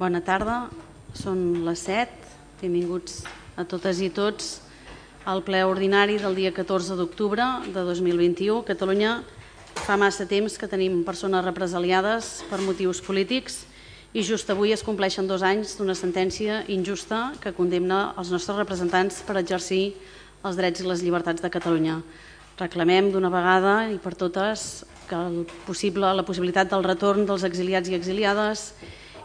Bona tarda, són les 7. Benvinguts a totes i tots al ple ordinari del dia 14 d'octubre de 2021. Catalunya fa massa temps que tenim persones represaliades per motius polítics i just avui es compleixen dos anys d'una sentència injusta que condemna els nostres representants per exercir els drets i les llibertats de Catalunya. Reclamem d'una vegada i per totes que el possible, la possibilitat del retorn dels exiliats i exiliades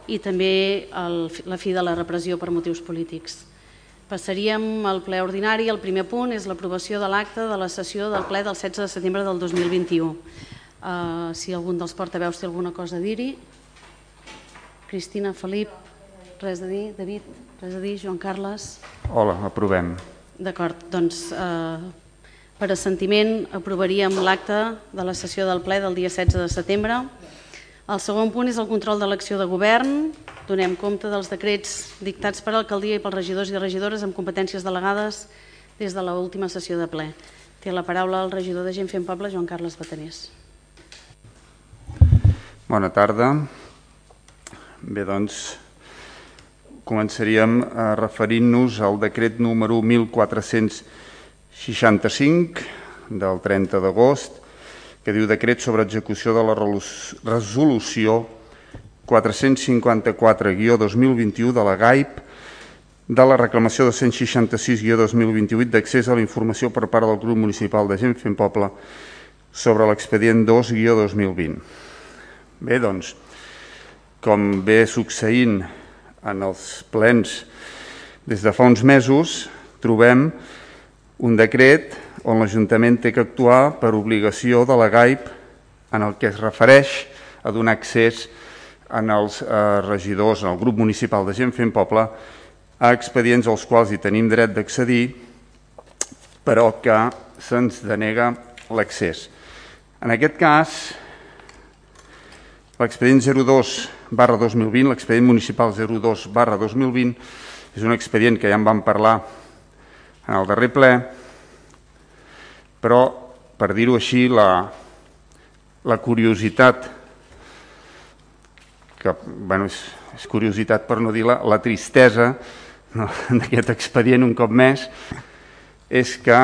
i també el, la fi de la repressió per motius polítics. Passaríem al ple ordinari. El primer punt és l'aprovació de l'acte de la sessió del ple del 16 de setembre del 2021. Uh, si algun dels portaveus té alguna cosa a dir-hi. Cristina, Felip, res a dir? David, res a dir? Joan Carles? Hola, aprovem. D'acord, doncs uh, per assentiment aprovaríem l'acte de la sessió del ple del dia 16 de setembre. El segon punt és el control de l'acció de govern. Donem compte dels decrets dictats per l'alcaldia i pels regidors i regidores amb competències delegades des de l'última sessió de ple. Té la paraula el regidor de Gent Fent Poble, Joan Carles Batanés. Bona tarda. Bé, doncs, començaríem eh, referint-nos al decret número 1465 del 30 d'agost que diu decret sobre execució de la resolució 454-2021 de la GAIP de la reclamació de 166-2028 d'accés a la informació per part del grup municipal de Gent Fent Poble sobre l'expedient 2-2020. Bé, doncs, com ve succeint en els plens des de fa uns mesos, trobem un decret on l'Ajuntament té que actuar per obligació de la GAIP en el que es refereix a donar accés en els eh, regidors, en el grup municipal de gent fent poble, a expedients als quals hi tenim dret d'accedir, però que se'ns denega l'accés. En aquest cas, l'expedient 02 barra 2020, l'expedient municipal 02 barra 2020, és un expedient que ja en vam parlar en el darrer ple, però, per dir-ho així, la, la curiositat, que bueno, és, és curiositat per no dir la, la tristesa no, d'aquest expedient un cop més, és que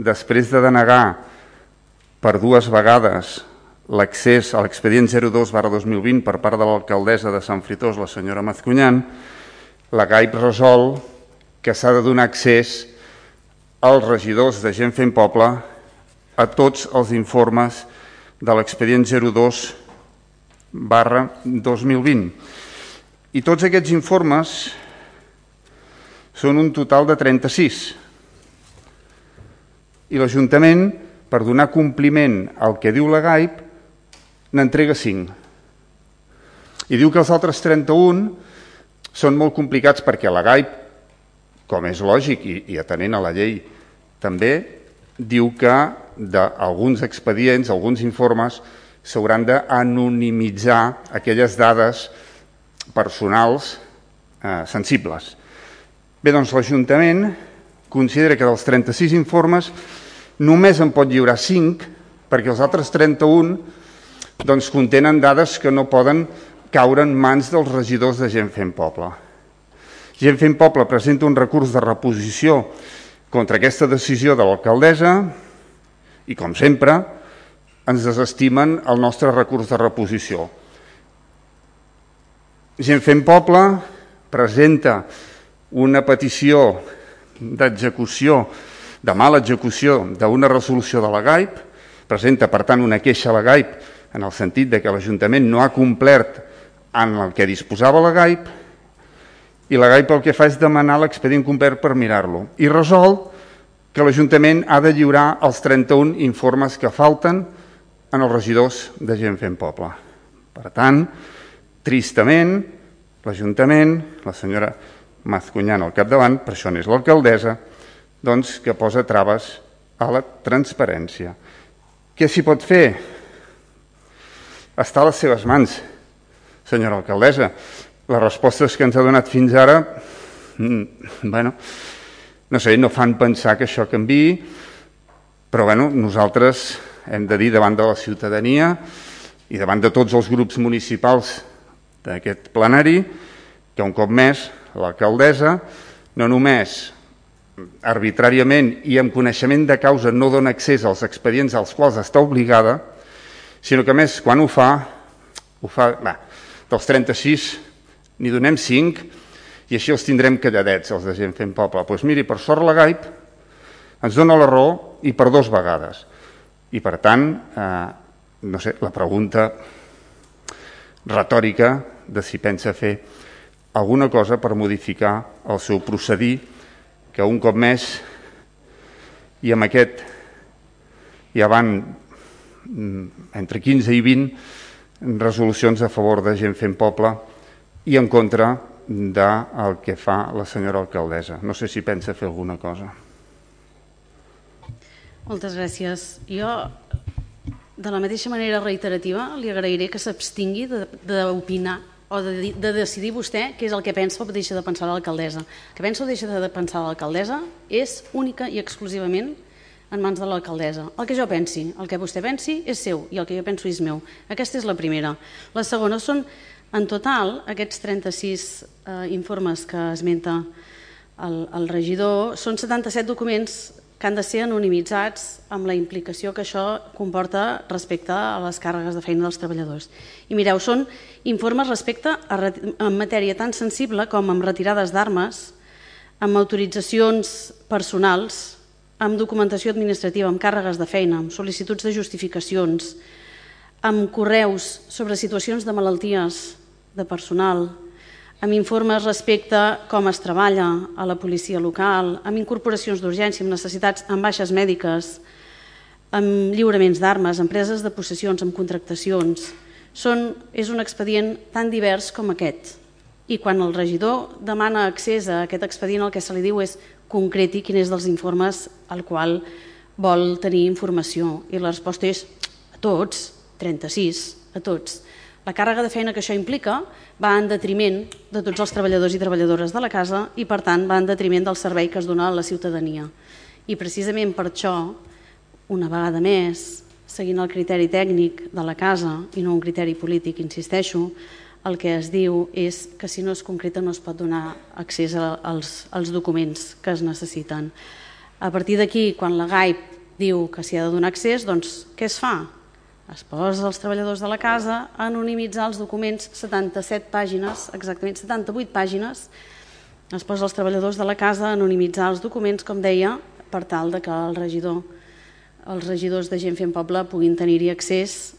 després de denegar per dues vegades l'accés a l'expedient 02 barra 2020 per part de l'alcaldessa de Sant Fritós, la senyora Mazcunyan, la GAIP resol que s'ha de donar accés als regidors de Gent Fent Poble a tots els informes de l'expedient 02 barra 2020. I tots aquests informes són un total de 36. I l'Ajuntament, per donar compliment al que diu la GAIP, n'entrega 5. I diu que els altres 31 són molt complicats perquè la GAIP com és lògic i, i atenent a la llei també, diu que d'alguns expedients, alguns informes, s'hauran d'anonimitzar aquelles dades personals eh, sensibles. Bé, doncs l'Ajuntament considera que dels 36 informes només en pot lliurar 5 perquè els altres 31 doncs, contenen dades que no poden caure en mans dels regidors de Gent Fent Poble. Gent Fent Poble presenta un recurs de reposició contra aquesta decisió de l'alcaldessa i, com sempre, ens desestimen el nostre recurs de reposició. Gent Fent Poble presenta una petició d'execució, de mala execució d'una resolució de la GAIP, presenta, per tant, una queixa a la GAIP en el sentit de que l'Ajuntament no ha complert en el que disposava la GAIP i la GAIP el que fa és demanar l'expedient complet per mirar-lo i resol que l'Ajuntament ha de lliurar els 31 informes que falten en els regidors de gent fent poble. Per tant, tristament, l'Ajuntament, la senyora Mazcunyan al capdavant, per això n'és l'alcaldessa, doncs que posa traves a la transparència. Què s'hi pot fer? Està a les seves mans, senyora alcaldessa les respostes que ens ha donat fins ara, mm, bueno, no sé, no fan pensar que això canvi, però bueno, nosaltres hem de dir davant de la ciutadania i davant de tots els grups municipals d'aquest plenari que un cop més l'alcaldessa no només arbitràriament i amb coneixement de causa no dona accés als expedients als quals està obligada, sinó que més quan ho fa, ho fa, va, dels 36 n'hi donem 5 i així els tindrem calladets, els de gent fent poble. Doncs pues miri, per sort la GAIP ens dona la raó i per dos vegades. I per tant, eh, no sé, la pregunta retòrica de si pensa fer alguna cosa per modificar el seu procedir, que un cop més, i amb aquest ja van mm, entre 15 i 20 resolucions a favor de gent fent poble i en contra del que fa la senyora alcaldessa. No sé si pensa fer alguna cosa. Moltes gràcies. Jo, de la mateixa manera reiterativa, li agrairé que s'abstingui d'opinar o de, de decidir vostè què és el que pensa o deixa de pensar l'alcaldessa. que pensa o deixa de pensar l'alcaldessa és única i exclusivament en mans de l'alcaldessa. El que jo pensi, el que vostè pensi és seu i el que jo penso és meu. Aquesta és la primera. La segona són en total, aquests 36 eh, informes que esmenta el, el regidor són 77 documents que han de ser anonimitzats amb la implicació que això comporta respecte a les càrregues de feina dels treballadors. I mireu, són informes respecte a, matèria tan sensible com amb retirades d'armes, amb autoritzacions personals, amb documentació administrativa, amb càrregues de feina, amb sol·licituds de justificacions, amb correus sobre situacions de malalties de personal, amb informes respecte com es treballa a la policia local, amb incorporacions d'urgència, amb necessitats, amb baixes mèdiques, amb lliuraments d'armes, empreses de possessions, amb contractacions. Són, és un expedient tan divers com aquest. I quan el regidor demana accés a aquest expedient, el que se li diu és concreti quin és dels informes al qual vol tenir informació. I la resposta és a tots, 36, a tots. La càrrega de feina que això implica va en detriment de tots els treballadors i treballadores de la casa i, per tant, va en detriment del servei que es dona a la ciutadania. I precisament per això, una vegada més, seguint el criteri tècnic de la casa i no un criteri polític, insisteixo, el que es diu és que si no es concreta no es pot donar accés als, als documents que es necessiten. A partir d'aquí, quan la GAIP diu que s'hi ha de donar accés, doncs què es fa? Es posa als treballadors de la casa a anonimitzar els documents, 77 pàgines, exactament 78 pàgines, es posa als treballadors de la casa a anonimitzar els documents, com deia, per tal de que el regidor, els regidors de gent fent poble puguin tenir-hi accés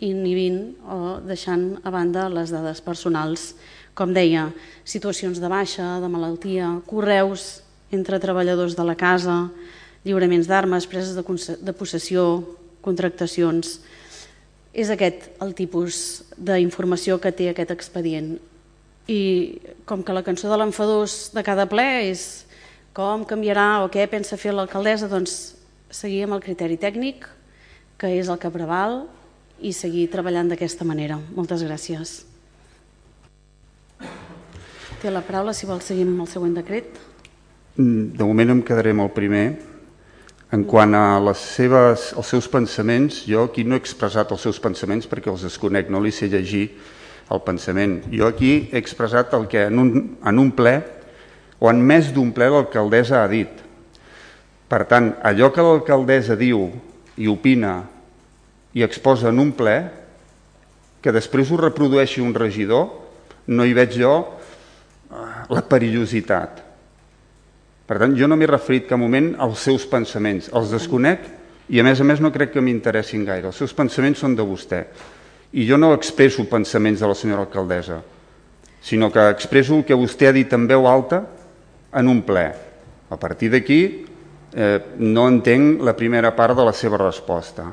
inhibint o deixant a banda les dades personals. Com deia, situacions de baixa, de malaltia, correus entre treballadors de la casa, lliuraments d'armes, preses de, de possessió, contractacions. És aquest el tipus d'informació que té aquest expedient. I com que la cançó de l'enfadós de cada ple és com canviarà o què pensa fer l'alcaldessa, doncs seguir amb el criteri tècnic, que és el que preval, i seguir treballant d'aquesta manera. Moltes gràcies. Té la paraula si vol seguir amb el següent decret. De moment em quedaré amb el primer, en quant a les seves, els seus pensaments, jo aquí no he expressat els seus pensaments perquè els desconec, no li sé llegir el pensament. Jo aquí he expressat el que en un, en un ple o en més d'un ple l'alcaldessa ha dit. Per tant, allò que l'alcaldessa diu i opina i exposa en un ple, que després ho reprodueixi un regidor, no hi veig jo eh, la perillositat. Per tant, jo no m'he referit cap moment als seus pensaments. Els desconec i, a més a més, no crec que m'interessin gaire. Els seus pensaments són de vostè. I jo no expresso pensaments de la senyora alcaldessa, sinó que expresso el que vostè ha dit en veu alta en un ple. A partir d'aquí, eh, no entenc la primera part de la seva resposta.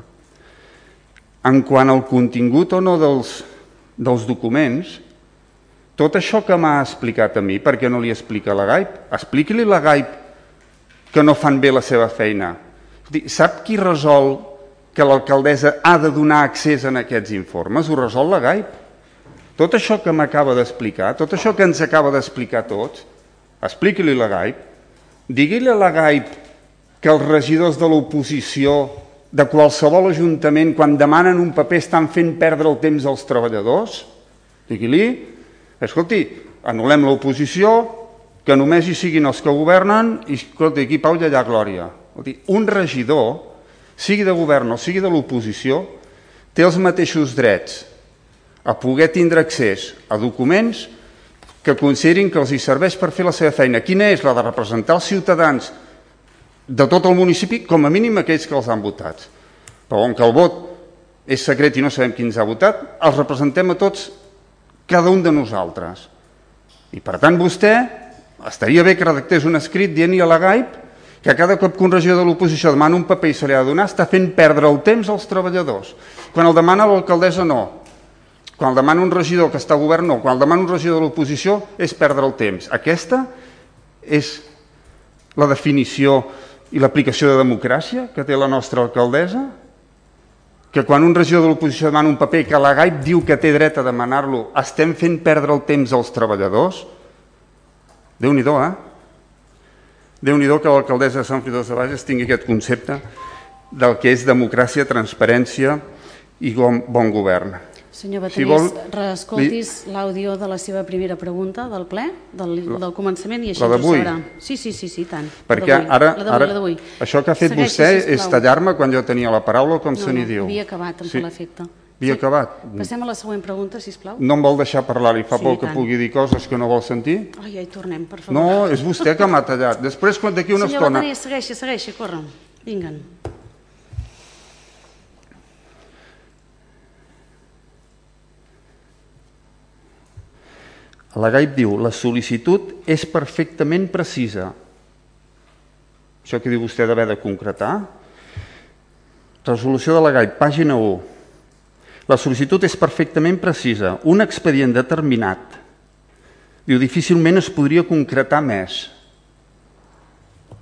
En quant al contingut o no dels, dels documents, tot això que m'ha explicat a mi, per què no li explica la GAIP? Expliqui-li la GAIP que no fan bé la seva feina. Sap qui resol que l'alcaldessa ha de donar accés a aquests informes? Ho resol la GAIP. Tot això que m'acaba d'explicar, tot això que ens acaba d'explicar tots, expliqui-li la GAIP. Digui-li a la GAIP que els regidors de l'oposició de qualsevol ajuntament, quan demanen un paper, estan fent perdre el temps als treballadors? Digui-li Escolti, anul·lem l'oposició, que només hi siguin els que governen i, escolta, aquí pau i allà glòria. Dir, un regidor, sigui de govern o sigui de l'oposició, té els mateixos drets a poder tindre accés a documents que considerin que els hi serveix per fer la seva feina. Quina és la de representar els ciutadans de tot el municipi, com a mínim aquells que els han votat. Però on que el vot és secret i no sabem qui ens ha votat, els representem a tots, cada un de nosaltres. I per tant vostè estaria bé que redactés un escrit dient-hi a la GAIP que cada cop que un regidor de l'oposició demana un paper i se li ha de donar està fent perdre el temps als treballadors. Quan el demana l'alcaldessa no, quan el demana un regidor que està a govern no, quan el demana un regidor de l'oposició és perdre el temps. Aquesta és la definició i l'aplicació de democràcia que té la nostra alcaldessa? Que quan un regidor de l'oposició demana un paper que la GAIP diu que té dret a demanar-lo, estem fent perdre el temps als treballadors? Déu-n'hi-do, eh? Déu-n'hi-do que l'alcaldessa de Sant Fridós de Bages tingui aquest concepte del que és democràcia, transparència i bon govern. Senyor Bateris, si vol, reescoltis li... l'àudio de la seva primera pregunta del ple, del, del començament, i així la ho sabrà. Sí, sí, sí, sí, tant. Perquè ara, ara això que ha fet Segueixi, vostè sisplau. és tallar-me quan jo tenia la paraula, com no, se n'hi no, diu. havia acabat, amb sí. l'efecte. Havia sí. acabat. Passem a la següent pregunta, si plau. No em vol deixar parlar, li fa sí, por que pugui dir coses que no vol sentir? Ai, ja hi tornem, per favor. No, és vostè que m'ha tallat. Després, quan d'aquí una Senyor estona... Senyor Bateris, segueixi, segueixi, corre. Vinguen. La GAIP diu la sol·licitud és perfectament precisa. Això que diu vostè d'haver de concretar. Resolució de la GAIP, pàgina 1. La sol·licitud és perfectament precisa. Un expedient determinat. Diu, difícilment es podria concretar més.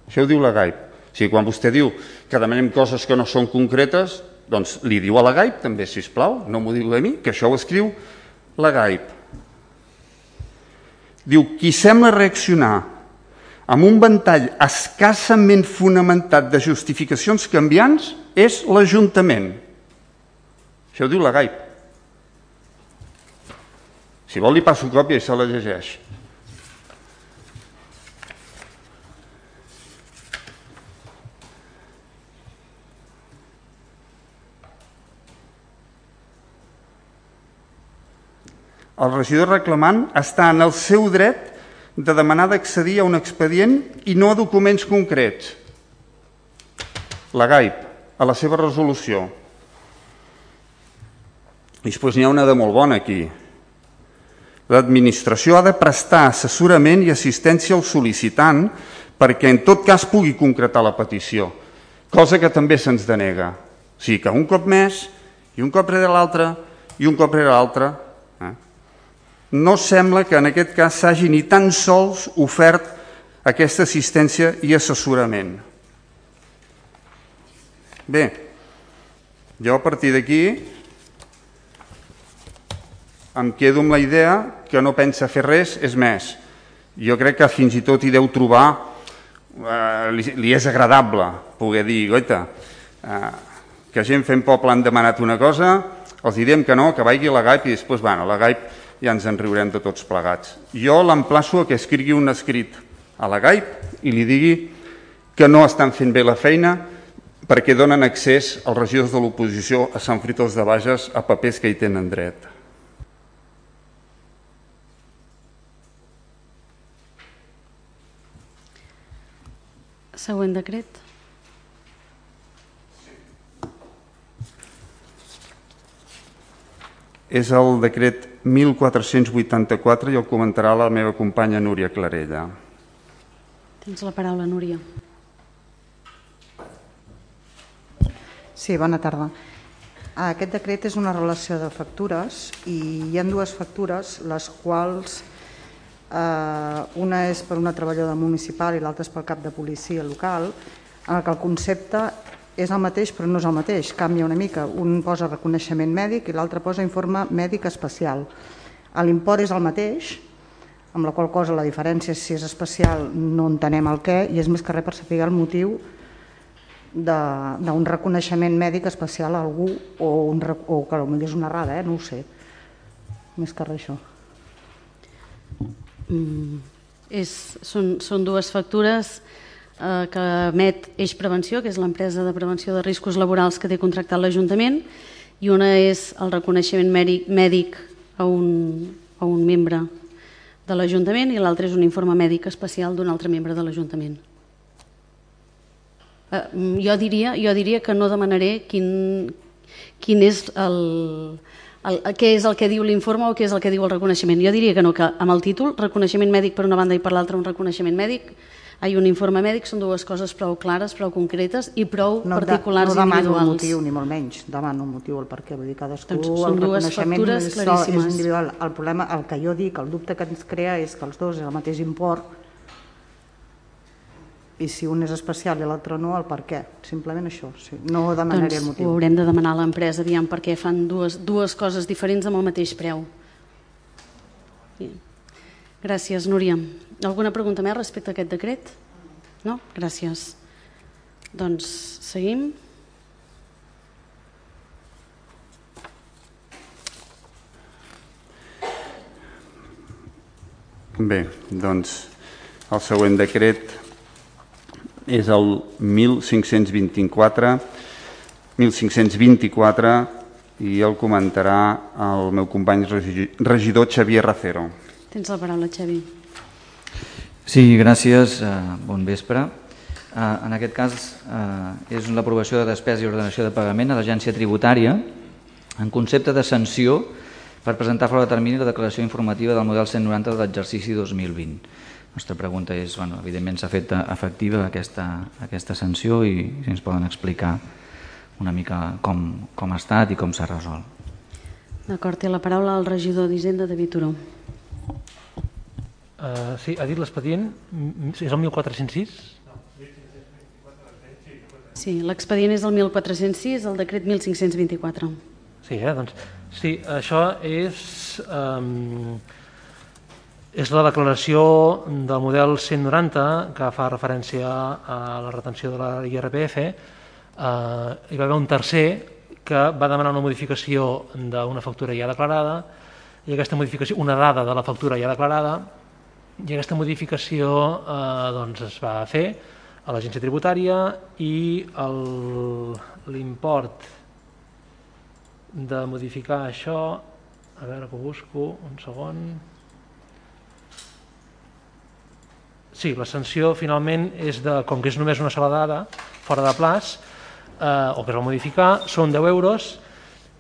Això ho diu la GAIP. O sigui, quan vostè diu que demanem coses que no són concretes, doncs li diu a la GAIP també, si plau, no m'ho diu a mi, que això ho escriu la GAIP. Diu, qui sembla reaccionar amb un ventall escassament fonamentat de justificacions canviants és l'Ajuntament. Això ho diu la GAIP. Si vol li passo còpia i se la llegeix. El regidor reclamant està en el seu dret de demanar d'accedir a un expedient i no a documents concrets. La GAIP, a la seva resolució. I després n'hi ha una de molt bona aquí. L'administració ha de prestar assessorament i assistència al sol·licitant perquè en tot cas pugui concretar la petició, cosa que també se'ns denega. O sigui que un cop més, i un cop rere l'altre, i un cop rere l'altre, no sembla que en aquest cas s'hagi ni tan sols ofert aquesta assistència i assessorament. Bé, jo a partir d'aquí em quedo amb la idea que no pensa fer res, és més, jo crec que fins i tot hi deu trobar, eh, li, li és agradable poder dir, goita, eh, que gent fent poble han demanat una cosa, els direm que no, que vagi a la GAIP i després, bueno, la GAIP ja ens en riurem de tots plegats. Jo l'emplaço a que escrigui un escrit a la GAIP i li digui que no estan fent bé la feina perquè donen accés als regidors de l'oposició a Sant Fritós de Bages a papers que hi tenen dret. Següent decret. És el decret 1484 i el comentarà la meva companya Núria Clarella. Tens la paraula, Núria. Sí, bona tarda. Aquest decret és una relació de factures i hi ha dues factures, les quals eh, una és per una treballadora municipal i l'altra és pel cap de policia local, en què el concepte és el mateix però no és el mateix, canvia una mica. Un posa reconeixement mèdic i l'altre posa informe mèdic especial. L'import és el mateix, amb la qual cosa la diferència és si és especial no entenem el què i és més que res per saber el motiu d'un reconeixement mèdic especial a algú o, un, o que potser és una errada, eh? no ho sé. Més que res això. Mm, és, són, són dues factures eh, que emet Eix Prevenció, que és l'empresa de prevenció de riscos laborals que té contractat l'Ajuntament, i una és el reconeixement mèdic, a, un, a un membre de l'Ajuntament i l'altre és un informe mèdic especial d'un altre membre de l'Ajuntament. Eh, jo, diria, jo diria que no demanaré quin, quin és el, el, què és el que diu l'informe o què és el que diu el reconeixement. Jo diria que no, que amb el títol, reconeixement mèdic per una banda i per l'altra un reconeixement mèdic, ha un informe mèdic, són dues coses prou clares, prou concretes i prou no, particulars no individuals. No demano un motiu, ni molt menys, demano un motiu, el per què. Vull dir, cadascú, doncs el factures és, claríssimes. és individual. El problema, el que jo dic, el dubte que ens crea és que els dos és el mateix import i si un és especial i l'altre no, el per què. Simplement això, sí. no demanaré doncs el motiu. ho haurem de demanar a l'empresa, aviam per què fan dues, dues coses diferents amb el mateix preu. Sí. Gràcies, Núria. Alguna pregunta més respecte a aquest decret? No? Gràcies. Doncs seguim. Bé, doncs el següent decret és el 1524 1524 i el comentarà el meu company regidor Xavier Racero. Tens la paraula, Xavi. Sí, gràcies. Eh, bon vespre. Eh, en aquest cas eh, és l'aprovació de despesa i ordenació de pagament a l'agència tributària en concepte de sanció per presentar fora de termini la declaració informativa del model 190 de l'exercici 2020. La nostra pregunta és, bueno, evidentment s'ha fet efectiva aquesta, aquesta sanció i si ens poden explicar una mica com, com ha estat i com s'ha resolt. D'acord, té la paraula el regidor d'Hisenda, David Turó. Uh, sí, ha dit l'expedient, és el 1406? Sí, l'expedient és el 1406, el decret 1524. Sí, eh? doncs Sí, això és, um, és la declaració del model 190 que fa referència a la retenció de la IRPF. Uh, hi va haver un tercer que va demanar una modificació d'una factura ja declarada i aquesta modificació, una dada de la factura ja declarada i aquesta modificació eh, doncs es va fer a l'agència tributària i l'import de modificar això, a veure que ho busco, un segon. Sí, la sanció finalment és de, com que és només una sola dada, fora de plaç, eh, o que es va modificar, són 10 euros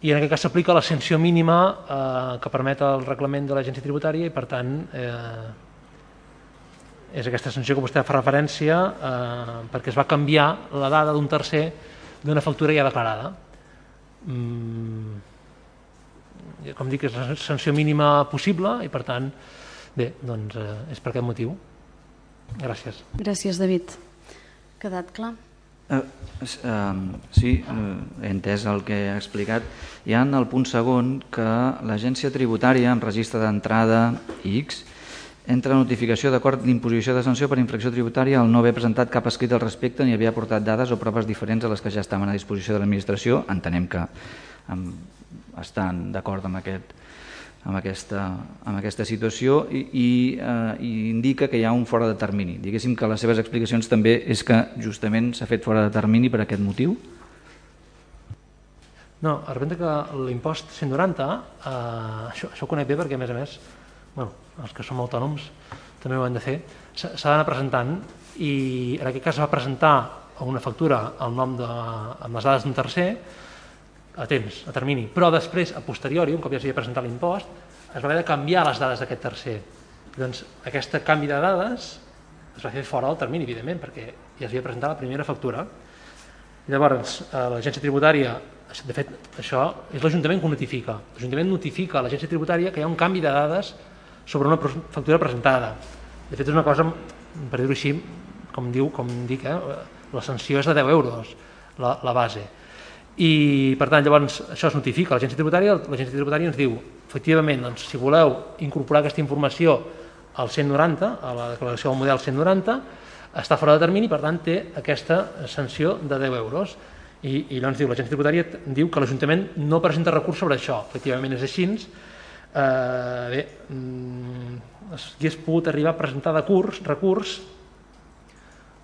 i en aquest cas s'aplica la sanció mínima eh, que permet el reglament de l'agència tributària i per tant eh, és aquesta sanció que vostè fa referència eh, perquè es va canviar la dada d'un tercer d'una factura ja declarada. Mm, com dic, és la sanció mínima possible i per tant, bé, doncs eh, és per aquest motiu. Gràcies. Gràcies, David. Quedat clar? Uh, uh, sí, uh, he entès el que ha explicat. Hi ha en el punt segon que l'agència tributària en registre d'entrada X entra notificació d'acord d'imposició de sanció per infracció tributària al no haver presentat cap escrit al respecte ni havia aportat dades o proves diferents a les que ja estaven a disposició de l'administració. Entenem que estan d'acord amb, aquest, amb, aquesta, amb aquesta situació i, i, uh, i indica que hi ha un fora de termini. Diguéssim que les seves explicacions també és que justament s'ha fet fora de termini per aquest motiu? No, repente que l'impost 190, eh, això, això ho conec bé perquè a més a més bueno, els que som autònoms també ho han de fer, s'ha d'anar presentant i en aquest cas va presentar una factura al nom de, amb les dades d'un tercer a temps, a termini, però després, a posteriori, un cop ja s'havia presentat l'impost, es va haver de canviar les dades d'aquest tercer. Doncs aquest canvi de dades es va fer fora del termini, evidentment, perquè ja s'havia presentat la primera factura. Llavors, eh, l'agència tributària, de fet, això és l'Ajuntament que ho notifica. L'Ajuntament notifica a l'agència tributària que hi ha un canvi de dades sobre una factura presentada. De fet, és una cosa, per dir-ho així, com diu, com dic, eh, la sanció és de 10 euros, la, la base. I, per tant, llavors, això es notifica a l'agència tributària, l'agència tributària ens diu, efectivament, doncs, si voleu incorporar aquesta informació al 190, a la declaració del model 190, està fora de termini, per tant, té aquesta sanció de 10 euros. I, i llavors diu, l'agència tributària diu que l'Ajuntament no presenta recurs sobre això. Efectivament és així, Eh, bé, mm, hagués pogut arribar a presentar de curs, recurs,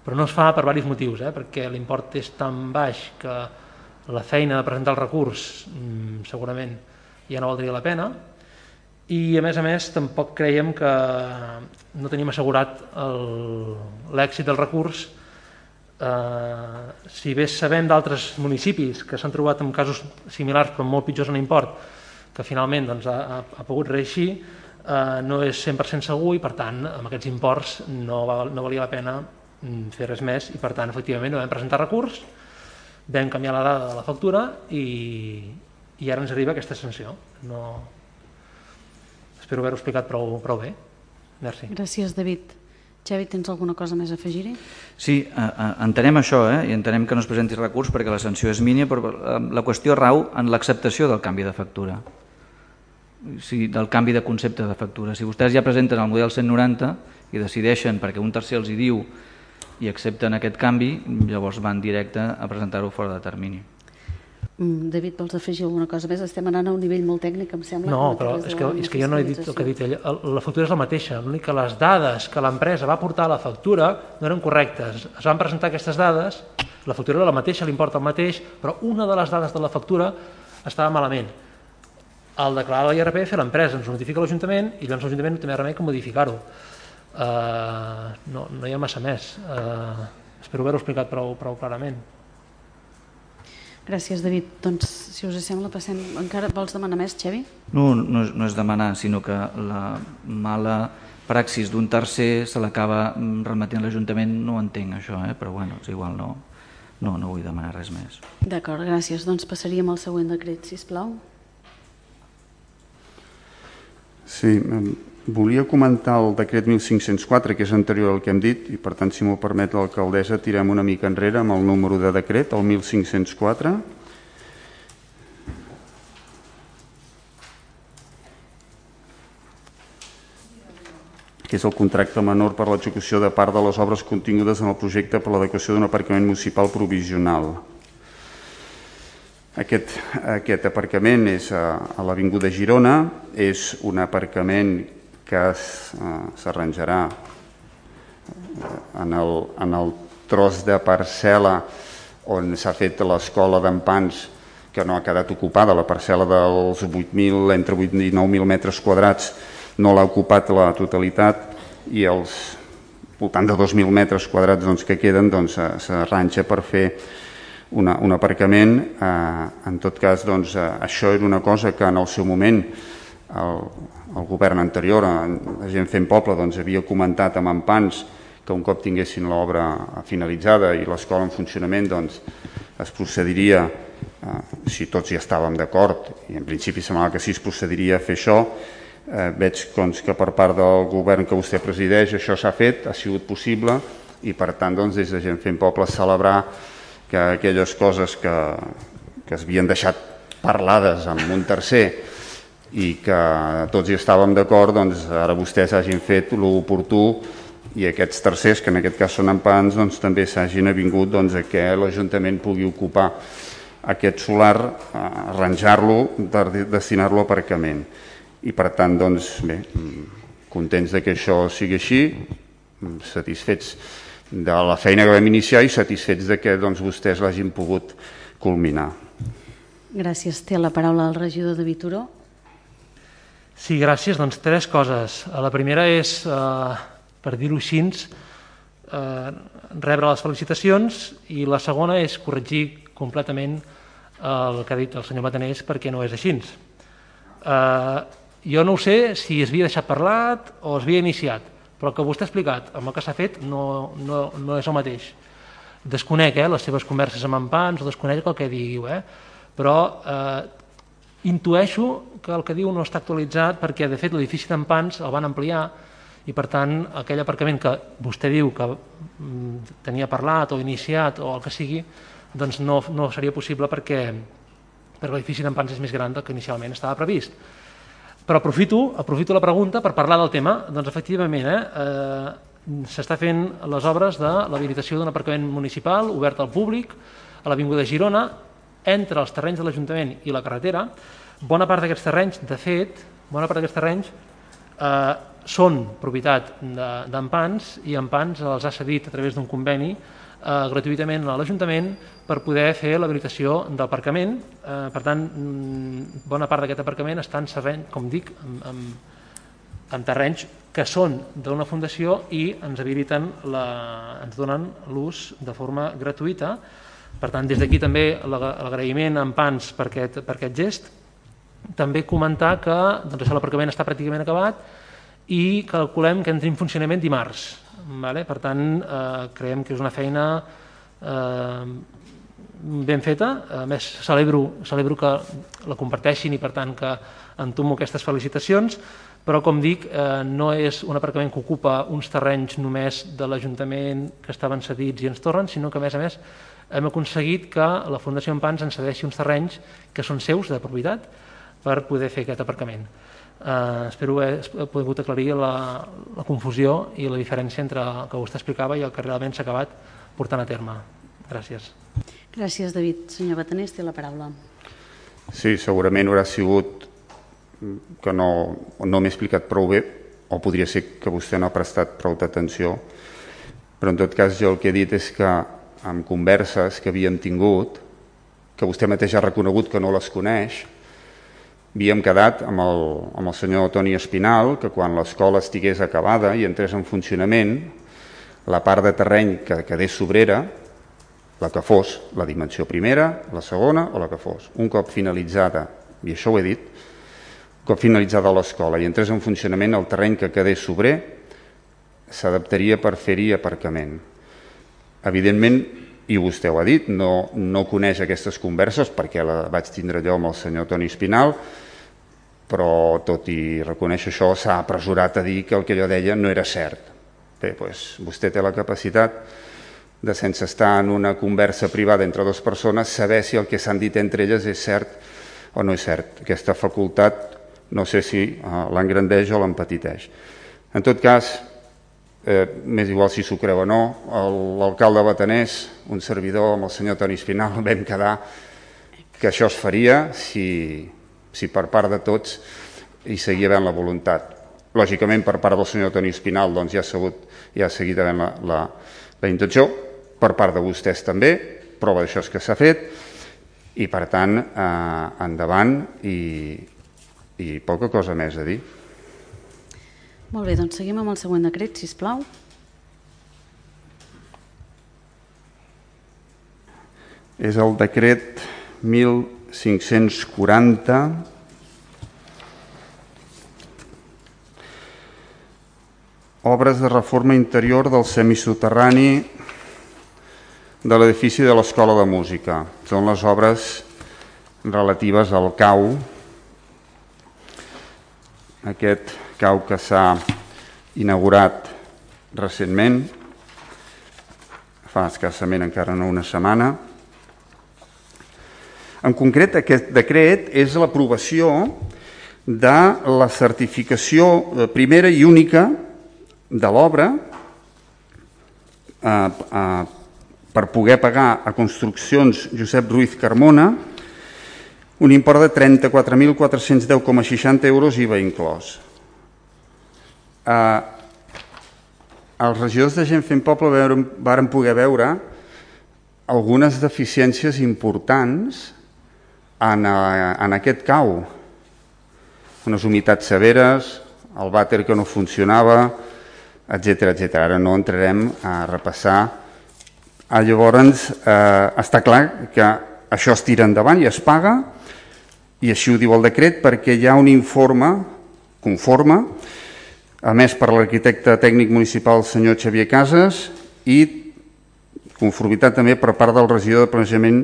però no es fa per diversos motius, eh? perquè l'import és tan baix que la feina de presentar el recurs mm, segurament ja no valdria la pena, i a més a més tampoc creiem que no tenim assegurat l'èxit del recurs eh, si bé sabem d'altres municipis que s'han trobat en casos similars però molt pitjors en import que finalment doncs, ha, ha pogut reeixir eh, no és 100% segur i per tant amb aquests imports no, val, no valia la pena mm, fer res més i per tant efectivament no vam presentar recurs vam canviar la dada de la factura i, i ara ens arriba aquesta sanció no... espero haver-ho explicat prou, prou bé Merci. Gràcies David Xavi, tens alguna cosa més a afegir-hi? Sí, entenem això eh? i entenem que no es presenti recurs perquè la sanció és mínima, però eh, la qüestió rau en l'acceptació del canvi de factura, o sigui, del canvi de concepte de factura. Si vostès ja presenten el model 190 i decideixen perquè un tercer els hi diu i accepten aquest canvi, llavors van directe a presentar-ho fora de termini. Mm, David, vols afegir alguna cosa més? Estem anant a un nivell molt tècnic, em sembla. No, però és que, és que jo no he dit el que ha dit ell. La factura és la mateixa, l'únic que les dades que l'empresa va portar a la factura no eren correctes. Es van presentar aquestes dades, la factura era la mateixa, l'import el mateix, però una de les dades de la factura estava malament. Al declarar l'IRPF, l'empresa ens notifica l'Ajuntament i llavors l'Ajuntament no té més remei que modificar-ho. Uh, no, no hi ha massa més. Uh, espero haver-ho explicat prou, prou clarament. Gràcies, David. Doncs, si us sembla, passem... Encara vols demanar més, Xevi? No, no és, no és demanar, sinó que la mala praxis d'un tercer se l'acaba remetent l'Ajuntament, no entenc això, eh? però bueno, és igual, no, no, no vull demanar res més. D'acord, gràcies. Doncs passaríem al següent decret, si plau. Sí, volia comentar el decret 1504, que és anterior al que hem dit, i per tant, si m'ho permet l'alcaldessa, tirem una mica enrere amb el número de decret, el 1504. que és el contracte menor per l'execució de part de les obres contingudes en el projecte per l'adequació d'un aparcament municipal provisional. Aquest, aquest aparcament és a, a l'Avinguda Girona, és un aparcament que eh, s'arranjarà en, el, en el tros de parcel·la on s'ha fet l'escola d'empans que no ha quedat ocupada, la parcel·la dels 8.000, entre 8.000 i 9.000 metres quadrats no l'ha ocupat la totalitat. I els voltant de 2.000 metres quadrats doncs, que queden doncs, s'arranxa per fer una, un aparcament. Eh, en tot cas, doncs, eh, això era una cosa que en el seu moment el, el govern anterior, la gent fent poble, doncs, havia comentat amb Empans que un cop tinguessin l'obra finalitzada i l'escola en funcionament, doncs, es procediria, eh, si tots hi estàvem d'acord, i en principi semblava que sí es procediria a fer això, eh, veig doncs, que per part del govern que vostè presideix això s'ha fet, ha sigut possible, i per tant, doncs, des de gent fent poble, celebrar que aquelles coses que, que es deixat parlades amb un tercer i que tots hi estàvem d'acord, doncs ara vostès hagin fet l'oportú i aquests tercers, que en aquest cas són empans, doncs també s'hagin avingut doncs, a que l'Ajuntament pugui ocupar aquest solar, arranjar-lo per destinar-lo a aparcament. I per tant, doncs, bé, contents de que això sigui així, satisfets de la feina que vam iniciar i satisfets de que doncs, vostès l'hagin pogut culminar. Gràcies. Té la paraula el regidor de Vituró. Sí, gràcies. Doncs tres coses. La primera és, eh, per dir-ho així, eh, rebre les felicitacions i la segona és corregir completament el que ha dit el senyor Matanés perquè no és així. Eh, jo no ho sé si es havia deixat parlat o es havia iniciat, però el que vostè ha explicat amb el que s'ha fet no, no, no és el mateix. Desconec eh, les seves converses amb en Pans o desconec el que diguiu, eh? però eh, intueixo que el que diu no està actualitzat perquè de fet l'edifici d'Empans el van ampliar i per tant aquell aparcament que vostè diu que mm, tenia parlat o iniciat o el que sigui doncs no, no seria possible perquè, perquè l'edifici d'Empans és més gran del que inicialment estava previst. Però aprofito, aprofito la pregunta per parlar del tema. Doncs efectivament, eh, eh, s'està fent les obres de l'habilitació d'un aparcament municipal obert al públic a l'Avinguda Girona entre els terrenys de l'Ajuntament i la carretera bona part d'aquests terrenys, de fet, bona part d'aquests terrenys eh, són propietat d'Empans i Empans els ha cedit a través d'un conveni eh, gratuïtament a l'Ajuntament per poder fer l'habilitació d'aparcament. Eh, per tant, mm, bona part d'aquest aparcament està en serreny, com dic, en, en, en terrenys que són d'una fundació i ens habiliten, la, ens donen l'ús de forma gratuïta. Per tant, des d'aquí també l'agraïment a Pans per aquest, per aquest gest. També comentar que doncs, l'aparcament està pràcticament acabat i calculem que entri en funcionament dimarts. Vale? Per tant, eh, creiem que és una feina eh, ben feta. A més, celebro, celebro que la comparteixin i, per tant, que entomo aquestes felicitacions, però, com dic, eh, no és un aparcament que ocupa uns terrenys només de l'Ajuntament que estaven cedits i ens tornen, sinó que, a més a més, hem aconseguit que la Fundació Empans ens cedeixi uns terrenys que són seus de propietat per poder fer aquest aparcament. Eh, espero haver pogut aclarir la, la confusió i la diferència entre el que vostè explicava i el que realment s'ha acabat portant a terme. Gràcies. Gràcies, David. Senyor Batanés, té la paraula. Sí, segurament haurà sigut que no, no m'he explicat prou bé, o podria ser que vostè no ha prestat prou d'atenció, però en tot cas jo el que he dit és que amb converses que havíem tingut, que vostè mateix ha reconegut que no les coneix, Havíem quedat amb el, amb el senyor Toni Espinal que quan l'escola estigués acabada i entrés en funcionament, la part de terreny que quedés sobrera, la que fos, la dimensió primera, la segona o la que fos. Un cop finalitzada, i això ho he dit, un cop finalitzada l'escola i entrés en funcionament el terreny que quedés sobrer, s'adaptaria per fer-hi aparcament. Evidentment, i vostè ho ha dit, no, no coneix aquestes converses perquè la vaig tindre jo amb el senyor Toni Espinal, però tot i reconèixer això s'ha apresurat a dir que el que jo deia no era cert. Bé, doncs vostè té la capacitat de, sense estar en una conversa privada entre dues persones, saber si el que s'han dit entre elles és cert o no és cert. Aquesta facultat no sé si uh, l'engrandeix o l'empetiteix. En tot cas, eh, m'és igual si s'ho creu o no, l'alcalde Batanès, un servidor amb el senyor Toni Espinal, vam quedar que això es faria si, si per part de tots hi seguia havent la voluntat. Lògicament, per part del senyor Toni Espinal doncs, ja, ha sabut, ja ha seguit havent la, la, la intenció, per part de vostès també, prova d'això és que s'ha fet, i per tant, eh, endavant i, i poca cosa més a dir. Molt bé, doncs seguim amb el següent decret, si plau. És el decret 1540 obres de reforma interior del semisoterrani de l'edifici de l'Escola de Música. Són les obres relatives al CAU, aquest CAU que s'ha inaugurat recentment, fa escassament encara no una setmana. En concret, aquest decret és l'aprovació de la certificació eh, primera i única de l'obra eh, eh, per poder pagar a Construccions Josep Ruiz Carmona un import de 34.410,60 euros IVA inclòs. Eh, els regidors de Gent Fent Poble varen poder veure algunes deficiències importants en, eh, en aquest cau. Unes humitats severes, el vàter que no funcionava, etc etc. Ara no entrarem a repassar. Ah, llavors, eh, està clar que això es tira endavant i es paga, i així ho diu el decret, perquè hi ha un informe conforme a més per l'arquitecte tècnic municipal senyor Xavier Casas i conformitat també per part del regidor de Planejament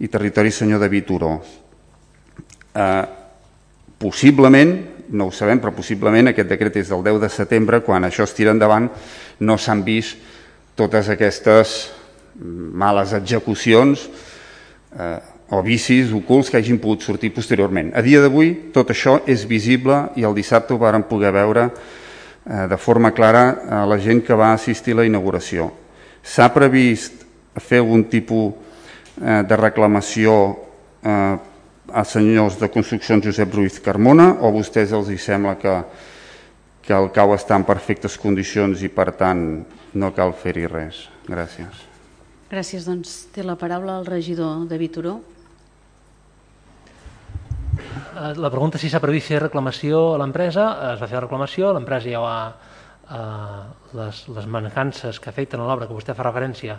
i Territori senyor David Turó. Eh, possiblement, no ho sabem, però possiblement aquest decret és del 10 de setembre, quan això es tira endavant no s'han vist totes aquestes males execucions eh, o vicis ocults que hagin pogut sortir posteriorment. A dia d'avui tot això és visible i el dissabte ho varen poder veure eh, de forma clara a la gent que va assistir a la inauguració. S'ha previst fer algun tipus eh, de reclamació eh, a senyors de construccions Josep Ruiz Carmona o a vostès els hi sembla que que el cau està en perfectes condicions i per tant no cal fer-hi res. Gràcies. Gràcies, doncs té la paraula el regidor David Turó. Eh, La pregunta és si s'ha previst fer reclamació a l'empresa. Es va fer la reclamació, l'empresa ja va... Eh, les, les mancances que afecten a l'obra que vostè fa referència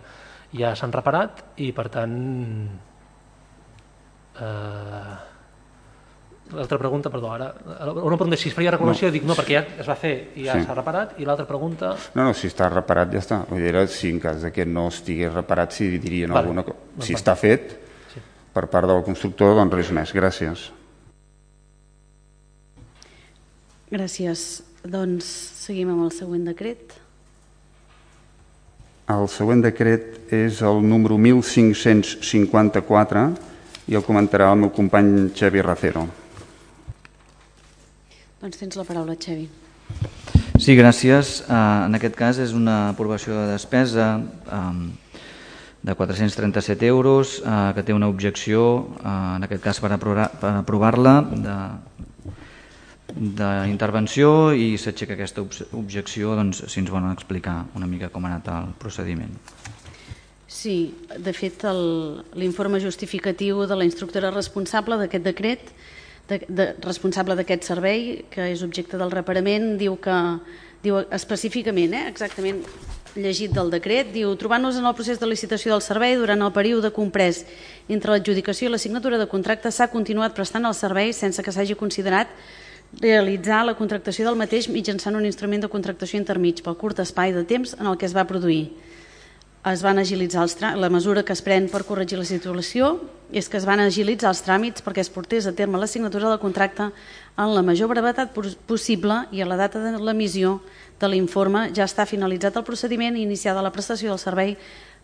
ja s'han reparat i per tant eh, l'altra pregunta, perdó, ara una pregunta si es faria reclamació, no. dic no perquè ja es va fer i ja Sí. s'ha reparat i l'altra pregunta No, no, si està reparat ja està. Vull dir, era si en cas de que no estigués reparat, si dirien Vale. alguna cosa. Si està fet Sí. per part del constructor, doncs res més. Gràcies. Gràcies. Doncs seguim amb el següent decret. El següent decret és el número 1554 i el comentarà el meu company Xavi Racero. Doncs tens la paraula, Xevi. Sí, gràcies. Eh, En aquest cas és una aprovació de despesa eh, de 437 euros eh, que té una objecció, eh, en aquest cas per aprovar-la, de d'intervenció i s'aixeca aquesta objecció doncs, si ens volen explicar una mica com ha anat el procediment. Sí, de fet, l'informe justificatiu de la instructora responsable d'aquest decret, de, de, responsable d'aquest servei, que és objecte del reparament, diu que diu específicament, eh, exactament llegit del decret, diu trobant-nos en el procés de licitació del servei durant el període comprès entre l'adjudicació i la signatura de contracte s'ha continuat prestant el servei sense que s'hagi considerat realitzar la contractació del mateix mitjançant un instrument de contractació intermig pel curt espai de temps en el que es va produir es van agilitzar els la mesura que es pren per corregir la situació és que es van agilitzar els tràmits perquè es portés a terme la signatura del contracte en la major brevetat pos- possible i a la data de l'emissió de l'informe ja està finalitzat el procediment i iniciada la prestació del servei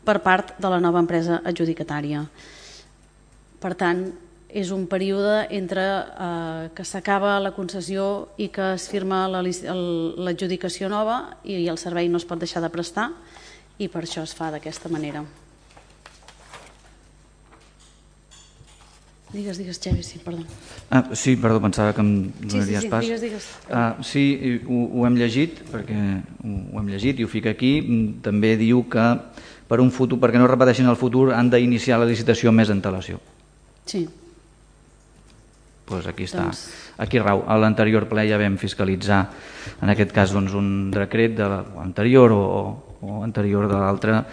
per part de la nova empresa adjudicatària. Per tant, és un període entre eh, que s'acaba la concessió i que es firma l'adjudicació nova i, i el servei no es pot deixar de prestar i per això es fa d'aquesta manera. Digues, digues, Xavi, sí, perdó. Ah, sí, perdó, pensava que em Sí, sí, donaries sí, pas. digues, digues. Ah, sí, ho, ho hem llegit, perquè ho, hem llegit i ho fica aquí. També diu que per un futur, perquè no repeteixin el futur, han d'iniciar la licitació amb més antelació. Sí, Pues aquí està, Doncs- aquí rau. A l'anterior ple ja vam fiscalitzar, en aquest cas, doncs, un decret de la- o o, anterior de l'altre,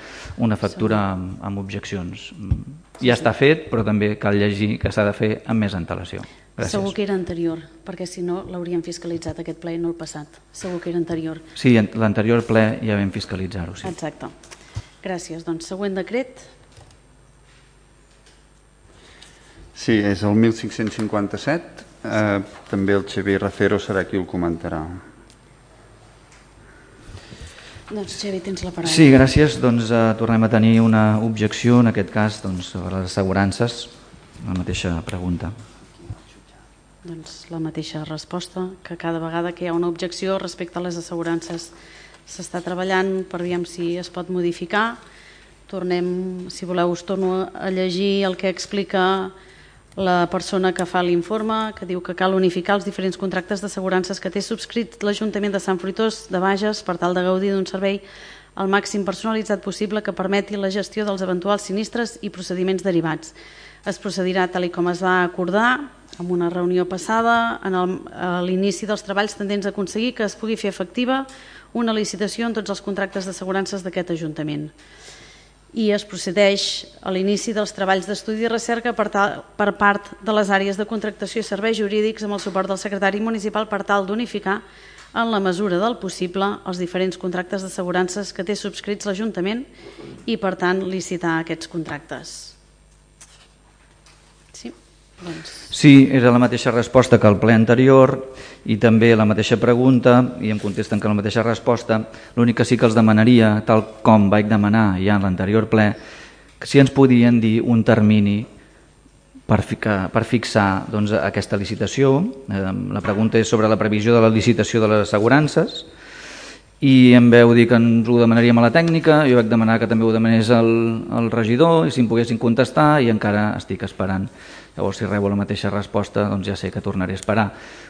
una factura amb, amb objeccions. Mm, Ja està fet, però també cal llegir que s'ha de fer amb més antelació. Gràcies. segur que era anterior, perquè si no l'hauríem fiscalitzat aquest ple i no el passat. Segur que era anterior. Sí, l'anterior ple ja vam fiscalitzar-ho, sí. Exacte. Gràcies. Doncs següent decret. Sí, és el 1557. Eh, també el Xavier Racero serà qui el comentarà. Doncs Xavi, tens la paraula. Sí, gràcies. Doncs eh, tornem a tenir una objecció, en aquest cas, doncs, sobre les assegurances. La mateixa pregunta. Doncs la mateixa resposta, que cada vegada que hi ha una objecció respecte a les assegurances s'està treballant per veure si es pot modificar. Tornem, si voleu, us torno a llegir el que explica la persona que fa l'informe, que diu que cal unificar els diferents contractes d'assegurances que té subscrit l'Ajuntament de Sant Fruitós de Bages per tal de gaudir d'un servei al màxim personalitzat possible que permeti la gestió dels eventuals sinistres i procediments derivats. Es procedirà tal i com es va acordar en una reunió passada en el, a l'inici dels treballs tendents a aconseguir que es pugui fer efectiva una licitació en tots els contractes d'assegurances d'aquest Ajuntament i es procedeix a l'inici dels treballs d'estudi i recerca per, tal, per part de les àrees de contractació i serveis jurídics amb el suport del secretari municipal per tal d'unificar en la mesura del possible els diferents contractes d'assegurances que té subscrits l'Ajuntament i, per tant, licitar aquests contractes. Doncs, Sí, era la mateixa resposta que el ple anterior i també la mateixa pregunta i em contesten que la mateixa resposta. L'únic que sí que els demanaria, tal com vaig demanar ja en l'anterior ple, que si ens podien dir un termini per, ficar, per fixar doncs, aquesta licitació. Eh, la pregunta és sobre la previsió de la licitació de les assegurances i em veu dir que ens ho demanaríem a la tècnica, jo vaig demanar que també ho demanés el, el regidor i si em poguessin contestar i encara estic esperant Llavors, si rebo la mateixa resposta, doncs ja sé que tornaré a esperar.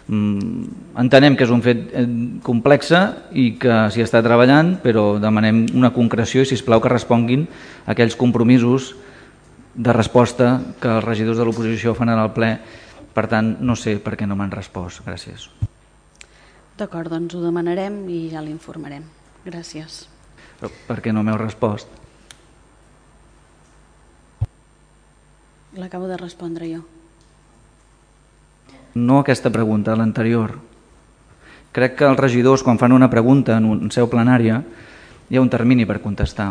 Mm, entenem que és un fet eh, complex i que s'hi està treballant, però demanem una concreció i, si plau que responguin aquells compromisos de resposta que els regidors de l'oposició fan en el ple. Per tant, no sé per què no m'han respost. Gràcies. D'acord, doncs ho demanarem i ja l'informarem. Gràcies. Però per què no m'heu respost? L'acabo de respondre jo. No aquesta pregunta, l'anterior. Crec que els regidors, quan fan una pregunta en un seu plenària, hi ha un termini per contestar.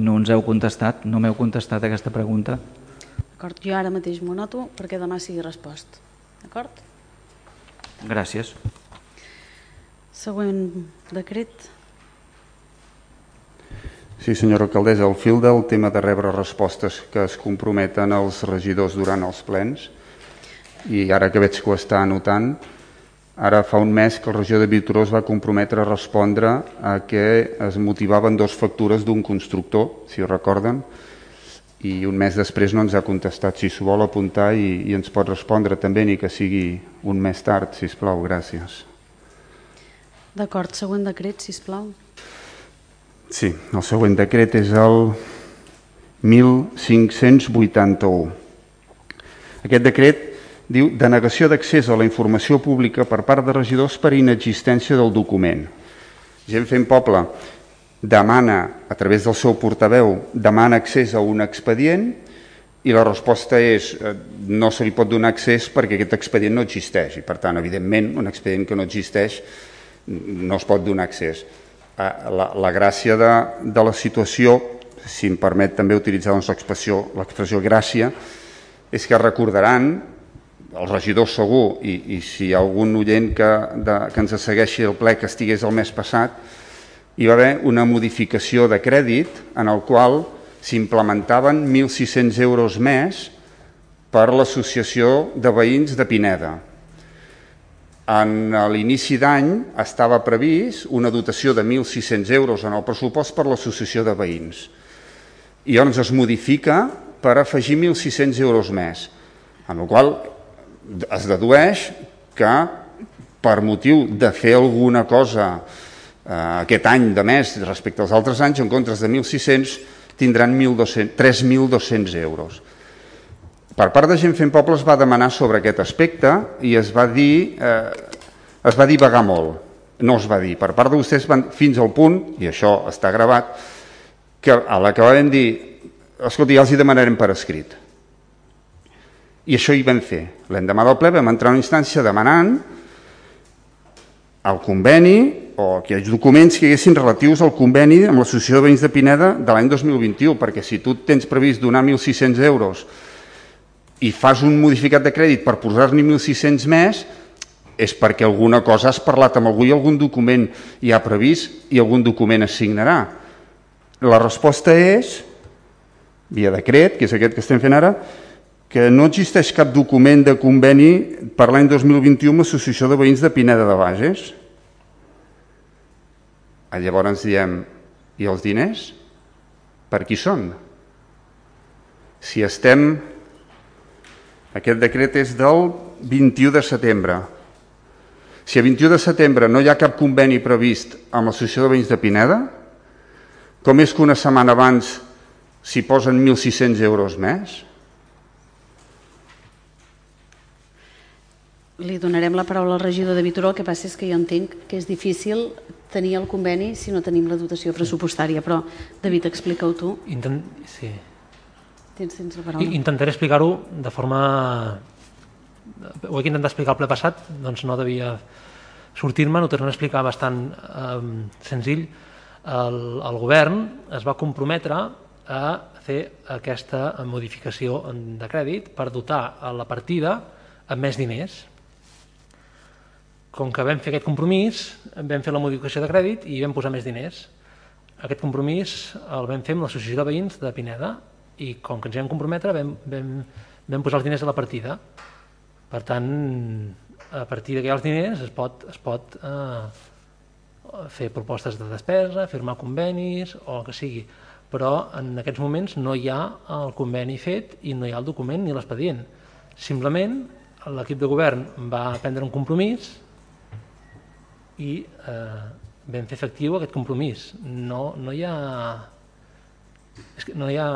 No ens heu contestat, no m'heu contestat aquesta pregunta. D'acord, jo ara mateix m'ho noto perquè demà sigui respost. D'acord? Gràcies. Següent decret. Sí, senyora alcaldessa, al fil del tema de rebre respostes que es comprometen els regidors durant els plens, i ara que veig que ho està anotant, ara fa un mes que el regidor de Vitoró es va comprometre a respondre a que es motivaven dos factures d'un constructor, si ho recorden, i un mes després no ens ha contestat. Si s'ho vol apuntar i, i ens pot respondre també, ni que sigui un mes tard, si plau, gràcies. D'acord, següent decret, si plau. Sí, el següent decret és el 1581. Aquest decret diu denegació d'accés a la informació pública per part de regidors per inexistència del document. Gent fent poble demana, a través del seu portaveu, demana accés a un expedient i la resposta és eh, no se li pot donar accés perquè aquest expedient no existeix i per tant, evidentment, un expedient que no existeix no es pot donar accés. Eh, la, la gràcia de, de la situació, si em permet també utilitzar doncs, l'expressió gràcia, és que recordaran els regidors segur, i, i si hi ha algun oient que, de, que ens segueixi el ple que estigués el mes passat, hi va haver una modificació de crèdit en el qual s'implementaven 1.600 euros més per l'associació de veïns de Pineda. En l'inici d'any estava previst una dotació de 1.600 euros en el pressupost per l'associació de veïns. I llavors es modifica per afegir 1.600 euros més, en el qual es dedueix que per motiu de fer alguna cosa eh, aquest any de més respecte als altres anys, en comptes de 1.600 tindran 3.200 euros. Per part de gent fent poble es va demanar sobre aquest aspecte i es va dir, eh, es va divagar molt. No es va dir. Per part de vostès van fins al punt, i això està gravat, que a la que vam dir, escolti, ja els hi demanarem per escrit i això hi vam fer. L'endemà del ple vam entrar a una instància demanant el conveni o aquells documents que haguessin relatius al conveni amb l'Associació de Veïns de Pineda de l'any 2021, perquè si tu tens previst donar 1.600 euros i fas un modificat de crèdit per posar-n'hi 1.600 més, és perquè alguna cosa has parlat amb algú i algun document hi ha previst i algun document es signarà. La resposta és, via decret, que és aquest que estem fent ara, que no existeix cap document de conveni per l'any 2021 amb l'Associació de Veïns de Pineda de Bages. Llavors ens diem, i els diners? Per qui són? Si estem... Aquest decret és del 21 de setembre. Si a 21 de setembre no hi ha cap conveni previst amb l'Associació de Veïns de Pineda, com és que una setmana abans s'hi posen 1.600 euros més? Li donarem la paraula al regidor de Vitoró, el que passa és que jo entenc que és difícil tenir el conveni si no tenim la dotació pressupostària, però David, explica-ho tu. Intent... Sí. Tens, tens la paraula. Intentaré explicar-ho de forma... Ho he intentat explicar el ple passat, doncs no devia sortir-me, ho tornaré a explicar bastant eh, senzill. El, el govern es va comprometre a fer aquesta modificació de crèdit per dotar a la partida amb més diners, com que vam fer aquest compromís, vam fer la modificació de crèdit i vam posar més diners. Aquest compromís el vam fer amb l'Associació de Veïns de Pineda i com que ens vam comprometre vam, vam, vam posar els diners a la partida. Per tant, a partir d'aquí els diners es pot, es pot eh, fer propostes de despesa, firmar convenis o el que sigui. però en aquests moments no hi ha el conveni fet i no hi ha el document ni l'expedient. Simplement l'equip de govern va prendre un compromís i eh, vam fer efectiu aquest compromís. No, no hi ha... És que no hi ha...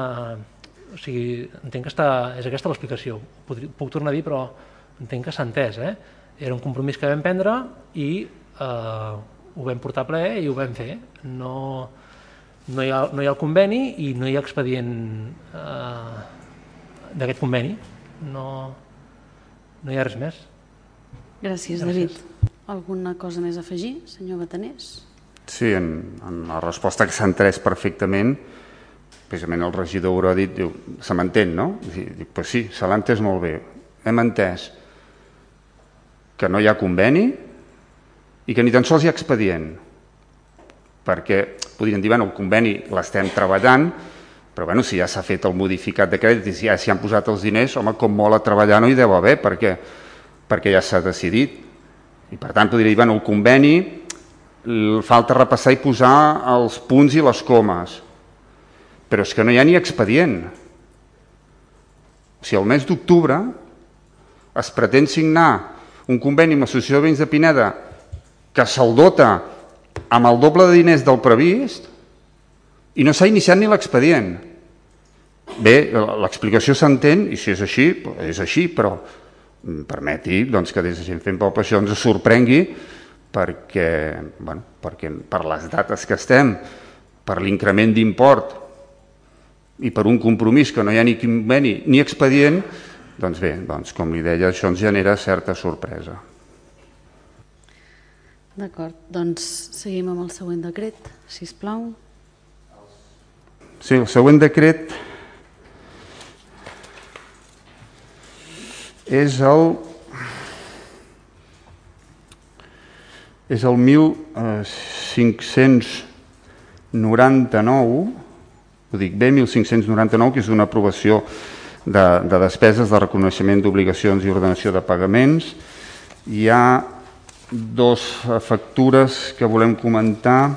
O sigui, entenc que està, és aquesta l'explicació. Puc tornar a dir, però entenc que s'ha entès. Eh? Era un compromís que vam prendre i eh, ho vam portar a ple i ho vam fer. No, no, hi ha, no hi ha el conveni i no hi ha expedient eh, d'aquest conveni. No, no hi ha res més. Gràcies, Gràcies. David. Alguna cosa més a afegir, senyor Batanés? Sí, en, en la resposta que s'ha entès perfectament, precisament el regidor ho ha dit, diu, se m'entén, no? Dic, pues sí, se l'ha entès molt bé. Hem entès que no hi ha conveni i que ni tan sols hi ha expedient. Perquè podrien dir, bueno, el conveni l'estem treballant, però bueno, si ja s'ha fet el modificat de crèdit i si ja s'hi han posat els diners, home, com molt a treballar no hi deu haver, perquè, perquè ja s'ha decidit. I per tant podria dir, bueno, el conveni falta repassar i posar els punts i les comes. Però és que no hi ha ni expedient. O sigui, el mes d'octubre es pretén signar un conveni amb l'Associació de Veïns de Pineda que se'l dota amb el doble de diners del previst i no s'ha iniciat ni l'expedient. Bé, l'explicació s'entén i si és així, és així, però permeti doncs, que des de gent fent palpació ens sorprengui perquè, bueno, perquè per les dates que estem, per l'increment d'import i per un compromís que no hi ha ni conveni ni expedient, doncs bé, doncs, com li deia, això ens genera certa sorpresa. D'acord, doncs seguim amb el següent decret, si us plau. Sí, el següent decret és el és el 1599 ho dic bé, 1599 que és una aprovació de, de despeses de reconeixement d'obligacions i ordenació de pagaments hi ha dos factures que volem comentar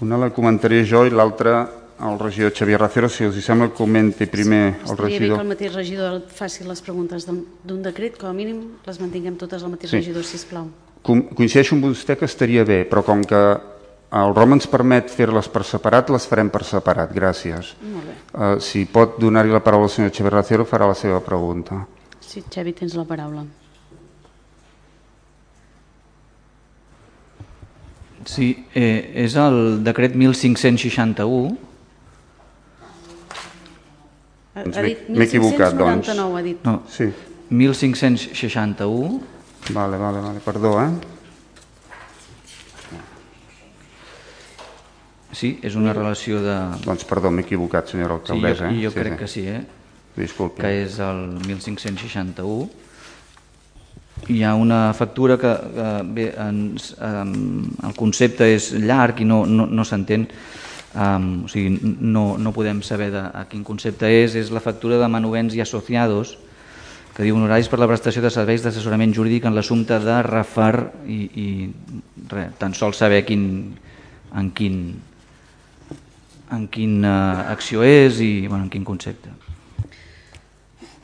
una la comentaré jo i l'altra el regidor Xavier Racero, si els hi sembla, comenti primer el Estaria bé que regidor. el mateix regidor faci les preguntes d'un decret, com a mínim les mantinguem totes al mateix Sí. regidor, si plau. Com- Coincideixo amb vostè que estaria bé, però com que el ROM ens permet fer-les per separat, les farem per separat. Gràcies. Molt bé. Uh, si pot donar-hi la paraula al senyor Xavier Racero, farà la seva pregunta. Sí, Xavi, tens la paraula. Sí, eh, és el decret 1561, Ha, Doncs ha m'he- dit m'he equivocat, doncs. 1599, ha dit. no, Sí, 1561, vale, vale, vale. perdó, eh? Sí, és una relació de... Doncs perdó, m'he equivocat, senyora Sí, jo, alcaldessa. jo eh? crec que sí, eh? Disculpi. que és el 1561. Hi ha una factura que, que bé, ens, um, el concepte és llarg i no, no, no s'entén, um, o sigui, no, no podem saber de, a quin concepte és, és la factura de Manovens i Associados, que diu honoraris per la prestació de serveis d'assessorament jurídic en l'assumpte de Rafar i, i res, tan sols saber quin, en quin en quina acció és i bueno, en quin concepte.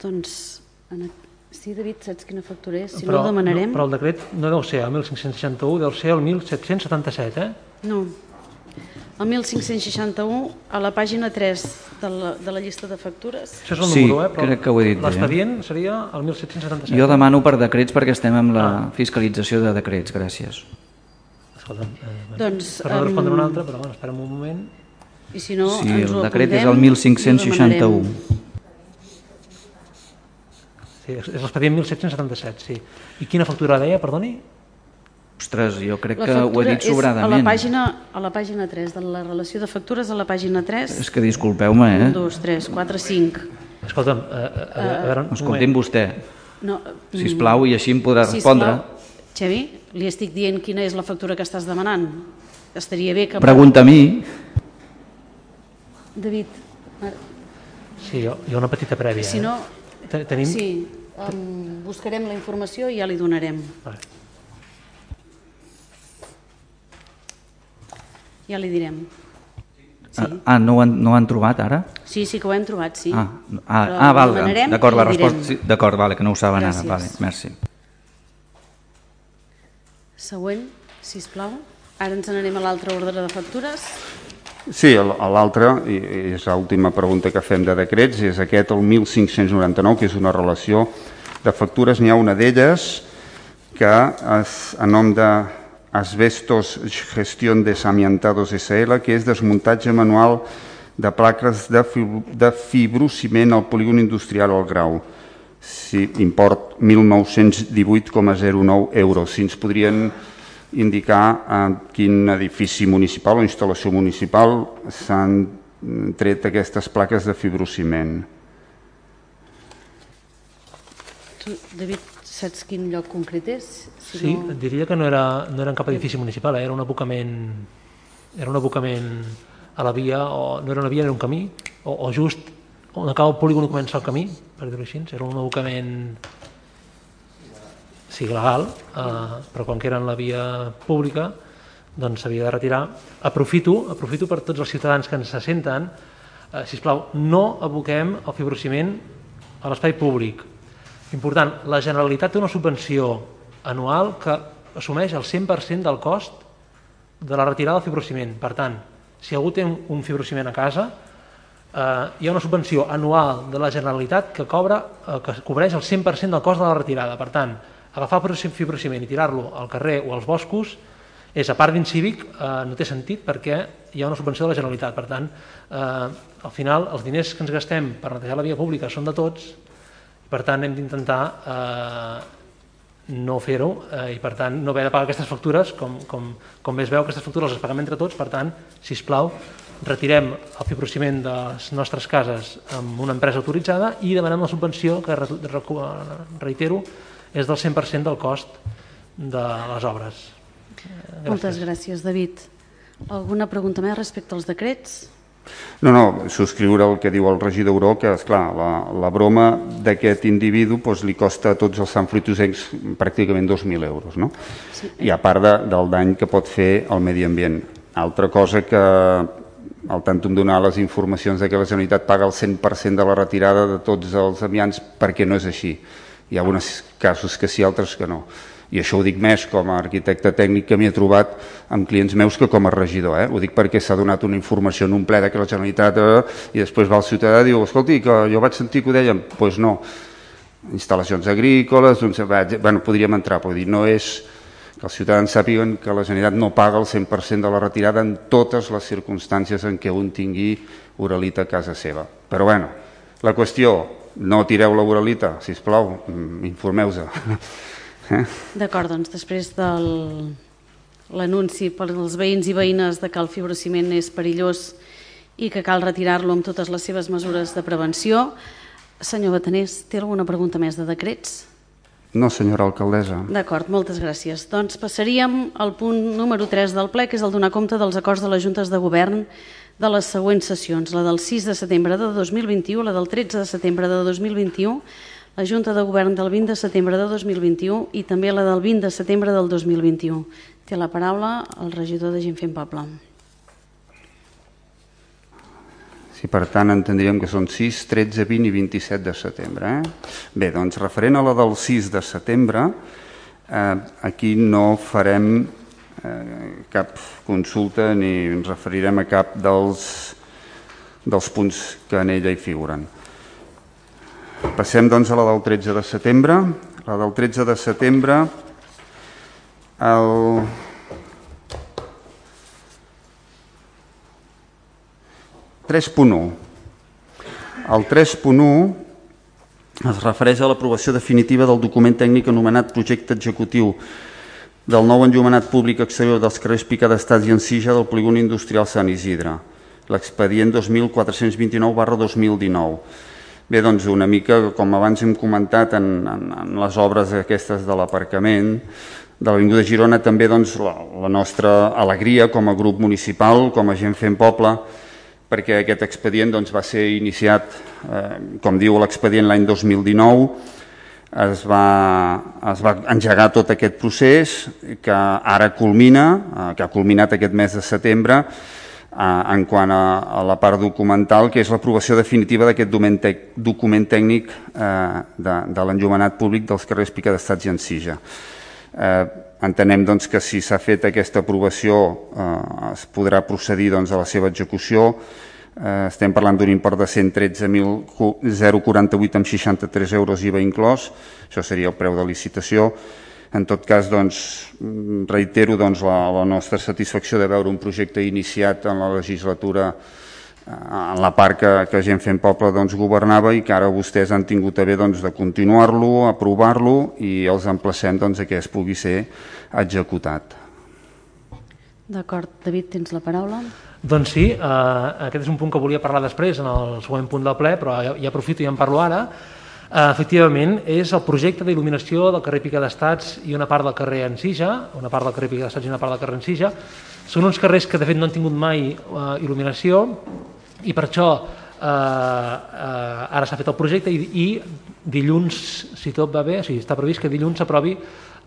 Doncs, en... sí, David, saps quina factura és? Si no, ho demanarem. No, però el decret no deu ser el 1561, deu ser el 1777, eh? No. El 1561, a la pàgina 3 de la, de la llista de factures. Això és el Sí, número, eh? Però crec que ho he dit bé. L'expedient seria el 1777. Jo demano per decrets perquè estem amb la Ah. fiscalització de decrets, gràcies. Escolta'm, eh, Doncs, per no respondre em, un altre, però bueno, espera'm un moment. I si no, Sí, ens el decret és el i ho 1561. demanarem. Sí, és l'expedient 1777, sí. I quina factura deia, perdoni? Ostres, jo crec que ho he dit és a la, sobradament. pàgina, a la pàgina 3, de la relació de factures a la pàgina 3. És que disculpeu-me, eh? 1, 2, 3, 4, 5. Escolta'm, eh, eh, a, a, a veure, un Escolti'm vostè, No, si us plau, i així em podrà respondre. Xavi, li estic dient quina és la factura que estàs demanant. Estaria bé que... Pregunta a mi, David, ara, Sí, hi ha una petita prèvia. si no... Eh? Te- Tenim... Sí, um, buscarem la informació i ja li donarem. Vale. Ja li direm. Sí. Ah, no ho, han, no ho han trobat ara? Sí, sí que ho hem trobat, sí. Ah, ah, Però ah val, d'acord, la resposta... Sí, d'acord, vale, que no ho saben Gràcies. ara. Vale, merci. Següent, si plau. Ara ens n'anem a l'altre ordre de factures. Sí, i és l'última pregunta que fem de decrets, és aquest, el 1599, que és una relació de factures. N'hi ha una d'elles que és a nom de Asbestos Gestión Desamiantados SL, que és desmuntatge manual de plaques de, de fibrociment al polígon industrial al grau. Sí, import 1.918,09 euros. Si ens podrien indicar a quin edifici municipal o instal·lació municipal s'han tret aquestes plaques de fibrociment. Tu, David, saps quin lloc concret és? Si Sí, no... et diria que no era, no era en cap edifici municipal, eh? era un abocament era un abocament a la via, o no era una via, era un camí, o, o just on acaba el polígon i comença el camí, per dir-ho així, era un abocament sí, legal, eh, però com que era en la via pública, doncs s'havia de retirar. Aprofito, aprofito per tots els ciutadans que ens se senten, eh, sisplau, no aboquem el fibrociment a l'espai públic. Important, la Generalitat té una subvenció anual que assumeix el 100% del cost de la retirada del fibrociment. Per tant, si algú té un un fibrociment a casa, eh, hi ha una subvenció anual de la Generalitat que cobra eh, que cobreix el 100% del cost de la retirada. Per tant, agafar fibrociment i tirar-lo al carrer o als boscos és, a part d'incívic, eh, no té sentit perquè hi ha una subvenció de la Generalitat. Per tant, eh, al final, els diners que ens gastem per netejar la via pública són de tots i, per tant, hem d'intentar eh, no fer-ho eh, i per tant no haver de pagar aquestes factures com, com, com es veu aquestes factures les paguem entre tots per tant, si plau retirem el fibrociment de les nostres cases amb una empresa autoritzada i demanem la subvenció que recu- reitero és del 100% del cost de les obres Eh, Moltes gràcies, David. Alguna pregunta més respecte als decrets? No, no, subscriure el que diu el regidor Uró, que, esclar, la, la broma d'aquest individu doncs, li costa a tots els sanfritosencs pràcticament 2.000 euros, no? Sí. I a part de, del dany que pot fer al medi ambient. Altra cosa que al tantum donar les informacions de que la Generalitat paga el 100% de la retirada de tots els amiants perquè no és així. Hi ha alguns casos que sí, altres que no. I això ho dic més com a arquitecte tècnic que m'hi he trobat amb clients meus que com a regidor. Eh? Ho dic perquè s'ha donat una informació en un ple que la Generalitat... Eh, I després va el ciutadà i diu, escolti, que jo vaig sentir que ho deien. Doncs pues no. Instal·lacions agrícoles, doncs, bueno, podríem entrar, però dir, no és que els ciutadans sàpiguen que la Generalitat no paga el 100% de la retirada en totes les circumstàncies en què un tingui uralita a casa seva. Però bueno, la qüestió, no tireu la uralita, si plau, informeu-se. Eh? D'acord, doncs després del l'anunci per als veïns i veïnes de que el fibrociment és perillós i que cal retirar-lo amb totes les seves mesures de prevenció. Senyor Batanés, té alguna pregunta més de decrets? No, senyora alcaldessa. D'acord, moltes gràcies. Doncs passaríem al punt número 3 del ple, que és el donar compte dels acords de les Juntes de Govern de les següents sessions, la del 6 de setembre de 2021, la del 13 de setembre de 2021, la Junta de Govern del 20 de setembre de 2021 i també la del 20 de setembre del 2021. Té la paraula el regidor de Gent Fent Poble. Sí, per tant, entendríem que són 6, 13, 20 i 27 de setembre. Eh? Bé, doncs, referent a la del 6 de setembre, eh, aquí no farem eh, cap consulta ni ens referirem a cap dels, dels punts que en ella hi figuren. Passem, doncs, a la del 13 de setembre. La del 13 de setembre, el, El 3.1 es refereix a l'aprovació definitiva del document tècnic anomenat projecte executiu del nou enllumenat públic exterior dels carrers Pica d'Estats i Ensija del polígon industrial Sant Isidre, l'expedient 2429 barra 2019. Bé, doncs una mica, com abans hem comentat en, en, en les obres aquestes de l'aparcament de l'Avinguda Girona, també doncs, la, la nostra alegria com a grup municipal, com a gent fent poble, perquè aquest expedient doncs, va ser iniciat, eh, com diu l'expedient, l'any 2019, es va, es va engegar tot aquest procés que ara culmina, eh, que ha culminat aquest mes de setembre, en quant a, a la part documental, que és l'aprovació definitiva d'aquest document tècnic eh, de, de l'enllumenat públic dels carrers Pica d'Estats i Encija. Eh, entenem doncs, que si s'ha fet aquesta aprovació eh, es podrà procedir doncs, a la seva execució. Eh, estem parlant d'un import de 113.048 amb 63 euros IVA inclòs, això seria el preu de licitació. En tot cas, doncs, reitero doncs, la, la nostra satisfacció de veure un projecte iniciat en la legislatura eh, en la part que, que Gent Fent Poble doncs, governava i que ara vostès han tingut a bé doncs, de continuar-lo, aprovar-lo i els emplacem doncs, que es pugui ser executat. D'acord. David, tens la paraula. Doncs sí, eh, aquest és un punt que volia parlar després en el següent punt del ple, però ja, ja aprofito i en parlo ara. Eh, efectivament, és el projecte d'il·luminació del carrer Pica d'Estats i una part del carrer Encija, una part del carrer Pica d'Estats i una part del carrer Encija. Són uns carrers que de fet no han tingut mai uh, il·luminació i per això eh, uh, ara s'ha fet el projecte i, i dilluns, si tot va bé, o sigui, està previst que dilluns s'aprovi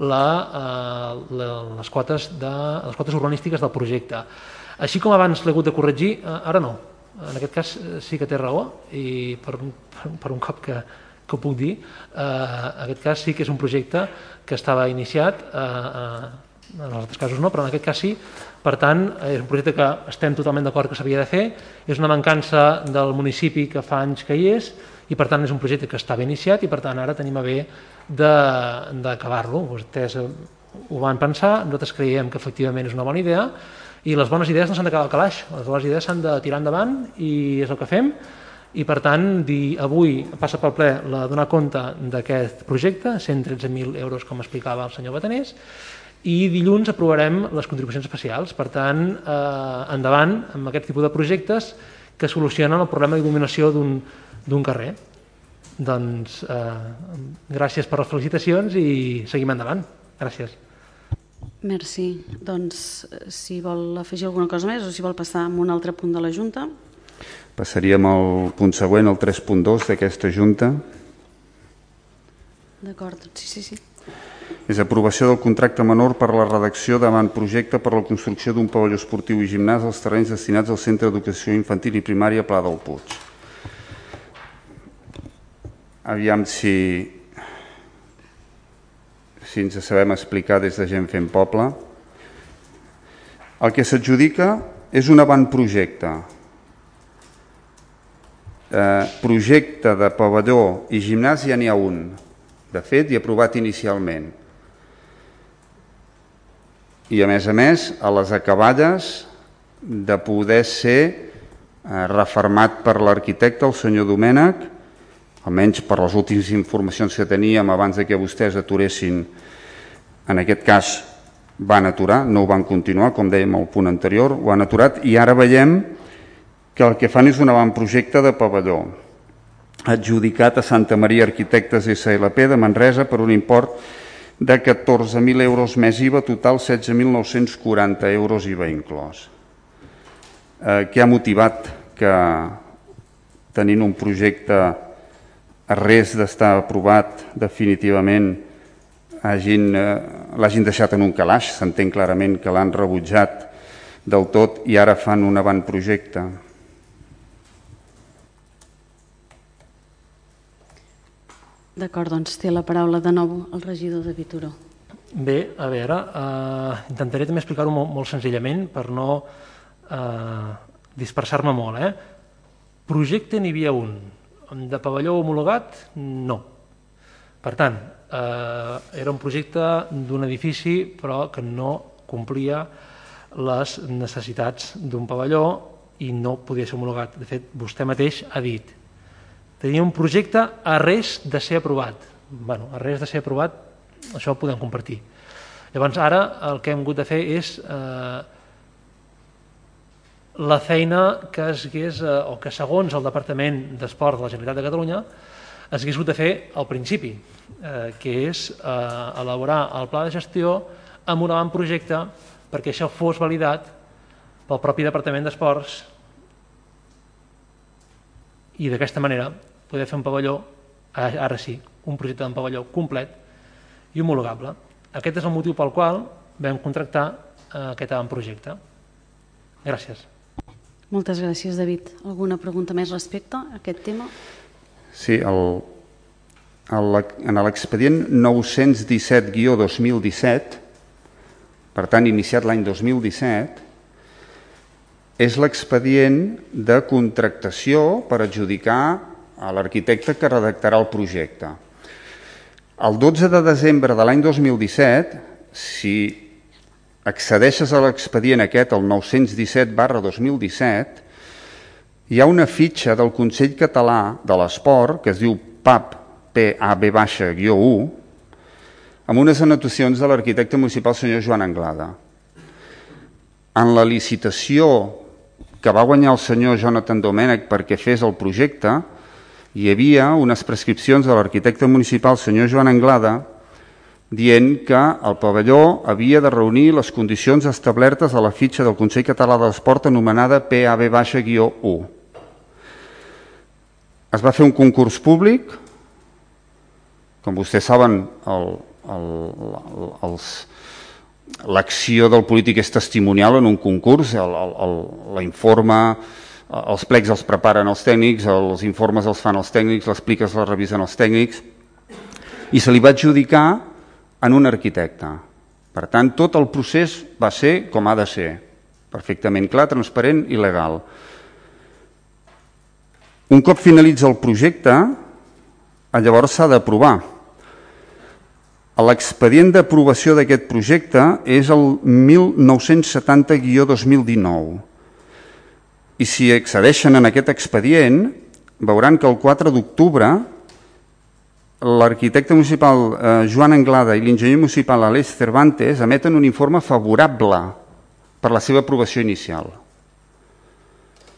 la, uh, la, les, quotes de, les quotes urbanístiques del projecte. Així com abans l'he hagut de corregir, uh, ara no. En aquest cas sí que té raó i per, per, per un cop que, que ho puc dir. Eh, en aquest cas sí que és un projecte que estava iniciat, eh, eh, en els altres casos no, però en aquest cas sí. Per tant, és un projecte que estem totalment d'acord que s'havia de fer, és una mancança del municipi que fa anys que hi és, i per tant és un projecte que estava iniciat i per tant ara tenim a bé d'acabar-lo. Vostès ho van pensar, nosaltres creiem que efectivament és una bona idea i les bones idees no s'han de quedar al calaix, les bones idees s'han de tirar endavant i és el que fem i per tant dir, avui passa pel ple la donar compte d'aquest projecte, 113.000 euros com explicava el senyor Batanés, i dilluns aprovarem les contribucions especials. Per tant, eh, endavant amb aquest tipus de projectes que solucionen el problema d'il·luminació d'un carrer. Doncs eh, gràcies per les felicitacions i seguim endavant. Gràcies. Merci. Doncs si vol afegir alguna cosa més o si vol passar a un altre punt de la Junta. Passaríem al punt següent, el 3.2 d'aquesta Junta. D'acord, sí, sí, sí. És aprovació del contracte menor per a la redacció davant projecte per a la construcció d'un pavelló esportiu i gimnàs als terrenys destinats al Centre d'Educació Infantil i Primària Pla del Puig. Aviam si, si ens sabem explicar des de gent fent poble. El que s'adjudica és un avantprojecte, eh, projecte de pavelló i gimnàs ja n'hi ha un, de fet, i aprovat inicialment. I a més a més, a les acaballes de poder ser eh, reformat per l'arquitecte, el senyor Domènech, almenys per les últimes informacions que teníem abans de que vostès aturessin, en aquest cas van aturar, no ho van continuar, com dèiem al punt anterior, ho han aturat i ara veiem que el que fan és un avantprojecte de pavelló adjudicat a Santa Maria Arquitectes SLP de Manresa per un import de 14.000 euros més IVA, total 16.940 euros IVA inclòs. Eh, què ha motivat que tenint un projecte a res d'estar aprovat definitivament eh, l'hagin deixat en un calaix, s'entén clarament que l'han rebutjat del tot i ara fan un avantprojecte. D'acord, doncs té la paraula de nou el regidor de Vituró. Bé, a veure, eh, intentaré també explicar-ho molt, molt senzillament per no eh, dispersar-me molt. Eh? Projecte n'hi havia un. De pavelló homologat, no. Per tant, eh, era un projecte d'un edifici però que no complia les necessitats d'un pavelló i no podia ser homologat. De fet, vostè mateix ha dit tenia un projecte a res de ser aprovat. bueno, a res de ser aprovat, això ho podem compartir. Llavors, ara el que hem hagut de fer és eh, la feina que es hagués, eh, o que segons el Departament d'Esport de la Generalitat de Catalunya es hagués hagut de fer al principi, eh, que és eh, elaborar el pla de gestió amb un avantprojecte perquè això fos validat pel propi Departament d'Esports i d'aquesta manera poder fer un pavelló, ara sí, un projecte d'un pavelló complet i homologable. Aquest és el motiu pel qual vam contractar eh, aquest avantprojecte. Gràcies. Moltes gràcies, David. Alguna pregunta més respecte a aquest tema? Sí, el, el, en l'expedient 917-2017, per tant iniciat l'any 2017, és l'expedient de contractació per adjudicar a l'arquitecte que redactarà el projecte. El 12 de desembre de l'any 2017, si accedeixes a l'expedient aquest, el 917 barra 2017, hi ha una fitxa del Consell Català de l'Esport, que es diu PAP, PAB-U, amb unes anotacions de l'arquitecte municipal senyor Joan Anglada. En la licitació que va guanyar el senyor Jonathan Domènech perquè fes el projecte, hi havia unes prescripcions de l'arquitecte municipal senyor Joan Anglada dient que el pavelló havia de reunir les condicions establertes a la fitxa del Consell Català de l'Esport anomenada PAB-U. Es va fer un concurs públic, com vostès saben, l'acció del polític és testimonial en un concurs, l'informe, els plecs els preparen els tècnics, els informes els fan els tècnics, les pliques les revisen els tècnics, i se li va adjudicar en un arquitecte. Per tant, tot el procés va ser com ha de ser, perfectament clar, transparent i legal. Un cop finalitza el projecte, llavors s'ha d'aprovar. L'expedient d'aprovació d'aquest projecte és el 1970-2019. I si accedeixen en aquest expedient, veuran que el 4 d'octubre l'arquitecte municipal eh, Joan Anglada i l'enginyer municipal Aleix Cervantes emeten un informe favorable per la seva aprovació inicial.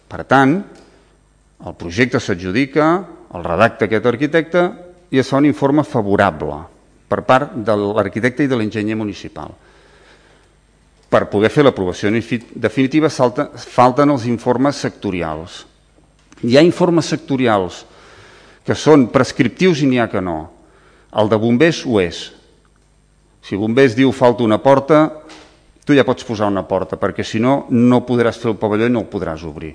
Per tant, el projecte s'adjudica, el redacta aquest arquitecte i es fa un informe favorable per part de l'arquitecte i de l'enginyer municipal. Per poder fer l'aprovació definitiva salta, falten els informes sectorials. Hi ha informes sectorials que són prescriptius i n'hi ha que no. El de bombers ho és. Si bombers diu falta una porta, tu ja pots posar una porta, perquè si no, no podràs fer el pavelló i no el podràs obrir.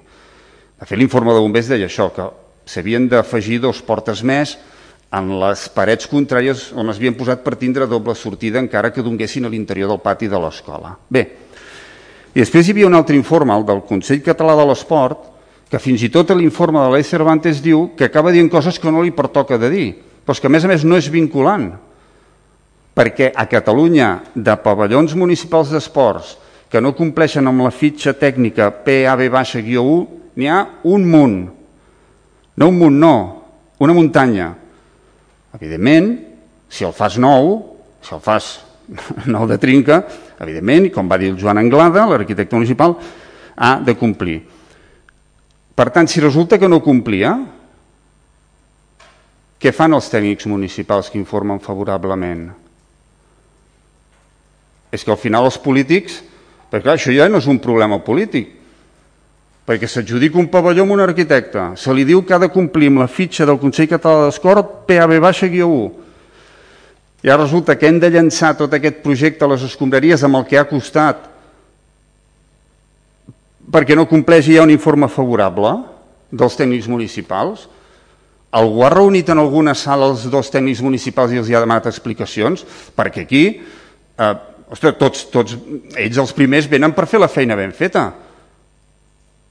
De fet, l'informe de bombers deia això, que s'havien d'afegir dos portes més en les parets contràries on es havien posat per tindre doble sortida encara que donguessin a l'interior del pati de l'escola. Bé, i després hi havia un altre informe, el del Consell Català de l'Esport, que fins i tot l'informe de l'Eix Cervantes diu que acaba dient coses que no li pertoca de dir, però que a més a més no és vinculant, perquè a Catalunya de pavellons municipals d'esports que no compleixen amb la fitxa tècnica PAB-U n'hi ha un munt, no un munt, no, una muntanya. Evidentment, si el fas nou, si el fas nou de trinca, evidentment, com va dir el Joan Anglada, l'arquitecte municipal, ha de complir. Per tant, si resulta que no complia, què fan els tècnics municipals que informen favorablement? És que al final els polítics, perquè clar, això ja no és un problema polític, perquè s'adjudica un pavelló amb un arquitecte, se li diu que ha de complir amb la fitxa del Consell Català d'Escort PAB-1, i ara resulta que hem de llançar tot aquest projecte a les escombraries amb el que ha costat perquè no compleix ja un informe favorable dels tècnics municipals? Algú ha reunit en alguna sala els dos tècnics municipals i els ha demanat explicacions? Perquè aquí, eh, ostres, tots, tots ells els primers venen per fer la feina ben feta.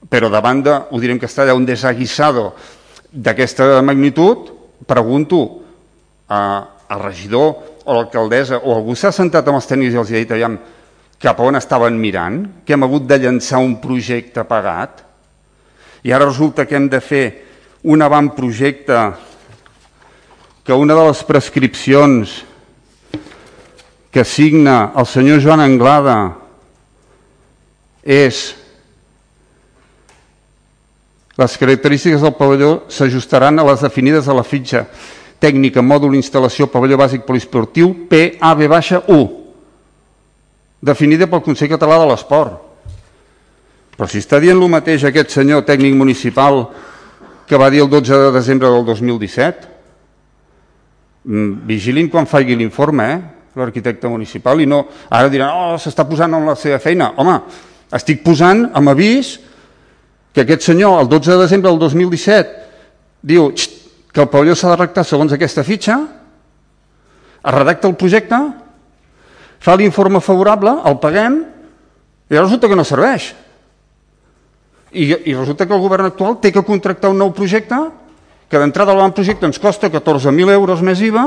Però davant de, ho direm que està allà un desaguissado d'aquesta magnitud, pregunto a, al regidor o l'alcaldessa o algú s'ha sentat amb els tècnics i els ha dit aviam, cap a on estaven mirant, que hem hagut de llançar un projecte pagat, i ara resulta que hem de fer un avantprojecte que una de les prescripcions que signa el senyor Joan Anglada és les característiques del pavelló s'ajustaran a les definides a la fitxa tècnica mòdul instal·lació pavelló bàsic poliesportiu PAB-1 definida pel Consell Català de l'Esport. Però si està dient el mateix aquest senyor tècnic municipal que va dir el 12 de desembre del 2017, mm, vigilin quan faci l'informe, eh? l'arquitecte municipal, i no, ara diran, oh, s'està posant en la seva feina. Home, estic posant amb avís que aquest senyor, el 12 de desembre del 2017, diu que el pavelló s'ha de redactar segons aquesta fitxa, es redacta el projecte, fa l'informe favorable, el paguem, i resulta que no serveix. I, I resulta que el govern actual té que contractar un nou projecte, que d'entrada projecte ens costa 14.000 euros més IVA,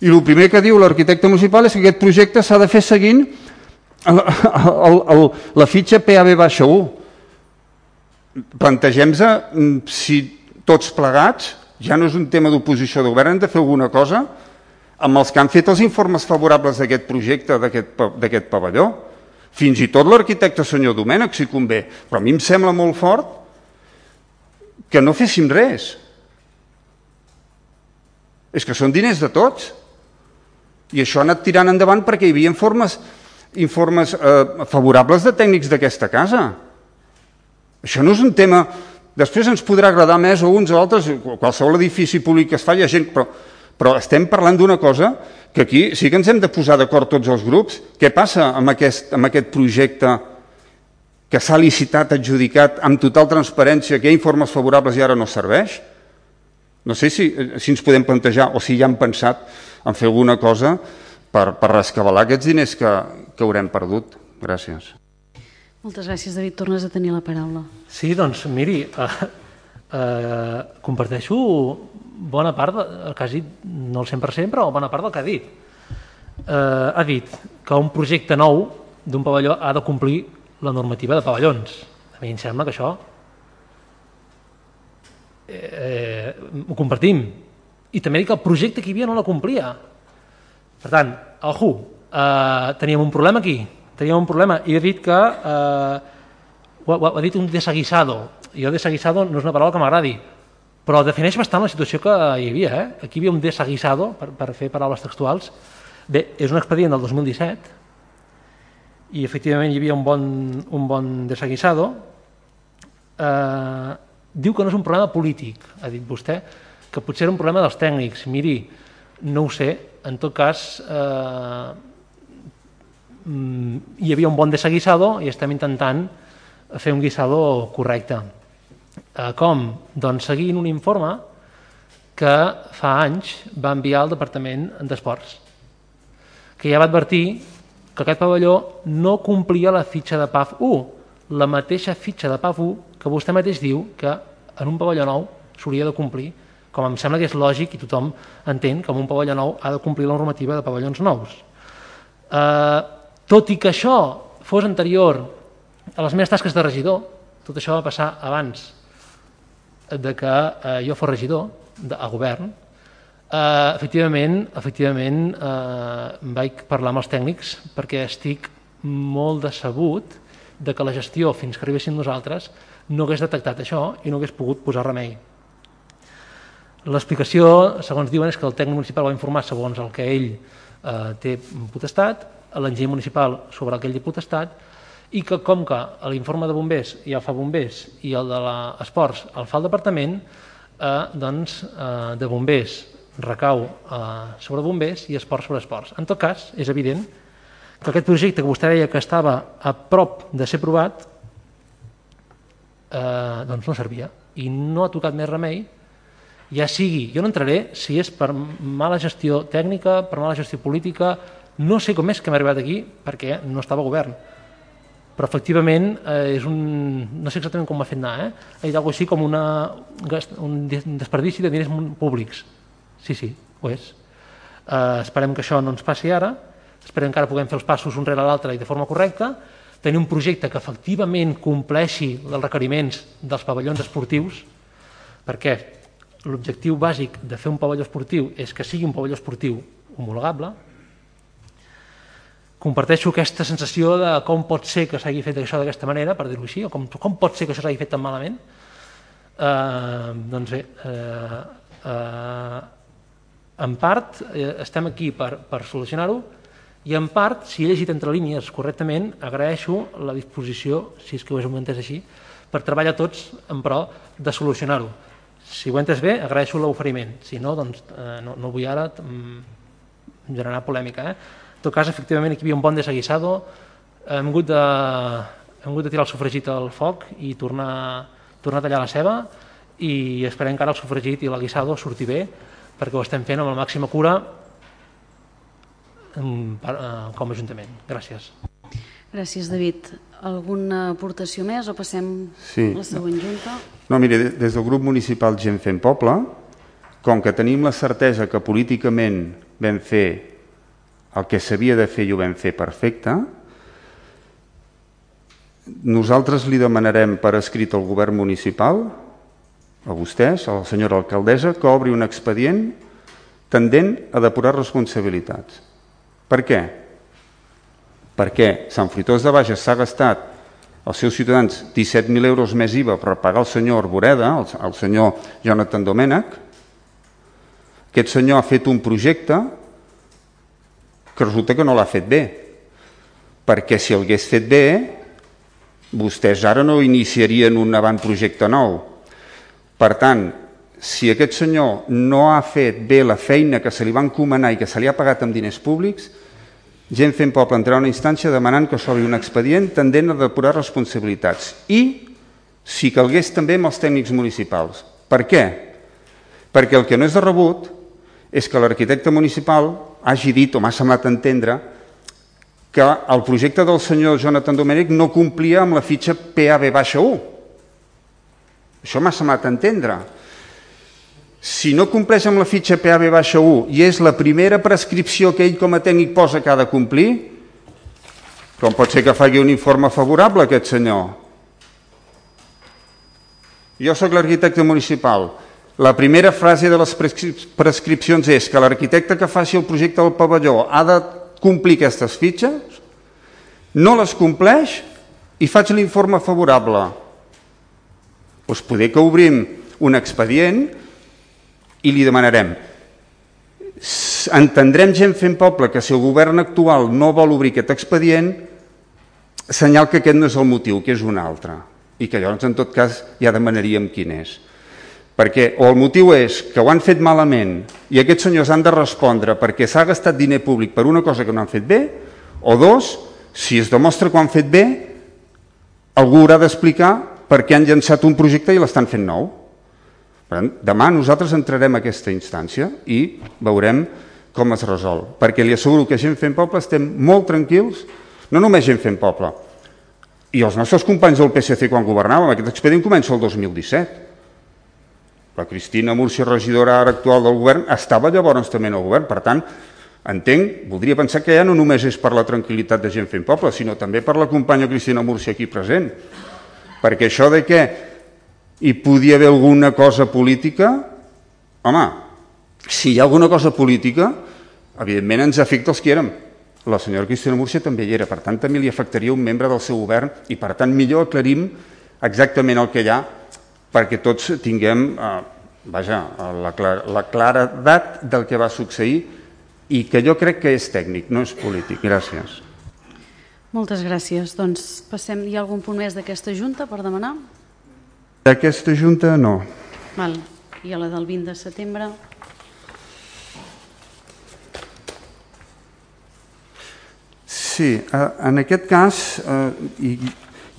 i el primer que diu l'arquitecte municipal és que aquest projecte s'ha de fer seguint el, el, el, la fitxa PAB-1. Plantegem-nos mm, si tots plegats, ja no és un tema d'oposició de govern, hem de fer alguna cosa amb els que han fet els informes favorables d'aquest projecte, d'aquest pavelló. Fins i tot l'arquitecte senyor Domènech, si convé. Però a mi em sembla molt fort que no féssim res. És que són diners de tots. I això ha anat tirant endavant perquè hi havia informes, informes eh, favorables de tècnics d'aquesta casa. Això no és un tema... Després ens podrà agradar més o uns o altres, qualsevol edifici públic que es fa, hi ha gent... Però, però estem parlant d'una cosa que aquí sí que ens hem de posar d'acord tots els grups. Què passa amb aquest, amb aquest projecte que s'ha licitat, adjudicat amb total transparència, que hi ha informes favorables i ara no serveix? No sé si, si ens podem plantejar o si ja han pensat en fer alguna cosa per, per rescabalar aquests diners que, que haurem perdut. Gràcies. Moltes gràcies, David. Tornes a tenir la paraula. Sí, doncs, miri, eh, eh, comparteixo bona part has dit, no el 100%, però bona part del que ha dit. Eh, ha dit que un projecte nou d'un pavelló ha de complir la normativa de pavellons. A mi em sembla que això eh, ho compartim. I també dic que el projecte que hi havia no la complia. Per tant, HU, eh, teníem un problema aquí, teníem un problema, i he dit que, eh, ho, ho ha dit un desaguisado, jo desaguisado no és una paraula que m'agradi, però defineix bastant la situació que hi havia. Eh? Aquí hi havia un desaguisado, per, per fer paraules textuals. Bé, és un expedient del 2017 i efectivament hi havia un bon, un bon desaguisado. Eh, diu que no és un problema polític, ha dit vostè, que potser era un problema dels tècnics. Miri, no ho sé, en tot cas eh, hi havia un bon desaguisado i estem intentant fer un guisado correcte. Eh, com? Doncs seguint un informe que fa anys va enviar al Departament d'Esports, que ja va advertir que aquest pavelló no complia la fitxa de PAF 1, la mateixa fitxa de PAF 1 que vostè mateix diu que en un pavelló nou s'hauria de complir, com em sembla que és lògic i tothom entén que en un pavelló nou ha de complir la normativa de pavellons nous. Eh, tot i que això fos anterior a les meves tasques de regidor, tot això va passar abans de que eh, jo fos regidor de, a govern, eh, efectivament, efectivament eh, vaig parlar amb els tècnics perquè estic molt decebut de que la gestió, fins que arribéssim nosaltres, no hagués detectat això i no hagués pogut posar remei. L'explicació, segons diuen, és que el tècnic municipal va informar segons el que ell eh, té potestat, l'enginyer municipal sobre el que ell té potestat, i que com que l'informe de bombers ja el fa bombers i el de l'esports el fa el departament, eh, doncs eh, de bombers recau eh, sobre bombers i esports sobre esports. En tot cas, és evident que aquest projecte que vostè deia que estava a prop de ser aprovat eh, doncs no servia i no ha tocat més remei ja sigui, jo no entraré si és per mala gestió tècnica, per mala gestió política, no sé com és que hem arribat aquí perquè no estava govern però efectivament eh, és un, no sé exactament com m'ha fet anar, eh? ha alguna així com una, un desperdici de diners públics. Sí, sí, ho és. Eh, esperem que això no ens passi ara, esperem que ara puguem fer els passos un rere l'altre i de forma correcta, tenir un projecte que efectivament compleixi els requeriments dels pavellons esportius, perquè l'objectiu bàsic de fer un pavelló esportiu és que sigui un pavelló esportiu homologable, comparteixo aquesta sensació de com pot ser que s'hagi fet això d'aquesta manera, per dir-ho així, o com, com pot ser que això s'hagi fet tan malament. Eh, doncs bé, eh, eh, en part eh, estem aquí per, per solucionar-ho i en part, si he llegit entre línies correctament, agraeixo la disposició, si és que ho he entès així, per treballar tots en pro de solucionar-ho. Si ho he entès bé, agraeixo l'oferiment. Si no, doncs eh, no, no vull ara mm, generar polèmica. Eh? En tot cas, efectivament, aquí hi havia un bon desaguisado, hem hagut de, hem hagut de tirar el sofregit al foc i tornar, tornar a tallar la ceba i esperem que ara el sofregit i la guisado surti bé perquè ho estem fent amb la màxima cura com a Ajuntament. Gràcies. Gràcies, David. Alguna aportació més o passem sí. a la següent junta? No, mire, des del grup municipal Gent Fent Poble, com que tenim la certesa que políticament vam fer el que s'havia de fer i ho vam fer perfecte, nosaltres li demanarem per escrit al govern municipal, a vostès, a la senyora alcaldessa, que obri un expedient tendent a depurar responsabilitats. Per què? Perquè Sant Fruitós de Bages s'ha gastat els seus ciutadans 17.000 euros més IVA per pagar el senyor Arboreda, el, el senyor Jonathan Domènech. Aquest senyor ha fet un projecte que resulta que no l'ha fet bé. Perquè si el hagués fet bé, vostès ara no iniciarien un avantprojecte nou. Per tant, si aquest senyor no ha fet bé la feina que se li va encomanar i que se li ha pagat amb diners públics, gent fent poble entrarà una instància demanant que s'obri un expedient tendent a depurar responsabilitats i, si calgués, també amb els tècnics municipals. Per què? Perquè el que no és de rebut és que l'arquitecte municipal hagi dit, o m'ha semblat entendre, que el projecte del senyor Jonathan Domènech no complia amb la fitxa PAB-1. Això m'ha semblat entendre. Si no compleix amb la fitxa PAB-1 i és la primera prescripció que ell com a tècnic posa que ha de complir, com pot ser que faci un informe favorable aquest senyor? Jo sóc l'arquitecte municipal. La primera frase de les prescripcions és que l'arquitecte que faci el projecte del pavelló ha de complir aquestes fitxes, no les compleix i faig l'informe favorable. Doncs poder que obrim un expedient i li demanarem entendrem gent fent poble que si el govern actual no vol obrir aquest expedient senyal que aquest no és el motiu, que és un altre i que llavors en tot cas ja demanaríem quin és perquè o el motiu és que ho han fet malament i aquests senyors han de respondre perquè s'ha gastat diner públic per una cosa que no han fet bé o dos, si es demostra que ho han fet bé algú haurà d'explicar per què han llançat un projecte i l'estan fent nou per tant, demà nosaltres entrarem a aquesta instància i veurem com es resol. Perquè li asseguro que gent fent poble estem molt tranquils, no només gent fent poble, i els nostres companys del PSC quan governàvem, aquest expedient comença el 2017. La Cristina Múrcia, regidora ara actual del govern, estava llavors també en el govern. Per tant, entenc, voldria pensar que ja no només és per la tranquil·litat de gent fent poble, sinó també per la companya Cristina Múrcia aquí present. Perquè això de que hi podia haver alguna cosa política, home, si hi ha alguna cosa política, evidentment ens afecta els que érem. La senyora Cristina Múrcia també hi era, per tant també li afectaria un membre del seu govern i per tant millor aclarim exactament el que hi ha perquè tots tinguem eh, vaja, la, clar, la claredat del que va succeir i que jo crec que és tècnic, no és polític. Gràcies. Moltes gràcies. Doncs passem, hi ha algun punt més d'aquesta Junta per demanar? Aquesta Junta no. Val. I a la del 20 de setembre? Sí, en aquest cas eh,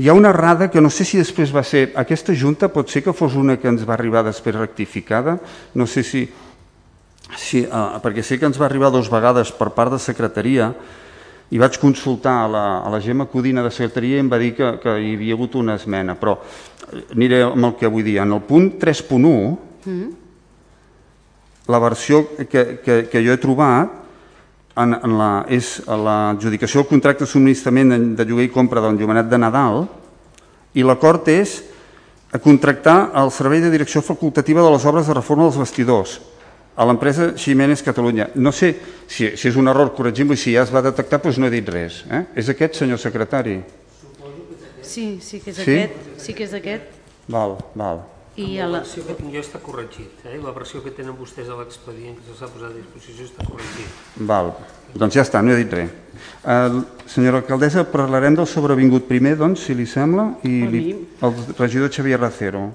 hi, ha una errada que no sé si després va ser... Aquesta Junta pot ser que fos una que ens va arribar després rectificada, no sé si... si eh, perquè sé que ens va arribar dues vegades per part de secretaria, i vaig consultar a la, a la Gemma Codina de secretaria i em va dir que, que hi havia hagut una esmena, però aniré amb el que vull dir. En el punt 3.1, mm. la versió que, que, que jo he trobat en, en la, és l'adjudicació del contracte de subministrament de, de lloguer i compra del Llumenat de Nadal i l'acord és a contractar el servei de direcció facultativa de les obres de reforma dels vestidors a l'empresa Ximenes Catalunya. No sé si, si és un error, corregim-lo, i si ja es va detectar, doncs no he dit res. Eh? És aquest, senyor secretari? Sí, sí que és sí? aquest. Sí que és aquest. Val, val. I la versió que tinc jo està corregit, eh? la versió que tenen vostès a l'expedient que s'ha posat a disposició està corregit. Val, doncs ja està, no he dit res. Uh, senyora alcaldessa, parlarem del sobrevingut primer, doncs, si li sembla, i li, el regidor Xavier Racero.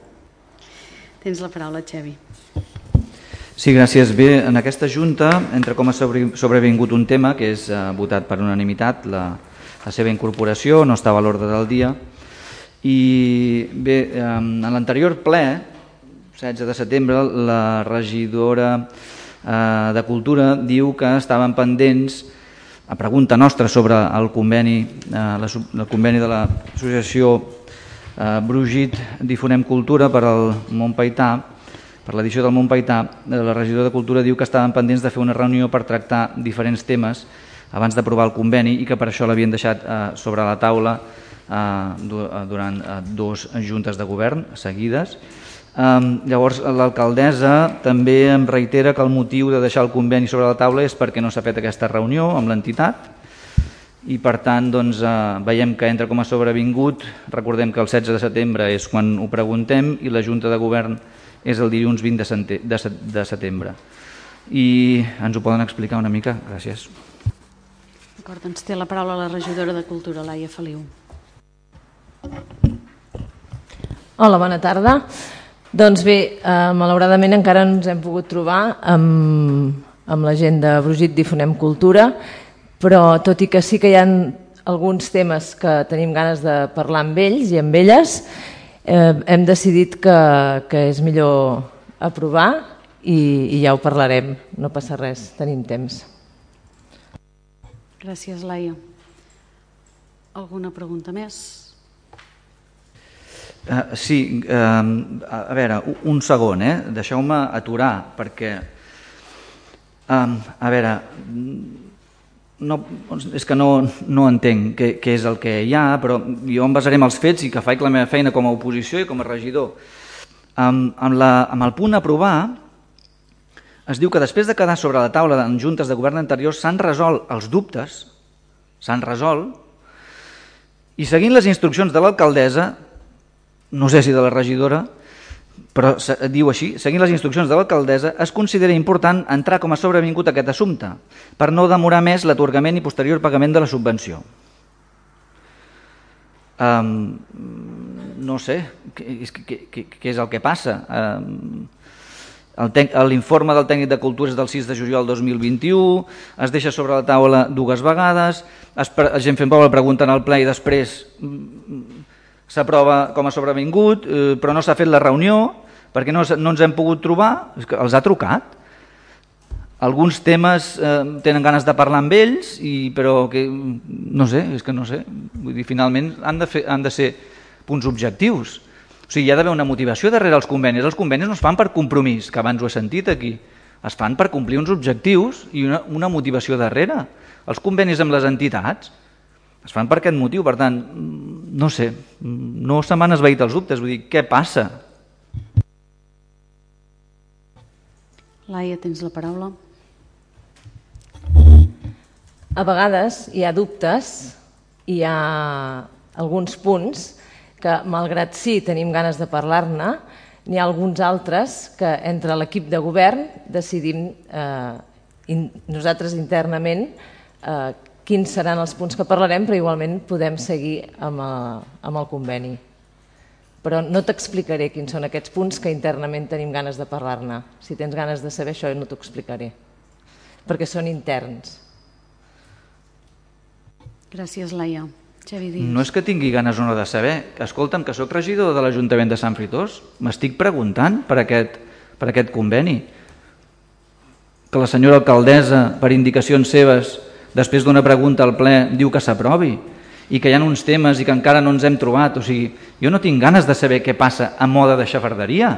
Tens la paraula, Xavi. Sí, gràcies. Bé, en aquesta Junta entra com a sobrevingut un tema que és eh, votat per unanimitat, la, la seva incorporació, no estava a l'ordre del dia, I bé, en l'anterior ple, 16 de setembre, la regidora eh, de Cultura diu que estaven pendents a pregunta nostra sobre el conveni, eh, el conveni de l'associació eh, Brugit Difonem Cultura per al Montpaità, per l'edició del Montpaità, la regidora de Cultura diu que estaven pendents de fer una reunió per tractar diferents temes abans d'aprovar el conveni i que per això l'havien deixat sobre la taula durant dos juntes de govern seguides. Llavors l'alcaldessa també em reitera que el motiu de deixar el conveni sobre la taula és perquè no s'ha fet aquesta reunió amb l'entitat i per tant doncs, eh, veiem que entra com a sobrevingut, recordem que el 16 de setembre és quan ho preguntem i la Junta de Govern és el dilluns 20 de, de, de setembre. I ens ho poden explicar una mica? Gràcies. D'acord, doncs té la paraula la regidora de Cultura, Laia Feliu. Hola, bona tarda. Doncs bé, eh, malauradament encara ens hem pogut trobar amb, amb la gent de Brugit Difonem Cultura, però tot i que sí que hi ha alguns temes que tenim ganes de parlar amb ells i amb elles, eh, hem decidit que, que és millor aprovar i, i ja ho parlarem, no passa res, tenim temps. Gràcies, Laia. Alguna pregunta més? Uh, sí, a veure, un segon, eh? deixeu-me aturar, perquè, a veure, no, és que no, no entenc què, què és el que hi ha, però jo em basaré en els fets i que faig la meva feina com a oposició i com a regidor. Um, amb, la, amb el punt aprovar, es diu que després de quedar sobre la taula en juntes de govern anteriors s'han resolt els dubtes, s'han resolt, i seguint les instruccions de l'alcaldessa no sé si de la regidora, però diu així, seguint les instruccions de l'alcaldessa, es considera important entrar com a sobrevingut aquest assumpte, per no demorar més l'atorgament i posterior pagament de la subvenció. Um, no sé, què, què, què, és el que passa? Um, L'informe del tècnic de cultura és del 6 de juliol del 2021, es deixa sobre la taula dues vegades, es, la gent fent poble pregunten al ple i després s'aprova com a sobrevingut, eh, però no s'ha fet la reunió perquè no, no ens hem pogut trobar, els ha trucat. Alguns temes eh, tenen ganes de parlar amb ells, i, però que, no sé, és que no sé, vull dir, finalment han de, fer, han de ser punts objectius. O sigui, hi ha d'haver una motivació darrere els convenis. Els convenis no es fan per compromís, que abans ho he sentit aquí, es fan per complir uns objectius i una, una motivació darrere. Els convenis amb les entitats es fan per aquest motiu, per tant, no sé, no se m'han esveït els dubtes, vull dir, què passa? Laia, tens la paraula. A vegades hi ha dubtes, hi ha alguns punts que, malgrat sí tenim ganes de parlar-ne, n'hi ha alguns altres que entre l'equip de govern decidim eh, in, nosaltres internament eh, quins seran els punts que parlarem, però igualment podem seguir amb el, amb el conveni. Però no t'explicaré quins són aquests punts que internament tenim ganes de parlar-ne. Si tens ganes de saber això, no t'ho explicaré, perquè són interns. Gràcies, Laia. Xavi Díaz. No és que tingui ganes o no de saber. Escolta'm, que sóc regidor de l'Ajuntament de Sant Fritós, m'estic preguntant per aquest, per aquest conveni. Que la senyora alcaldessa, per indicacions seves, després d'una pregunta al ple diu que s'aprovi i que hi ha uns temes i que encara no ens hem trobat. O sigui, jo no tinc ganes de saber què passa a moda de xafarderia.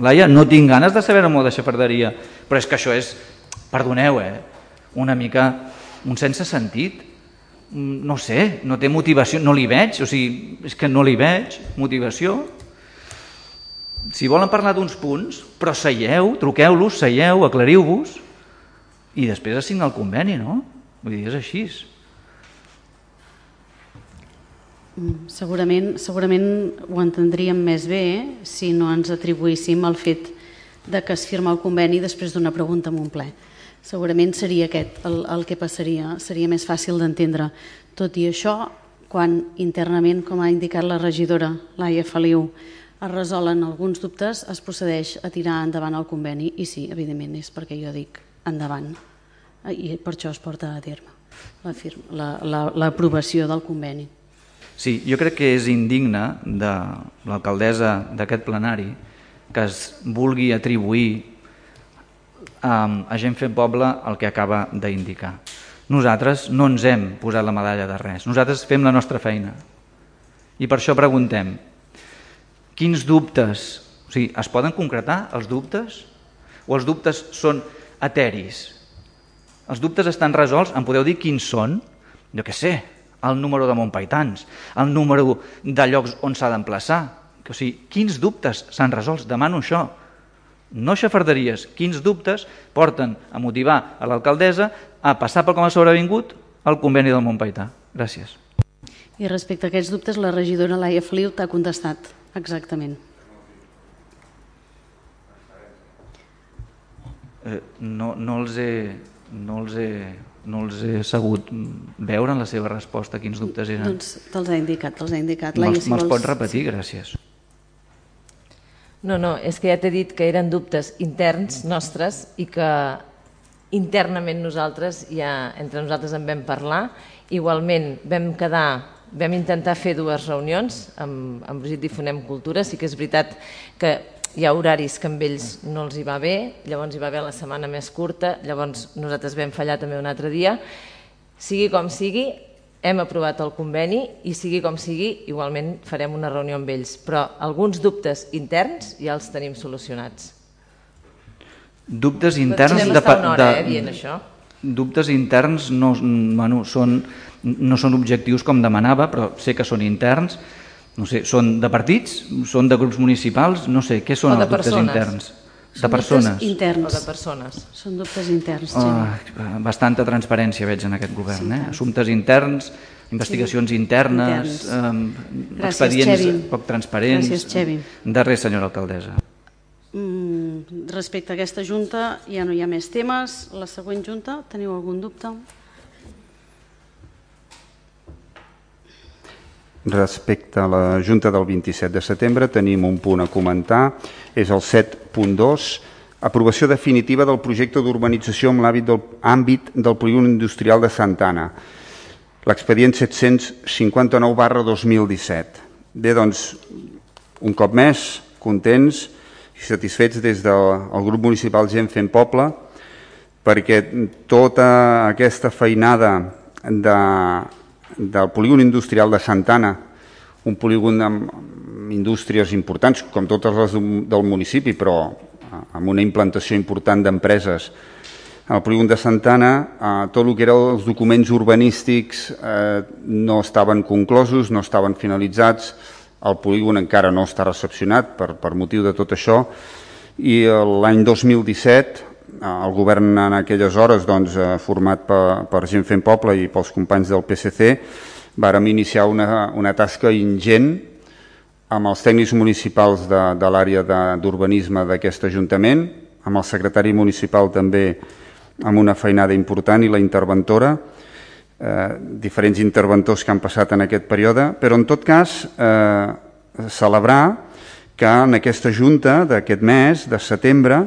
Laia, no tinc ganes de saber a moda de xafarderia, però és que això és, perdoneu, eh, una mica un sense sentit. No sé, no té motivació, no li veig, o sigui, és que no li veig motivació. Si volen parlar d'uns punts, però seieu, truqueu-los, seieu, aclariu-vos, i després es signa el conveni, no? Vull dir, és així. Mm, segurament, segurament ho entendríem més bé si no ens atribuíssim el fet de que es firma el conveni després d'una pregunta en un ple. Segurament seria aquest el, el que passaria, seria més fàcil d'entendre. Tot i això, quan internament, com ha indicat la regidora Laia Feliu, es resolen alguns dubtes, es procedeix a tirar endavant el conveni i sí, evidentment, és perquè jo dic endavant i per això es porta a terme l'aprovació la, la, del conveni. Sí, jo crec que és indigne de l'alcaldessa d'aquest plenari que es vulgui atribuir a, a gent fent poble el que acaba d'indicar. Nosaltres no ens hem posat la medalla de res, nosaltres fem la nostra feina. I per això preguntem, quins dubtes, o sigui, es poden concretar els dubtes? O els dubtes són ateris? Els dubtes estan resolts, em podeu dir quins són? Jo què sé, el número de Montpaitans, el número de llocs on s'ha d'emplaçar. O sigui, quins dubtes s'han resolts? Demano això. No xafarderies, quins dubtes porten a motivar a l'alcaldessa a passar pel com ha sobrevingut el conveni del Montpaità. Gràcies. I respecte a aquests dubtes, la regidora Laia Feliu t'ha contestat exactament. Eh, no, no, els he, no, els he, no els he sabut veure en la seva resposta quins dubtes eren. Doncs te'ls ha indicat, te'ls ha indicat. Me'ls si vols- pots repetir? Gràcies. No, no, és que ja t'he dit que eren dubtes interns nostres i que internament nosaltres, ja entre nosaltres en vam parlar, igualment vam quedar, vam intentar fer dues reunions amb, amb Brigit Difonem Cultura, sí que és veritat que hi ha horaris que amb ells no els hi va bé, llavors hi va haver la setmana més curta, llavors nosaltres vam fallar també un altre dia. Sigui com sigui, hem aprovat el conveni i sigui com sigui, igualment farem una reunió amb ells, però alguns dubtes interns ja els tenim solucionats. Dubtes interns... Podem de, estar una hora, de- eh, dient això. Dubtes interns no, bueno, són, no són objectius com demanava, però sé que són interns. No sé, són de partits? Són de grups municipals? No sé, què són O de els dubtes persones. interns? De Són persones. dubtes interns. O de persones. Són dubtes interns, Xavi. Ah, bastanta transparència veig en aquest govern. Eh? Assumptes interns, investigacions internes, Interns. eh, Gràcies, expedients Xevi. poc transparents. Gràcies, Xevi. De res, senyora alcaldessa. Mm, respecte a aquesta junta ja no hi ha més temes. La següent junta, teniu algun dubte? Respecte a la Junta del 27 de setembre tenim un punt a comentar, és el 7.2, aprovació definitiva del projecte d'urbanització en l'àmbit del, àmbit del polígon industrial de Santana, l'expedient 759 barra 2017. Bé, doncs, un cop més, contents i satisfets des del grup municipal Gent Fent Poble, perquè tota aquesta feinada de, del polígon industrial de Santana, un polígon amb indústries importants, com totes les del- municipi, però amb una implantació important d'empreses. Al polígon de Santana, eh, tot el que eren els documents urbanístics eh, no estaven conclosos, no estaven finalitzats, el polígon encara no està recepcionat per, per motiu de tot això, i eh, l'any 2017 eh, el govern en aquelles hores doncs, eh, format per, per gent fent poble i pels companys del PSC vàrem iniciar una, una tasca ingent amb els tècnics municipals de, de l'àrea d'urbanisme d'aquest Ajuntament, amb el secretari municipal també amb una feinada important i la interventora, eh, diferents interventors que han passat en aquest període, però en tot cas eh, celebrar que en aquesta junta d'aquest mes, de setembre,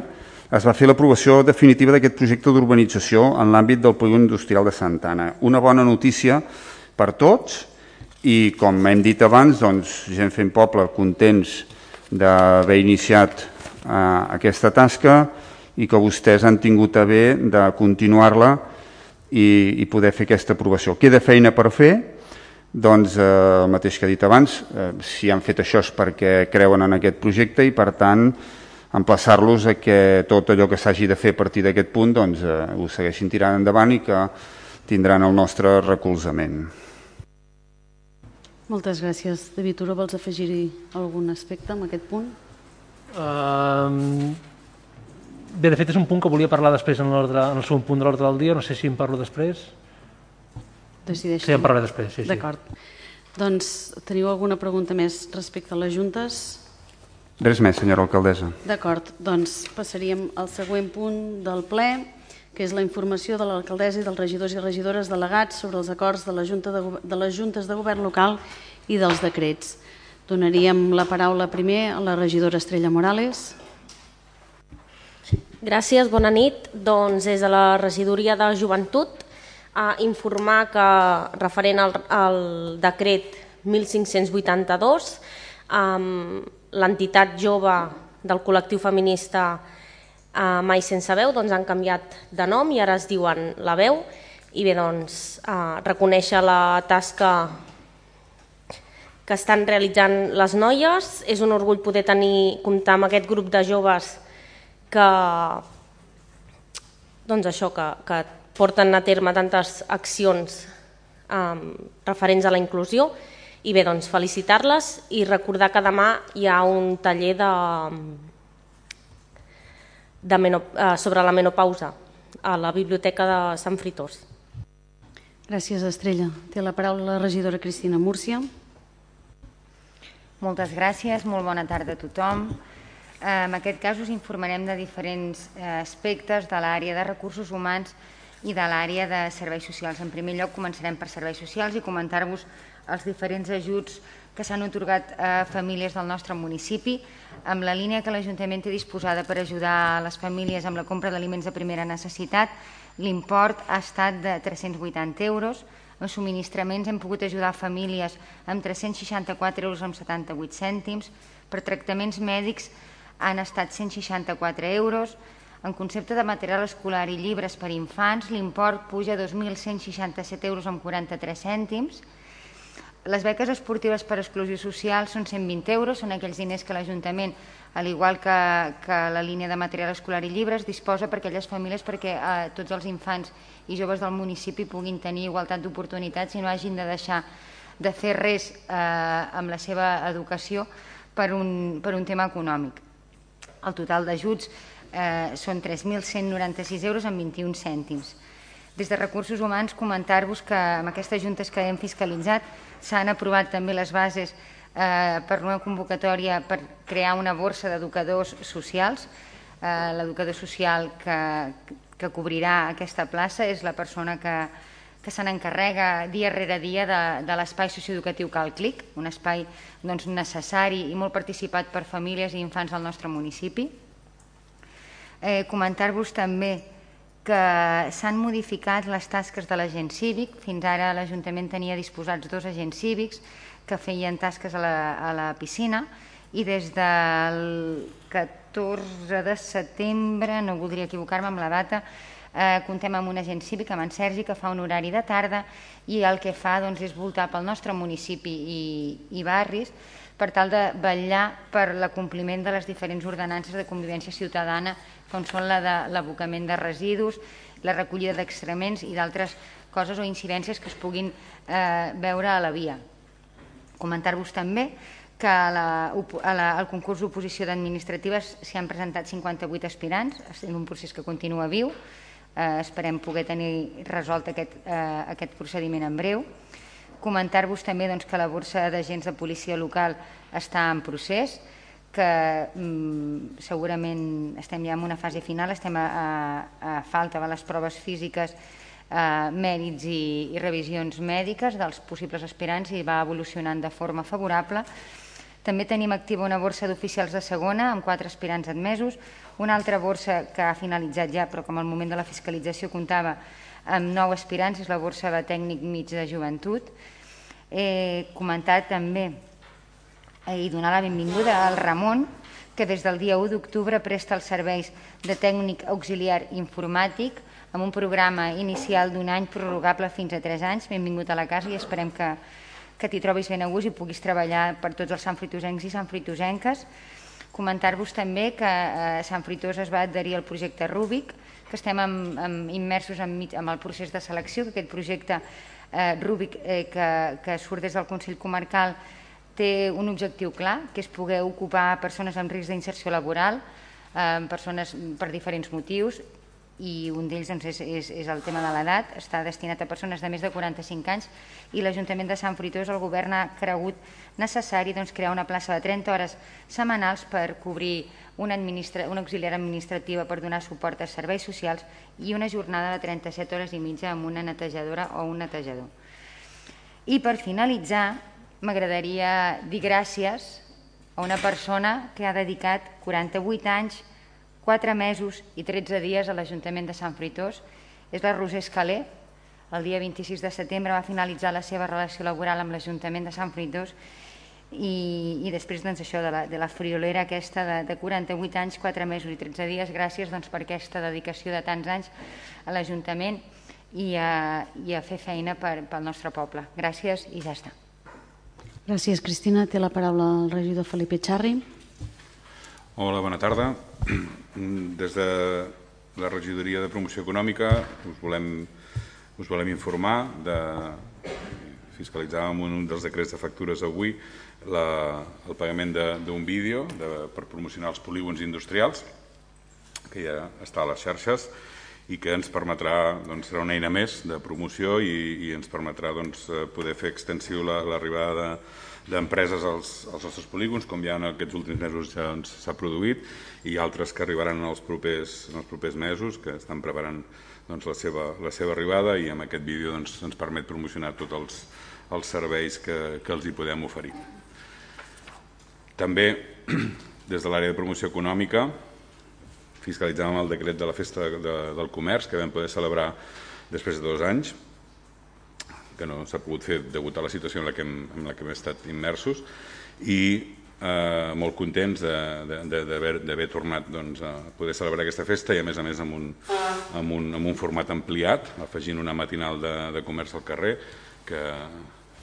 es va fer l'aprovació definitiva d'aquest projecte d'urbanització en l'àmbit del polígon industrial de Santana. Una bona notícia per tots i, com hem dit abans, doncs, gent fent poble contents d'haver iniciat eh, aquesta tasca i que vostès han tingut a bé de continuar-la i, i poder fer aquesta aprovació. Queda feina per fer, doncs eh, el mateix que he dit abans, eh, si han fet això és perquè creuen en aquest projecte i per tant emplaçar-los a que tot allò que s'hagi de fer a partir d'aquest punt doncs, eh, ho segueixin tirant endavant i que tindran el nostre recolzament. Moltes gràcies. David Tura, vols afegir-hi algun aspecte en aquest punt? Um, bé, de fet és un punt que volia parlar després en, l'ordre- en el segon punt de l'ordre del dia, no sé si en parlo després. Decideix. Sí, en parlaré després, sí, sí. D'acord. Doncs teniu alguna pregunta més respecte a les juntes? Res més, senyora alcaldessa. D'acord, doncs passaríem al següent punt del ple, que és la informació de l'alcaldessa i dels regidors i regidores delegats sobre els acords de, la Junta de, de les juntes de govern local i dels decrets. Donaríem la paraula primer a la regidora Estrella Morales. Gràcies, bona nit. Doncs des de la regidoria de joventut a informar que referent al, al decret 1582. Um, L'entitat jove del col·lectiu feminista uh, Mai Sense Veu doncs, han canviat de nom i ara es diuen La Veu i bé, doncs, uh, reconèixer la tasca que estan realitzant les noies. És un orgull poder tenir, comptar amb aquest grup de joves que, doncs això, que, que porten a terme tantes accions um, referents a la inclusió i bé, doncs felicitar-les i recordar que demà hi ha un taller de, de menop, eh, sobre la menopausa a la Biblioteca de Sant Fritós. Gràcies, Estrella. Té la paraula la regidora Cristina Múrcia. Moltes gràcies, molt bona tarda a tothom. En aquest cas us informarem de diferents eh, aspectes de l'àrea de recursos humans i de l'àrea de serveis socials. En primer lloc començarem per serveis socials i comentar-vos els diferents ajuts que s'han otorgat a famílies del nostre municipi, amb la línia que l'Ajuntament té disposada per ajudar les famílies amb la compra d'aliments de primera necessitat, l'import ha estat de 380 euros, en subministraments hem pogut ajudar famílies amb 364 euros amb 78 cèntims, per tractaments mèdics han estat 164 euros, en concepte de material escolar i llibres per infants, l'import puja a 2.167 euros amb 43 cèntims, les beques esportives per exclusió social són 120 euros, són aquells diners que l'Ajuntament, al igual que, que la línia de material escolar i llibres, disposa per aquelles famílies perquè eh, tots els infants i joves del municipi puguin tenir igualtat d'oportunitats i no hagin de deixar de fer res eh, amb la seva educació per un, per un tema econòmic. El total d'ajuts eh, són 3.196 euros amb 21 cèntims. Des de Recursos Humans comentar-vos que amb aquestes juntes que hem fiscalitzat s'han aprovat també les bases eh, per una convocatòria per crear una borsa d'educadors socials. Eh, L'educador social que, que cobrirà aquesta plaça és la persona que, que se n'encarrega dia rere dia de, de l'espai socioeducatiu Cal Clic, un espai doncs, necessari i molt participat per famílies i infants del nostre municipi. Eh, Comentar-vos també que s'han modificat les tasques de l'agent cívic. Fins ara l'Ajuntament tenia disposats dos agents cívics que feien tasques a la, a la piscina i des del 14 de setembre, no voldria equivocar-me amb la data, eh, contem amb un agent cívic, amb en Sergi, que fa un horari de tarda i el que fa doncs, és voltar pel nostre municipi i, i barris per tal de vetllar per l'acompliment de les diferents ordenances de convivència ciutadana com són la de l'abocament de residus, la recollida d'extrements i d'altres coses o incidències que es puguin eh, veure a la via. Comentar-vos també que a la, a la, al concurs d'oposició d'administratives s'hi han presentat 58 aspirants, en un procés que continua viu, eh, esperem poder tenir resolt aquest, eh, aquest procediment en breu. Comentar-vos també doncs, que la borsa d'agents de policia local està en procés, que mm, segurament estem ja en una fase final, estem a, a, a falta de les proves físiques, eh, mèrits i, i revisions mèdiques dels possibles aspirants i va evolucionant de forma favorable. També tenim activa una borsa d'oficials de segona amb quatre aspirants admesos, una altra borsa que ha finalitzat ja però com al moment de la fiscalització comptava amb nou aspirants, és la borsa de tècnic mig de joventut. He comentat també i donar la benvinguda al Ramon, que des del dia 1 d'octubre presta els serveis de tècnic auxiliar informàtic amb un programa inicial d'un any prorrogable fins a 3 anys. Benvingut a la casa i esperem que, que t'hi trobis ben a gust i puguis treballar per tots els santfritosencs i santfritosenques. Comentar-vos també que eh, Sant Fritós es va adherir al projecte Rúbic, que estem amb, amb, immersos en, en el procés de selecció, que aquest projecte eh, Rúbic eh, que, que surt des del Consell Comarcal té un objectiu clar, que és poder ocupar persones amb risc d'inserció laboral, eh, persones per diferents motius, i un d'ells doncs, és, és, és el tema de l'edat, està destinat a persones de més de 45 anys i l'Ajuntament de Sant Fritós, el govern ha cregut necessari doncs, crear una plaça de 30 hores setmanals per cobrir una, administra una auxiliar administrativa per donar suport a serveis socials i una jornada de 37 hores i mitja amb una netejadora o un netejador. I per finalitzar, m'agradaria dir gràcies a una persona que ha dedicat 48 anys, 4 mesos i 13 dies a l'Ajuntament de Sant Fritós. És la Roser Escalé, el dia 26 de setembre va finalitzar la seva relació laboral amb l'Ajuntament de Sant Fruitós i, i després doncs, això de la, de la friolera aquesta de, de 48 anys, 4 mesos i 13 dies, gràcies doncs, per aquesta dedicació de tants anys a l'Ajuntament i, a, i a fer feina per, pel nostre poble. Gràcies i ja està. Gràcies, Cristina. Té la paraula el regidor Felipe Charri. Hola, bona tarda. Des de la regidoria de promoció econòmica us volem, us volem informar de fiscalitzàvem un dels decrets de factures avui la, el pagament d'un vídeo de, per promocionar els polígons industrials, que ja està a les xarxes, i que ens permetrà, doncs, serà una eina més de promoció i, i ens permetrà doncs, eh, poder fer extensiu l'arribada la, d'empreses als, als nostres polígons, com ja en aquests últims mesos ja doncs, s'ha doncs, produït, i altres que arribaran en els propers, en els propers mesos, que estan preparant doncs, la, seva, la seva arribada i amb aquest vídeo doncs, ens permet promocionar tots els, els serveis que, que els hi podem oferir. També, des de l'àrea de promoció econòmica, fiscalitzàvem el decret de la Festa de, de, del Comerç, que vam poder celebrar després de dos anys, que no s'ha pogut fer degut a la situació en la que hem, en la que hem estat immersos, i eh, molt contents d'haver tornat doncs, a poder celebrar aquesta festa i a més a més amb un, amb un, amb un format ampliat, afegint una matinal de, de comerç al carrer, que,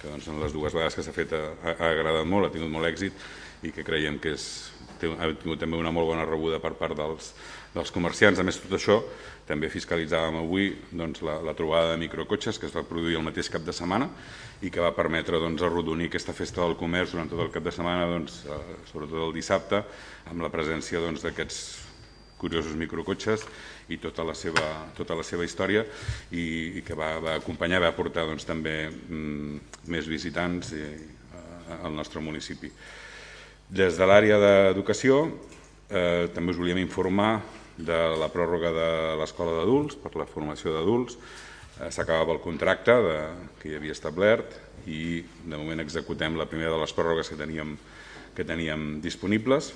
que doncs, en les dues vegades que s'ha fet ha, ha agradat molt, ha tingut molt èxit i que creiem que és, ha tingut també una molt bona rebuda per part dels, dels comerciants. A més, tot això també fiscalitzàvem avui doncs, la, la trobada de microcotxes que es va produir el mateix cap de setmana i que va permetre doncs, arrodonir aquesta festa del comerç durant tot el cap de setmana, doncs, eh, sobretot el dissabte, amb la presència doncs, d'aquests doncs, curiosos microcotxes i tota la seva, tota la seva història i, i que va, va acompanyar, va portar doncs, també mm, més visitants i, eh, al nostre municipi. Des de l'àrea d'educació eh, també us volíem informar de la pròrroga de l'escola d'adults per la formació d'adults. Eh, S'acabava el contracte de, que hi havia establert i de moment executem la primera de les pròrrogues que teníem, que teníem disponibles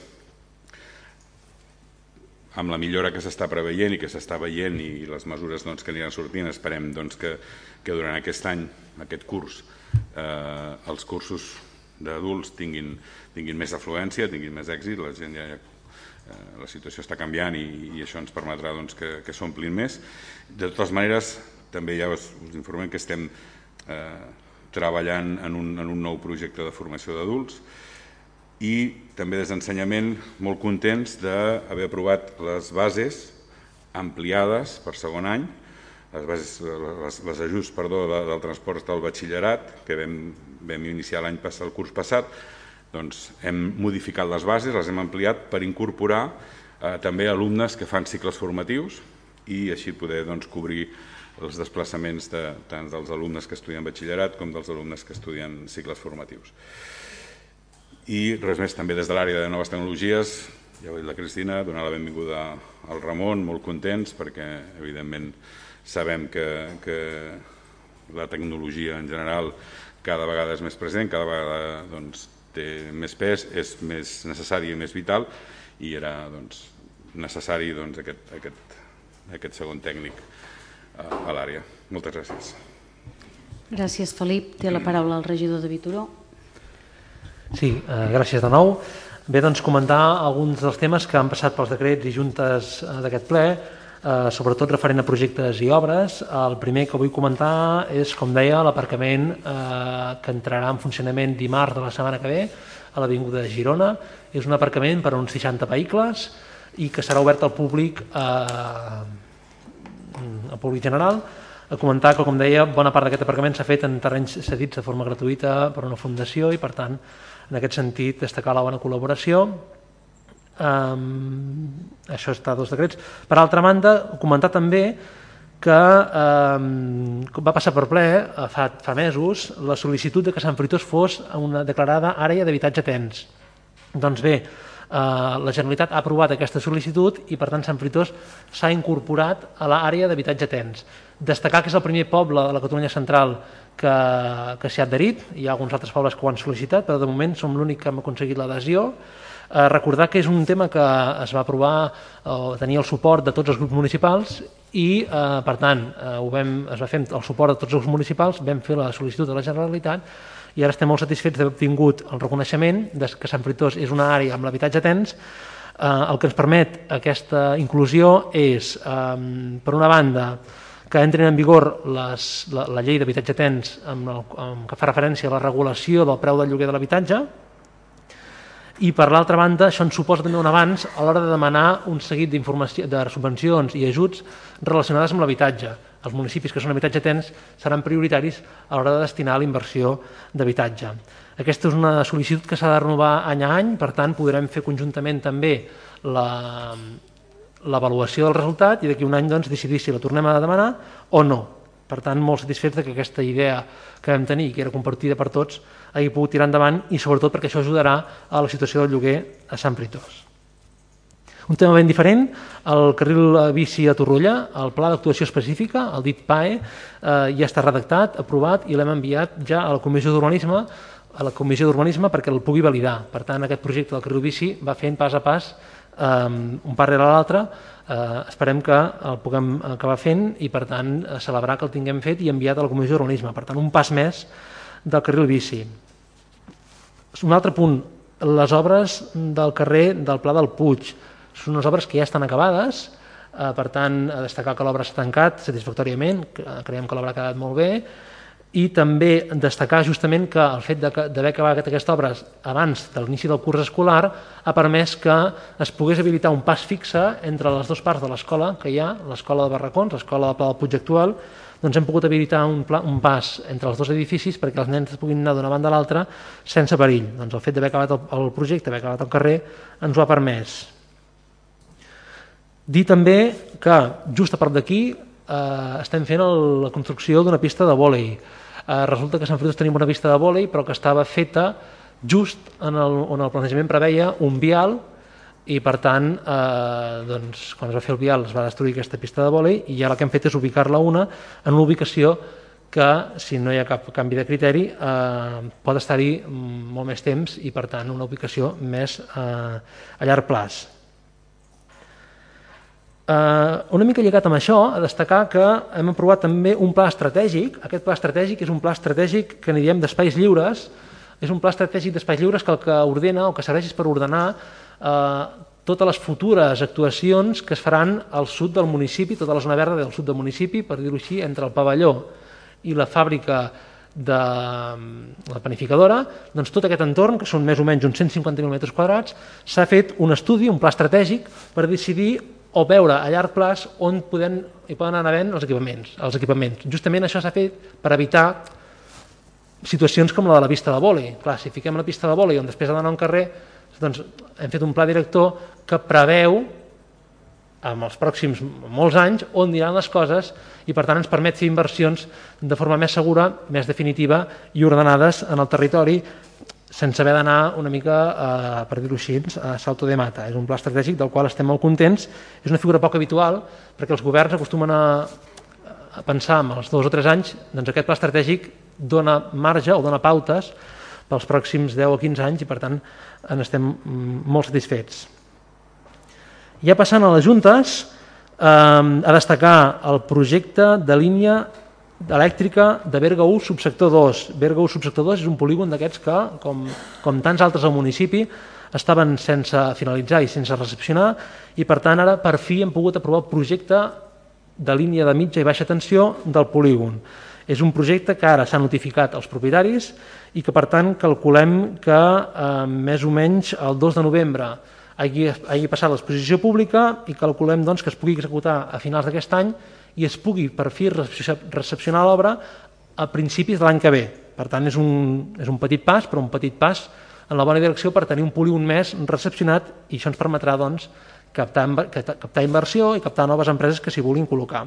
amb la millora que s'està preveient i que s'està veient i les mesures doncs, que aniran sortint, esperem doncs, que, que durant aquest any, aquest curs, eh, els cursos d'adults tinguin, tinguin més afluència, tinguin més èxit, la gent ja, eh, la situació està canviant i, i això ens permetrà doncs, que, que s'omplin més. De totes maneres, també ja us, us informem que estem eh, treballant en un, en un nou projecte de formació d'adults i també des d'ensenyament molt contents d'haver aprovat les bases ampliades per segon any les, bases, les, les ajuts perdó, de, del transport del batxillerat, que vam, vam iniciar l'any passat, el curs passat, doncs hem modificat les bases, les hem ampliat per incorporar eh, també alumnes que fan cicles formatius i així poder doncs, cobrir els desplaçaments de, tant dels alumnes que estudien batxillerat com dels alumnes que estudien cicles formatius. I res més, també des de l'àrea de noves tecnologies, ja ho ha dit la Cristina, donar la benvinguda al Ramon, molt contents perquè, evidentment, Sabem que, que la tecnologia en general cada vegada és més present, cada vegada doncs, té més pes, és més necessari i més vital i era doncs, necessari doncs, aquest, aquest, aquest segon tècnic a, a l'àrea. Moltes gràcies. Gràcies, Felip. Té la paraula el regidor de Vituró. Sí, eh, gràcies de nou. Bé, doncs comentar alguns dels temes que han passat pels decrets i juntes eh, d'aquest ple eh, sobretot referent a projectes i obres. El primer que vull comentar és, com deia, l'aparcament eh, que entrarà en funcionament dimarts de la setmana que ve a l'Avinguda de Girona. És un aparcament per a uns 60 vehicles i que serà obert al públic, eh, al públic general. A comentar que, com deia, bona part d'aquest aparcament s'ha fet en terrenys cedits de forma gratuïta per una fundació i, per tant, en aquest sentit, destacar la bona col·laboració Um, això està dels decrets. Per altra banda, comentar també que um, va passar per ple eh, fa, fa mesos la sol·licitud de que Sant Fritós fos una declarada àrea d'habitatge tens. Doncs bé, uh, la Generalitat ha aprovat aquesta sol·licitud i per tant Sant Fritós s'ha incorporat a l'àrea d'habitatge tens. Destacar que és el primer poble de la Catalunya central que, que s'hi ha adherit, hi ha alguns altres pobles que ho han sol·licitat, però de moment som l'únic que hem aconseguit l'adhesió Eh, recordar que és un tema que es va aprovar o tenia el suport de tots els grups municipals i, eh, per tant, eh, ho vam, es va fer el suport de tots els grups municipals, vam fer la sol·licitud de la Generalitat i ara estem molt satisfets d'haver obtingut el reconeixement de que Sant Fruitós és una àrea amb l'habitatge tens. Eh, el que ens permet aquesta inclusió és, eh, per una banda, que entrin en vigor les, la, la llei d'habitatge tens amb el, amb, que fa referència a la regulació del preu del lloguer de l'habitatge, i per l'altra banda això ens suposa també un avanç a l'hora de demanar un seguit de subvencions i ajuts relacionades amb l'habitatge. Els municipis que són habitatge tens seran prioritaris a l'hora de destinar la inversió d'habitatge. Aquesta és una sol·licitud que s'ha de renovar any a any, per tant podrem fer conjuntament també l'avaluació del resultat i d'aquí un any doncs, decidir si la tornem a demanar o no. Per tant, molt satisfets que aquesta idea que vam tenir, que era compartida per tots, hagi pogut tirar endavant i sobretot perquè això ajudarà a la situació del lloguer a Sant Pritós. Un tema ben diferent, el carril bici a Torrolla, el pla d'actuació específica, el dit PAE, eh, ja està redactat, aprovat i l'hem enviat ja a la Comissió d'Urbanisme a la Comissió d'Urbanisme perquè el pugui validar. Per tant, aquest projecte del carril bici va fent pas a pas eh, un pas rere l'altre, eh, esperem que el puguem acabar fent i per tant celebrar que el tinguem fet i enviat a la Comissió d'Urbanisme. Per tant, un pas més del carril bici. Un altre punt, les obres del carrer del Pla del Puig. Són unes obres que ja estan acabades, eh, per tant, a destacar que l'obra s'ha tancat satisfactòriament, creiem que l'obra ha quedat molt bé, i també destacar justament que el fet d'haver acabat aquesta obra abans de l'inici del curs escolar ha permès que es pogués habilitar un pas fixe entre les dues parts de l'escola que hi ha, l'escola de Barracons, l'escola de Pla del Puig actual, doncs hem pogut habilitar un, pla, un pas entre els dos edificis perquè els nens puguin anar d'una banda a l'altra sense perill. Doncs el fet d'haver acabat el, el projecte, haver acabat el carrer, ens ho ha permès. Dir també que just a prop d'aquí eh, estem fent el, la construcció d'una pista de vòlei. Eh, resulta que a Sant Fruitós tenim una pista de vòlei però que estava feta just en el, on el planejament preveia un vial i per tant, eh, doncs, quan es va fer el vial es va destruir aquesta pista de vòlei i ja el que hem fet és ubicar-la una en una ubicació que, si no hi ha cap canvi de criteri, eh, pot estar-hi molt més temps i, per tant, una ubicació més eh, a llarg plaç. Eh, una mica lligat amb això, a destacar que hem aprovat també un pla estratègic. Aquest pla estratègic és un pla estratègic que n'hi diem d'espais lliures, és un pla estratègic d'espais lliures que el que ordena o que serveix per ordenar eh, totes les futures actuacions que es faran al sud del municipi, tota la zona verda del sud del municipi, per dir-ho així, entre el pavelló i la fàbrica de la panificadora, doncs tot aquest entorn, que són més o menys uns 150.000 metres quadrats, s'ha fet un estudi, un pla estratègic, per decidir o veure a llarg plaç on poden, hi poden anar havent els equipaments, els equipaments. Justament això s'ha fet per evitar situacions com la de la pista de vòlei. Clar, si fiquem la pista de vòlei on després ha d'anar un carrer, doncs hem fet un pla director que preveu amb els pròxims molts anys on aniran les coses i per tant ens permet fer inversions de forma més segura, més definitiva i ordenades en el territori sense haver d'anar una mica, eh, per dir-ho així, a salto de mata. És un pla estratègic del qual estem molt contents. És una figura poc habitual perquè els governs acostumen a, a pensar en els dos o tres anys, doncs aquest pla estratègic dona marge o dona pautes pels pròxims 10 o 15 anys i per tant en estem mm, molt satisfets. Ja passant a les juntes, eh, a destacar el projecte de línia elèctrica de Berga 1 subsector 2. Berga 1 subsector 2 és un polígon d'aquests que, com, com tants altres al municipi, estaven sense finalitzar i sense recepcionar i per tant ara per fi hem pogut aprovar el projecte de línia de mitja i baixa tensió del polígon. És un projecte que ara s'ha notificat als propietaris i que per tant calculem que eh, més o menys el 2 de novembre hagi, hagi passat l'exposició pública i calculem doncs, que es pugui executar a finals d'aquest any i es pugui per fi recepcionar l'obra a principis de l'any que ve. Per tant, és un, és un petit pas, però un petit pas en la bona direcció per tenir un polígon més recepcionat i això ens permetrà doncs, captar, captar inversió i captar noves empreses que s'hi vulguin col·locar.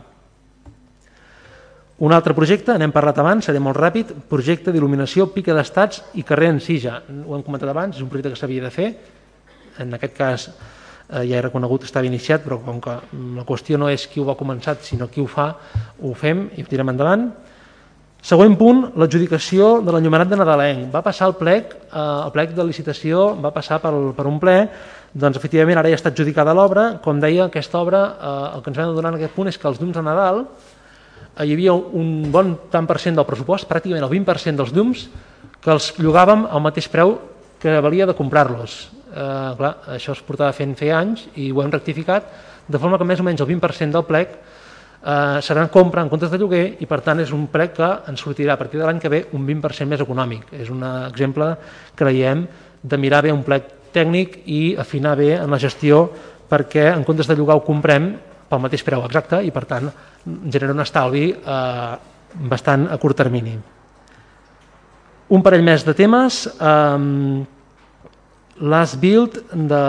Un altre projecte, n'hem parlat abans, seré molt ràpid, projecte d'il·luminació Pica d'Estats i carrer Encija. Ho hem comentat abans, és un projecte que s'havia de fer, en aquest cas eh, ja he reconegut que estava iniciat, però com que la qüestió no és qui ho va començar, sinó qui ho fa, ho fem i ho tirem endavant. Següent punt, l'adjudicació de l'enllumenat de Nadalenc. Va passar el plec, eh, el plec de licitació va passar per, per un ple, doncs efectivament ara ja està adjudicada l'obra. Com deia, aquesta obra, eh, el que ens vam donar en aquest punt és que els llums de Nadal eh, hi havia un bon tant per cent del pressupost, pràcticament el 20% dels llums, que els llogàvem al mateix preu que valia de comprar-los. Eh, clar, això es portava fent feia anys i ho hem rectificat, de forma que més o menys el 20% del plec eh, serà en compra en comptes de lloguer i per tant és un prec que ens sortirà a partir de l'any que ve un 20% més econòmic. És un exemple, creiem, de mirar bé un plec tècnic i afinar bé en la gestió perquè en comptes de llogar ho comprem pel mateix preu exacte i per tant genera un estalvi eh, bastant a curt termini. Un parell més de temes. Eh, L'AS Build de,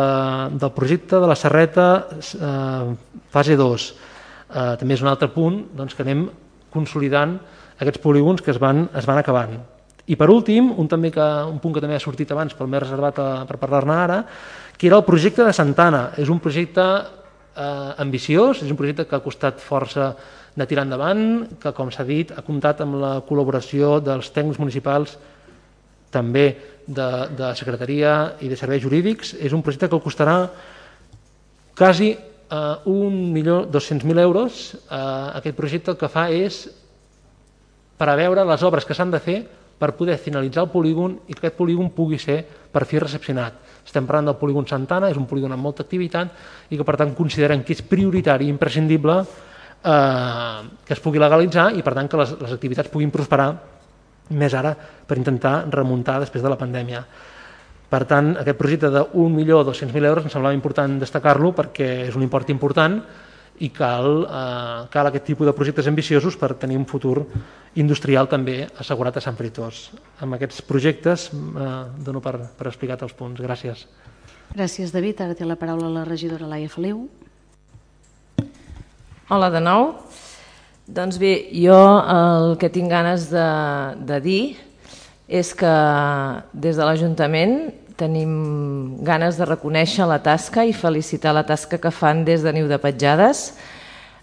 del projecte de la Serreta eh, fase 2 eh, també és un altre punt doncs, que anem consolidant aquests polígons que es van, es van acabant. I per últim, un, també que, un punt que també ha sortit abans però m'he reservat a, per parlar-ne ara, que era el projecte de Santana. És un projecte eh, ambiciós, és un projecte que ha costat força de tirar endavant, que com s'ha dit ha comptat amb la col·laboració dels tècnics municipals, també de, de secretaria i de serveis jurídics. És un projecte que costarà quasi eh, 1.200.000 euros. Eh, aquest projecte el que fa és per a veure les obres que s'han de fer per poder finalitzar el polígon i que aquest polígon pugui ser per fi recepcionat. Estem parlant del polígon Santana, és un polígon amb molta activitat i que per tant considerem que és prioritari i imprescindible eh, que es pugui legalitzar i per tant que les, les activitats puguin prosperar més ara per intentar remuntar després de la pandèmia. Per tant, aquest projecte de 1.200.000 euros em semblava important destacar-lo perquè és un import important i cal, eh, cal aquest tipus de projectes ambiciosos per tenir un futur industrial també assegurat a Sant Fritós. Amb aquests projectes eh, dono per, per explicat els punts. Gràcies. Gràcies, David. Ara té la paraula la regidora Laia Feliu. Hola de nou. Doncs bé, jo el que tinc ganes de, de dir és que des de l'Ajuntament tenim ganes de reconèixer la tasca i felicitar la tasca que fan des de Niu de Petjades.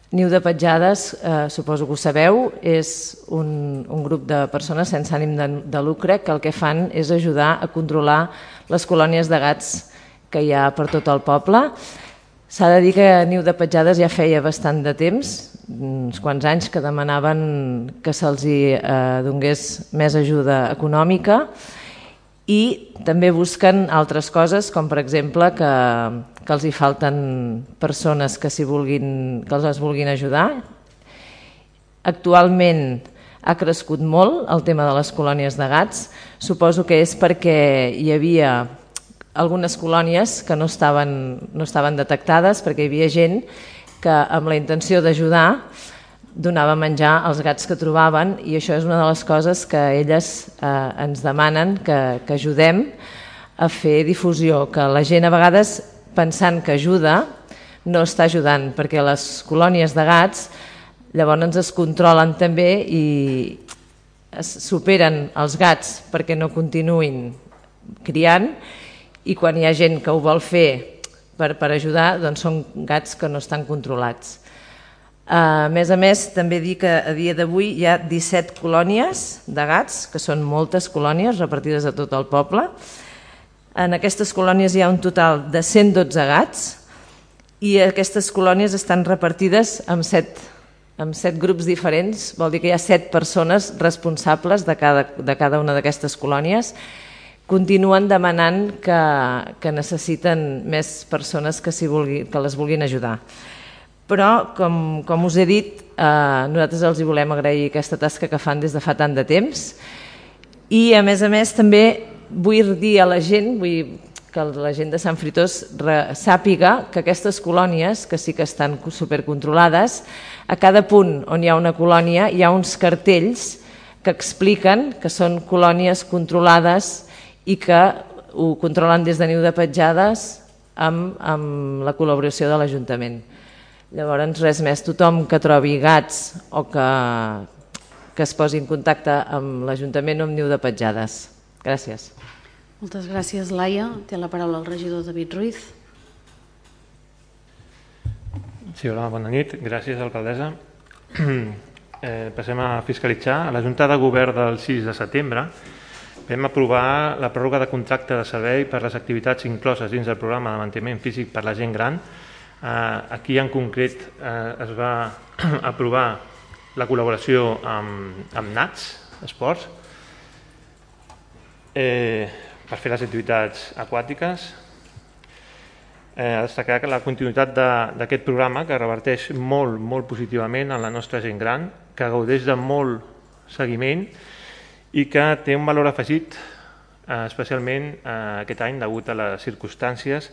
Niu de Petjades, eh, suposo que ho sabeu, és un, un grup de persones sense ànim de, de lucre que el que fan és ajudar a controlar les colònies de gats que hi ha per tot el poble. S'ha de dir que Niu de Petjades ja feia bastant de temps, uns quants anys que demanaven que se'ls eh, donés més ajuda econòmica i també busquen altres coses, com per exemple que, que els hi falten persones que, si vulguin, que els vulguin ajudar. Actualment ha crescut molt el tema de les colònies de gats. Suposo que és perquè hi havia algunes colònies que no estaven, no estaven detectades, perquè hi havia gent que amb la intenció d'ajudar donava menjar als gats que trobaven i això és una de les coses que elles eh, ens demanen que, que ajudem a fer difusió, que la gent a vegades pensant que ajuda no està ajudant perquè les colònies de gats llavors es controlen també i es superen els gats perquè no continuïn criant i quan hi ha gent que ho vol fer per, per ajudar doncs són gats que no estan controlats. A més a més, també dir que a dia d'avui hi ha 17 colònies de gats, que són moltes colònies repartides a tot el poble. En aquestes colònies hi ha un total de 112 gats i aquestes colònies estan repartides en 7, en 7 grups diferents, vol dir que hi ha 7 persones responsables de cada, de cada una d'aquestes colònies continuen demanant que, que necessiten més persones que, si vulgui, que les vulguin ajudar. Però, com, com us he dit, eh, nosaltres els hi volem agrair aquesta tasca que fan des de fa tant de temps i, a més a més, també vull dir a la gent, vull que la gent de Sant Fritós sàpiga que aquestes colònies, que sí que estan supercontrolades, a cada punt on hi ha una colònia hi ha uns cartells que expliquen que són colònies controlades i que ho controlen des de niu de petjades amb, amb la col·laboració de l'Ajuntament. Llavors, res més, tothom que trobi gats o que, que es posi en contacte amb l'Ajuntament o amb niu de petjades. Gràcies. Moltes gràcies, Laia. Té la paraula el regidor David Ruiz. Sí, hola, bona nit. Gràcies, alcaldessa. eh, passem a fiscalitzar. A la Junta de Govern del 6 de setembre vam aprovar la pròrroga de contracte de servei per les activitats incloses dins del programa de manteniment físic per la gent gran. Eh, aquí en concret eh, es va aprovar la col·laboració amb, amb NATS, Esports, eh, per fer les activitats aquàtiques, eh, destacar que la continuïtat d'aquest programa que reverteix molt, molt positivament en la nostra gent gran, que gaudeix de molt seguiment i que té un valor afegit eh, especialment eh, aquest any degut a les circumstàncies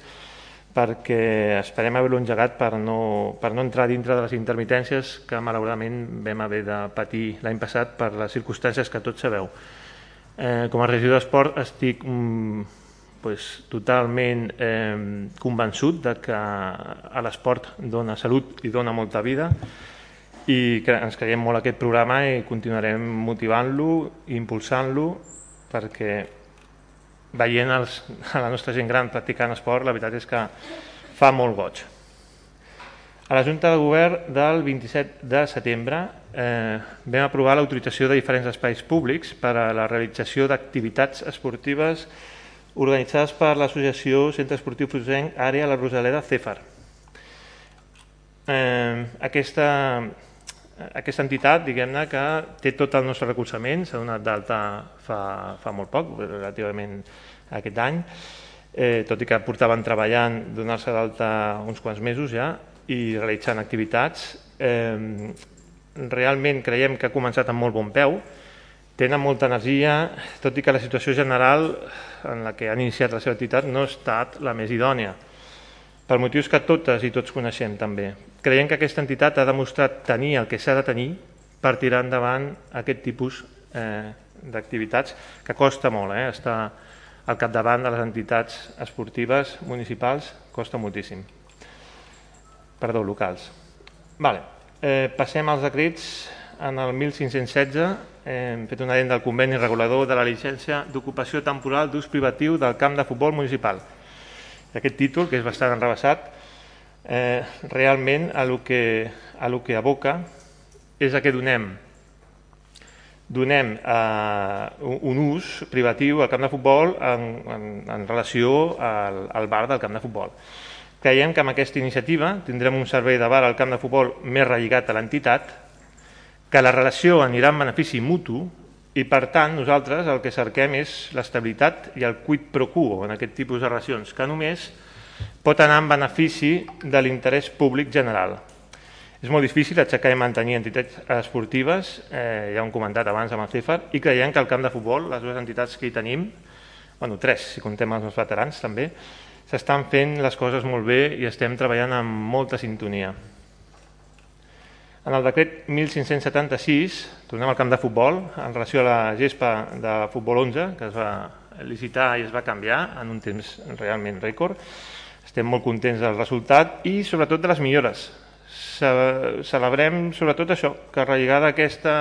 perquè esperem haver-lo engegat per no, per no entrar dintre de les intermitències que malauradament vam haver de patir l'any passat per les circumstàncies que tots sabeu. Eh, com a regidor d'esport estic mm, pues, totalment eh, convençut de que a l'esport dona salut i dona molta vida i que ens creiem molt aquest programa i continuarem motivant-lo i impulsant-lo perquè veient els, a la nostra gent gran practicant esport, la veritat és que fa molt goig. A la Junta de Govern del 27 de setembre eh, vam aprovar l'autorització de diferents espais públics per a la realització d'activitats esportives organitzades per l'associació Centre Esportiu Fusenc Àrea La Rosaleda CEFAR. Eh, aquesta, aquesta entitat, diguem-ne, que té tot el nostre recolzament, s'ha donat d'alta fa, fa molt poc, relativament aquest any, eh, tot i que portaven treballant, donar-se d'alta uns quants mesos ja, i realitzant activitats. Eh, realment creiem que ha començat amb molt bon peu, tenen molta energia, tot i que la situació general en la que han iniciat la seva activitat no ha estat la més idònia, per motius que totes i tots coneixem també. Creiem que aquesta entitat ha demostrat tenir el que s'ha de tenir per tirar endavant aquest tipus eh, d'activitats que costa molt, eh? estar al capdavant de les entitats esportives municipals costa moltíssim. Perdó, locals. Vale. Eh, passem als decrets en el 1516 hem fet una dent del conveni regulador de la llicència d'ocupació temporal d'ús privatiu del camp de futbol municipal. Aquest títol, que és bastant enrebaçat, eh, realment a lo, que, a lo que aboca és a què donem donem eh, un ús privatiu al camp de futbol en, en, en relació al, al bar del camp de futbol. Creiem que amb aquesta iniciativa tindrem un servei de bar al camp de futbol més relligat a l'entitat, que la relació anirà en benefici mutu i, per tant, nosaltres el que cerquem és l'estabilitat i el quid pro quo en aquest tipus de relacions, que només pot anar en benefici de l'interès públic general. És molt difícil aixecar i mantenir entitats esportives, eh, ja ho hem comentat abans amb el CEFAR, i creiem que el camp de futbol, les dues entitats que hi tenim, bueno, tres, si contem els veterans també, s'estan fent les coses molt bé i estem treballant amb molta sintonia. En el decret 1576, tornem al camp de futbol, en relació a la gespa de futbol 11, que es va licitar i es va canviar en un temps realment rècord. Estem molt contents del resultat i sobretot de les millores. Celebrem sobretot això, que relligada aquesta,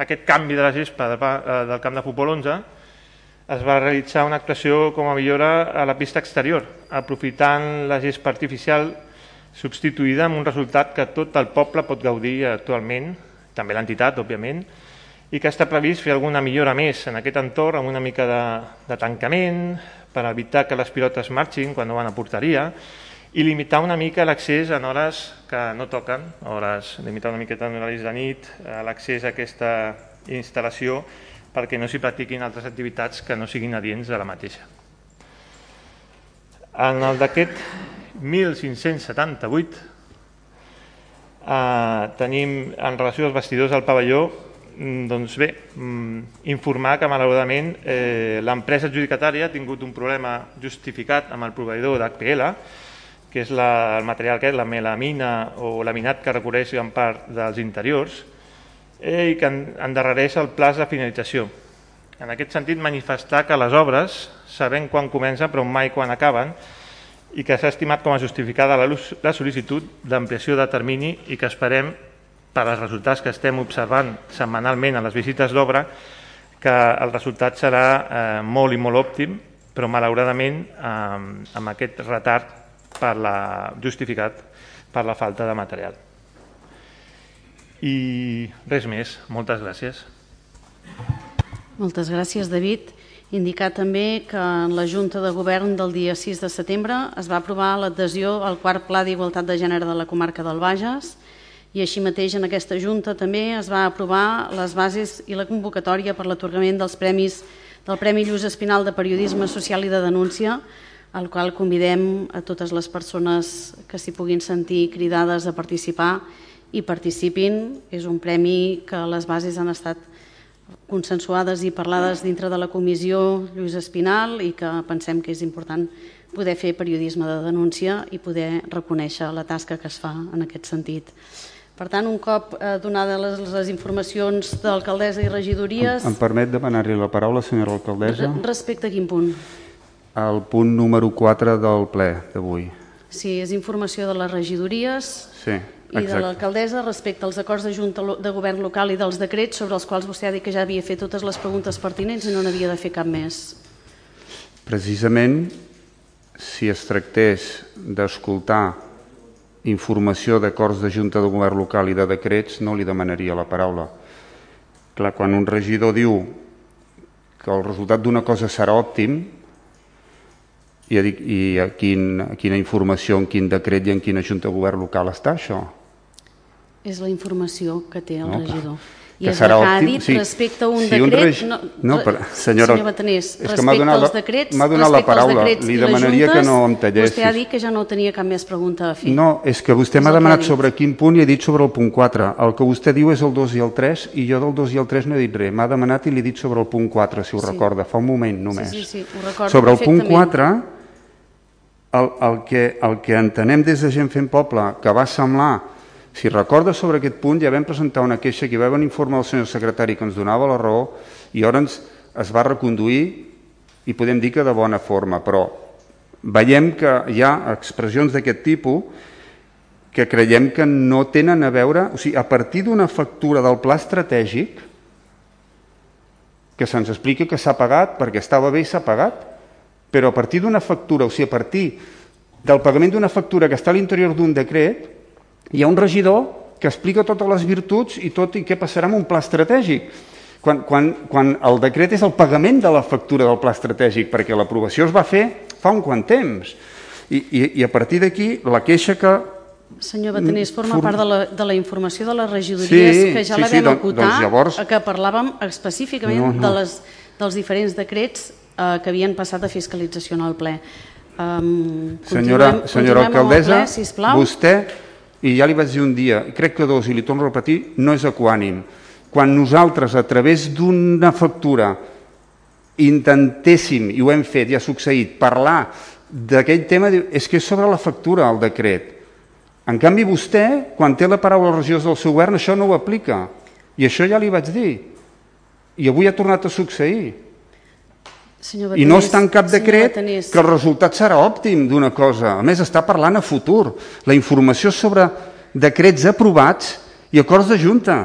aquest canvi de la gespa eh, del camp de futbol 11 es va realitzar una actuació com a millora a la pista exterior, aprofitant la gespa artificial substituïda amb un resultat que tot el poble pot gaudir actualment, també l'entitat, òbviament, i que està previst fer alguna millora més en aquest entorn, amb una mica de, de tancament, per evitar que les pilotes marxin quan no van a porteria, i limitar una mica l'accés en hores que no toquen, hores, limitar una miqueta en horaris de nit, l'accés a aquesta instal·lació perquè no s'hi practiquin altres activitats que no siguin adients de la mateixa. En el d'aquest 1578 eh, tenim en relació als vestidors del pavelló doncs bé, mm, informar que malauradament eh, l'empresa adjudicatària ha tingut un problema justificat amb el proveïdor d'HPL, que és la, el material que és la melamina o laminat que recorreix en part dels interiors, eh, i que endarrereix el pla de finalització. En aquest sentit, manifestar que les obres, sabem quan comencen però mai quan acaben, i que s'ha estimat com a justificada la sol·licitud d'ampliació de termini i que esperem, per als resultats que estem observant setmanalment a les visites d'obra, que el resultat serà eh, molt i molt òptim, però malauradament eh, amb aquest retard per la, justificat per la falta de material. I res més. Moltes gràcies. Moltes gràcies, David. Indicar també que en la Junta de Govern del dia 6 de setembre es va aprovar l'adhesió al quart Pla d'Igualtat de Gènere de la comarca del Bages i així mateix en aquesta Junta també es va aprovar les bases i la convocatòria per l'atorgament dels premis del Premi Lluís Espinal de Periodisme Social i de Denúncia, al qual convidem a totes les persones que s'hi puguin sentir cridades a participar i participin. És un premi que les bases han estat consensuades i parlades dintre de la comissió Lluís Espinal i que pensem que és important poder fer periodisme de denúncia i poder reconèixer la tasca que es fa en aquest sentit. Per tant, un cop eh, donades les, les informacions d'alcaldessa i regidories... Em, em permet demanar-li la paraula, senyora alcaldessa? Respecte a quin punt? El punt número 4 del ple d'avui. Sí, és informació de les regidories sí, i de l'alcaldessa respecte als acords de Junta de Govern local i dels decrets sobre els quals vostè ha dit que ja havia fet totes les preguntes pertinents i no n'havia de fer cap més. Precisament, si es tractés d'escoltar informació d'acords de Junta de Govern local i de decrets, no li demanaria la paraula. Clar, quan un regidor diu que el resultat d'una cosa serà òptim, i, a, i a, quin, a quina informació, en quin decret i en quina Junta de Govern local està això? És la informació que té el no, regidor. I que serà òptim. dit sí, respecte a un sí, decret... Un reg... no, no, però, senyora, senyor Batanés, respecte als decrets... M'ha donat la paraula, li demanaria juntes, que no em tallessis. Vostè ha dit que ja no tenia cap més pregunta a fer. No, és que vostè m'ha demanat sobre quin punt i he dit sobre el punt 4. El que vostè diu és el 2 i el 3 i jo del 2 i el 3 no he dit res. M'ha demanat i li he dit sobre el punt 4, si ho sí. recorda, fa un moment només. Sí, sí, sí, ho recordo Sobre el punt 4, el, el, que, el que entenem des de Gent Fent Poble, que va semblar si recorda sobre aquest punt, ja vam presentar una queixa que hi va haver un informe del senyor secretari que ens donava la raó i llavors es va reconduir i podem dir que de bona forma, però veiem que hi ha expressions d'aquest tipus que creiem que no tenen a veure, o sigui, a partir d'una factura del pla estratègic que se'ns explica que s'ha pagat perquè estava bé i s'ha pagat, però a partir d'una factura, o sigui, a partir del pagament d'una factura que està a l'interior d'un decret, hi ha un regidor que explica totes les virtuts i tot i què passarà amb un pla estratègic. Quan, quan, quan el decret és el pagament de la factura del pla estratègic, perquè l'aprovació es va fer fa un quant temps. I, i, i a partir d'aquí, la queixa que Senyor Batanés, forma part de la, de la informació de les regidories sí, que ja sí, la vam sí, acotar, doncs llavors... que parlàvem específicament no, no. De les, dels diferents decrets eh, que havien passat a fiscalització en el ple. Um, senyora, senyora alcaldessa, ple, vostè i ja li vaig dir un dia, crec que dos, i li torno a repetir, no és equànim. Quan nosaltres, a través d'una factura, intentéssim, i ho hem fet, i ha succeït, parlar d'aquell tema, és que és sobre la factura, el decret. En canvi, vostè, quan té la paraula regidors del seu govern, això no ho aplica. I això ja li vaig dir. I avui ha tornat a succeir. Senyor I no està en cap decret que el resultat serà òptim d'una cosa. A més, està parlant a futur. La informació sobre decrets aprovats i acords de Junta.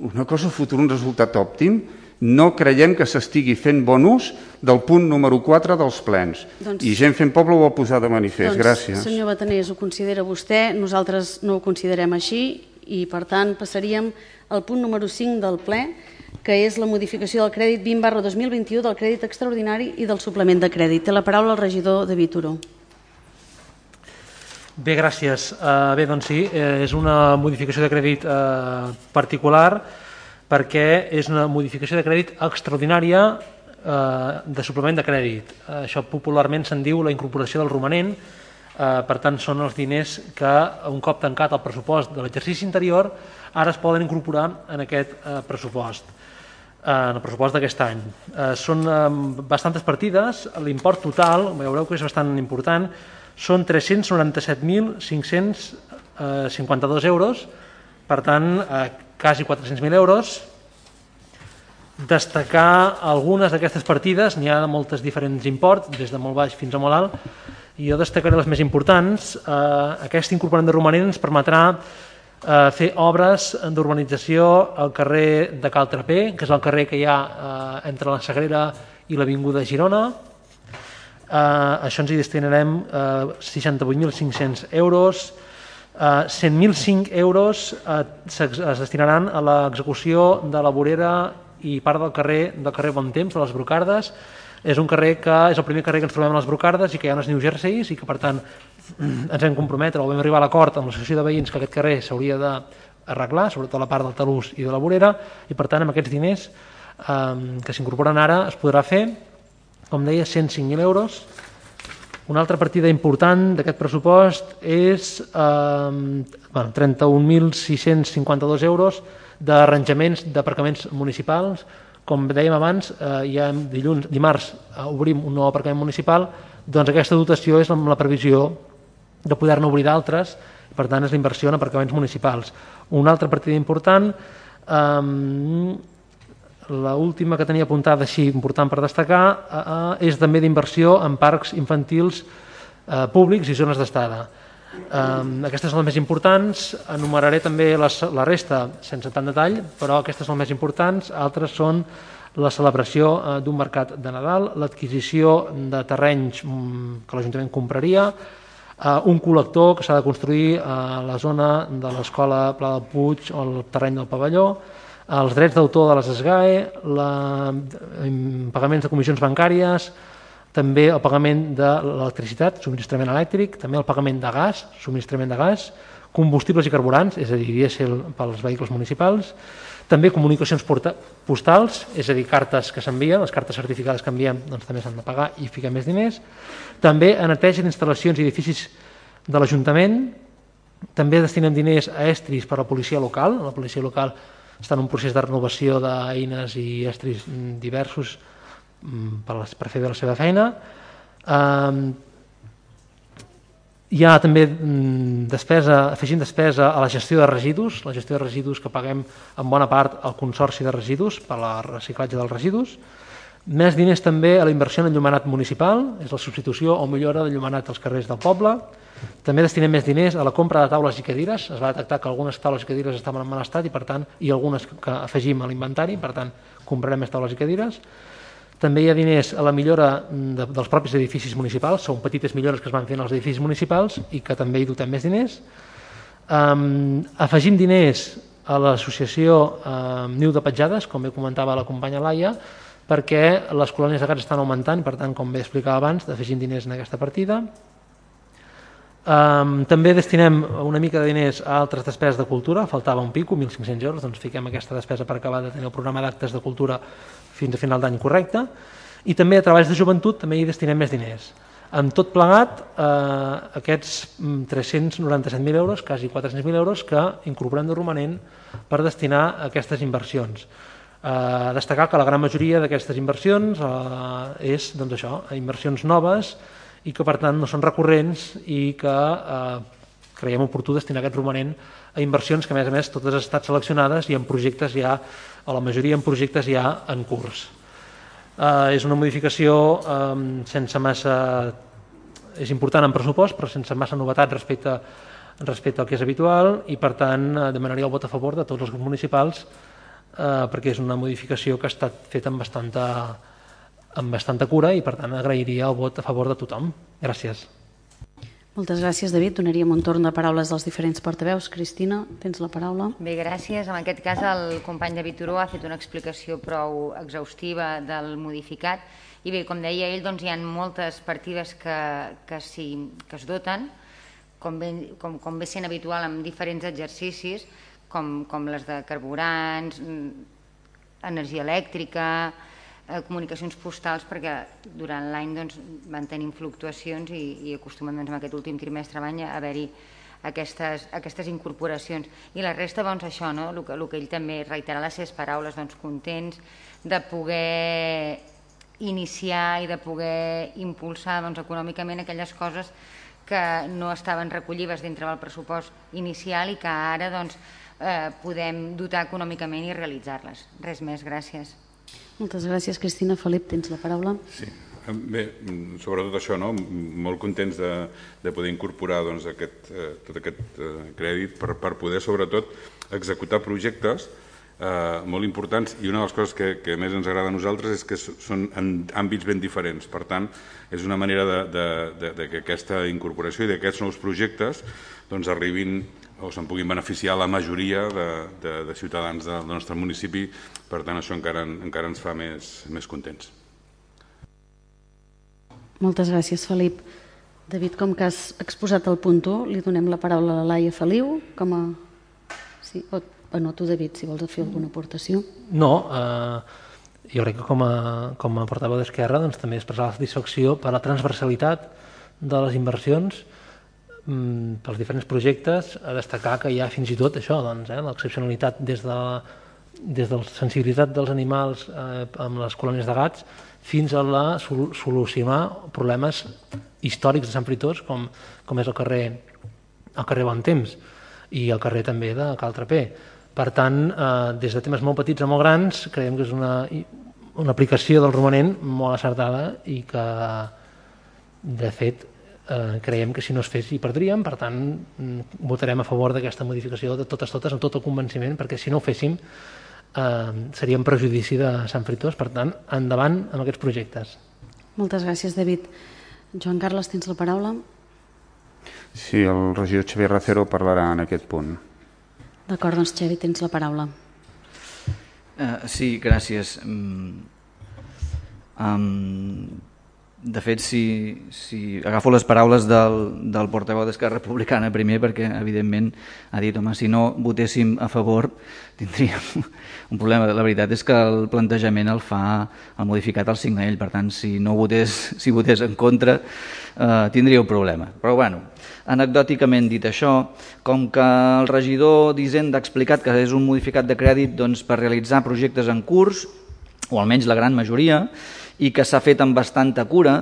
Una cosa a futur, un resultat òptim, no creiem que s'estigui fent bon ús del punt número 4 dels plens. Doncs, I gent fent poble ho va posar de manifest. Doncs, Gràcies. Senyor Batanés, ho considera vostè, nosaltres no ho considerem així i, per tant, passaríem al punt número 5 del ple, que és la modificació del crèdit 20 barra 2021 del crèdit extraordinari i del suplement de crèdit. Té la paraula el regidor de Turó. Bé, gràcies. Uh, bé, doncs sí, eh, és una modificació de crèdit uh, particular perquè és una modificació de crèdit extraordinària uh, de suplement de crèdit. Uh, això popularment se'n diu la incorporació del romanent, uh, per tant són els diners que un cop tancat el pressupost de l'exercici interior ara es poden incorporar en aquest uh, pressupost en el pressupost d'aquest any. Eh, són eh, bastantes partides, l'import total, veureu que és bastant important, són 397.552 euros, per tant, eh, quasi 400.000 euros. Destacar algunes d'aquestes partides, n'hi ha de moltes diferents imports, des de molt baix fins a molt alt, i jo destacaré les més importants. Eh, aquest incorporant de romanent ens permetrà eh, fer obres d'urbanització al carrer de Cal Trapé, que és el carrer que hi ha eh, entre la Sagrera i l'Avinguda Girona. Eh, això ens hi destinarem eh, 68.500 euros. Eh, 100.005 euros eh, es destinaran a l'execució de la vorera i part del carrer del carrer Bon Temps, de les Brocardes. És un carrer que és el primer carrer que ens trobem a les Brocardes i que hi ha unes New Jerseys i que, per tant, ens hem comprometre o vam arribar a l'acord amb l'associació de veïns que aquest carrer s'hauria d'arreglar, sobretot la part del talús i de la vorera, i per tant amb aquests diners eh, que s'incorporen ara es podrà fer, com deia, 105.000 euros. Una altra partida important d'aquest pressupost és eh, bueno, 31.652 euros d'arranjaments d'aparcaments municipals. Com dèiem abans, eh, ja dilluns, dimarts eh, obrim un nou aparcament municipal, doncs aquesta dotació és amb la previsió de poder-ne obrir d'altres, per tant és la inversió en aparcaments municipals. Una altra partida important, eh, la última que tenia apuntada així important per destacar eh, eh, és també d'inversió en parcs infantils eh, públics i zones d'estada. Eh, aquestes són les més importants, enumeraré també les, la resta sense tant detall, però aquestes són les més importants, altres són la celebració eh, d'un mercat de Nadal, l'adquisició de terrenys mm, que l'Ajuntament compraria, eh, un col·lector que s'ha de construir a la zona de l'escola Pla del Puig o el terreny del pavelló, els drets d'autor de les SGAE, la, em, pagaments de comissions bancàries, també el pagament de l'electricitat, subministrament elèctric, també el pagament de gas, subministrament de gas, combustibles i carburants, és a dir, dièsel pels vehicles municipals, també comunicacions postals, és a dir, cartes que s'envien, les cartes certificades que enviem doncs, també s'han de pagar i ficar més diners, també a neteja d'instal·lacions i edificis de l'Ajuntament, també destinem diners a estris per a la policia local. La policia local està en un procés de renovació d'eines i estris diversos per, les, per fer bé la seva feina. Um, hi ha també mm, despesa, afegint despesa a la gestió de residus, la gestió de residus que paguem en bona part al Consorci de Residus per la reciclatge dels residus. Més diners també a la inversió en enllumenat municipal, és la substitució o millora d'enllumenat als carrers del poble. També destinem més diners a la compra de taules i cadires. Es va detectar que algunes taules i cadires estaven en mal estat i, per tant, i algunes que afegim a l'inventari, per tant, comprarem més taules i cadires. També hi ha diners a la millora de, dels propis edificis municipals, són petites millores que es van fer en els edificis municipals i que també hi dotem més diners. Um, afegim diners a l'associació um, Niu de Petjades, com bé comentava la companya Laia, perquè les colònies de gats estan augmentant per tant, com bé explicava abans, afegim diners en aquesta partida. Um, també destinem una mica de diners a altres despeses de cultura, faltava un pico, 1.500 euros, doncs fiquem aquesta despesa per acabar de tenir el programa d'actes de cultura fins a final d'any correcte, i també a treballs de joventut també hi destinem més diners. Amb tot plegat, eh, aquests mm, 397.000 euros, quasi 400.000 euros, que incorporem de romanent per destinar aquestes inversions. Eh, destacar que la gran majoria d'aquestes inversions eh, és doncs això, inversions noves i que per tant no són recurrents i que eh, creiem oportú destinar aquest romanent a inversions que a més a més totes han estat seleccionades i en projectes ja, o la majoria en projectes ja en curs. Eh, és una modificació eh, sense massa... és important en pressupost però sense massa novetat respecte, respecte al que és habitual i per tant eh, demanaria el vot a favor de tots els grups municipals eh, perquè és una modificació que ha estat feta amb bastanta, amb bastanta cura i per tant agrairia el vot a favor de tothom. Gràcies. Moltes gràcies, David. Donaríem un torn de paraules dels diferents portaveus. Cristina, tens la paraula. Bé, gràcies. En aquest cas el company David Turó ha fet una explicació prou exhaustiva del modificat i bé, com deia ell, doncs hi ha moltes partides que, que, sí, que es doten, com bé, com, com bé sent habitual en diferents exercicis, com, com les de carburants, mm, energia elèctrica, eh, comunicacions postals, perquè durant l'any doncs, van tenir fluctuacions i, i acostumen doncs, en aquest últim trimestre a haver-hi aquestes, aquestes incorporacions. I la resta, doncs, això, no? el, que, el que ell també reiterarà les seves paraules, doncs, contents de poder iniciar i de poder impulsar doncs, econòmicament aquelles coses que no estaven recollides dintre del pressupost inicial i que ara doncs, eh, podem dotar econòmicament i realitzar-les. Res més, gràcies. Moltes gràcies, Cristina. Felip, tens la paraula. Sí. Bé, sobretot això, no? molt contents de, de poder incorporar doncs, aquest, eh, tot aquest eh, crèdit per, per poder, sobretot, executar projectes eh, molt importants i una de les coses que, que més ens agrada a nosaltres és que són en àmbits ben diferents. Per tant, és una manera de, de, de, de que aquesta incorporació i d'aquests nous projectes doncs, arribin o se'n puguin beneficiar la majoria de, de, de ciutadans del nostre municipi. Per tant, això encara, encara ens fa més, més contents. Moltes gràcies, Felip. David, com que has exposat el punt 1, li donem la paraula a la Laia Feliu com a... Sí, o Bueno, tu, David, si vols fer alguna aportació. No, eh, jo crec que com a, com a portaveu d'Esquerra doncs, també expressar la satisfacció per la transversalitat de les inversions pels diferents projectes, a destacar que hi ha fins i tot això, doncs, eh, l'excepcionalitat des de, des de la sensibilitat dels animals eh, amb les colònies de gats fins a la sol solucionar problemes històrics de Sant Fritós com, com és el carrer, el carrer Bon Temps i el carrer també de Cal Trapé. Per tant, eh, des de temes molt petits a molt grans, creiem que és una, una aplicació del romanent molt acertada i que, de fet, eh, creiem que si no es fes hi perdríem, per tant, mm, votarem a favor d'aquesta modificació de totes totes, amb tot el convenciment, perquè si no ho féssim eh, seria un prejudici de Sant Fritós, per tant, endavant amb aquests projectes. Moltes gràcies, David. Joan Carles, tens la paraula. Sí, el regidor Xavier Racero parlarà en aquest punt. D'acord, doncs Xavi, tens la paraula. Uh, sí, gràcies. Um, um, de fet, si, si agafo les paraules del, del portaveu d'Esquerra Republicana primer, perquè evidentment ha dit, home, si no votéssim a favor tindríem un problema. La veritat és que el plantejament el fa el modificat al signe ell, per tant, si no votés, si votés en contra, eh, tindria un problema. Però bueno, Anecdòticament dit això, com que el regidor d'Hisenda ha explicat que és un modificat de crèdit doncs, per realitzar projectes en curs, o almenys la gran majoria, i que s'ha fet amb bastanta cura,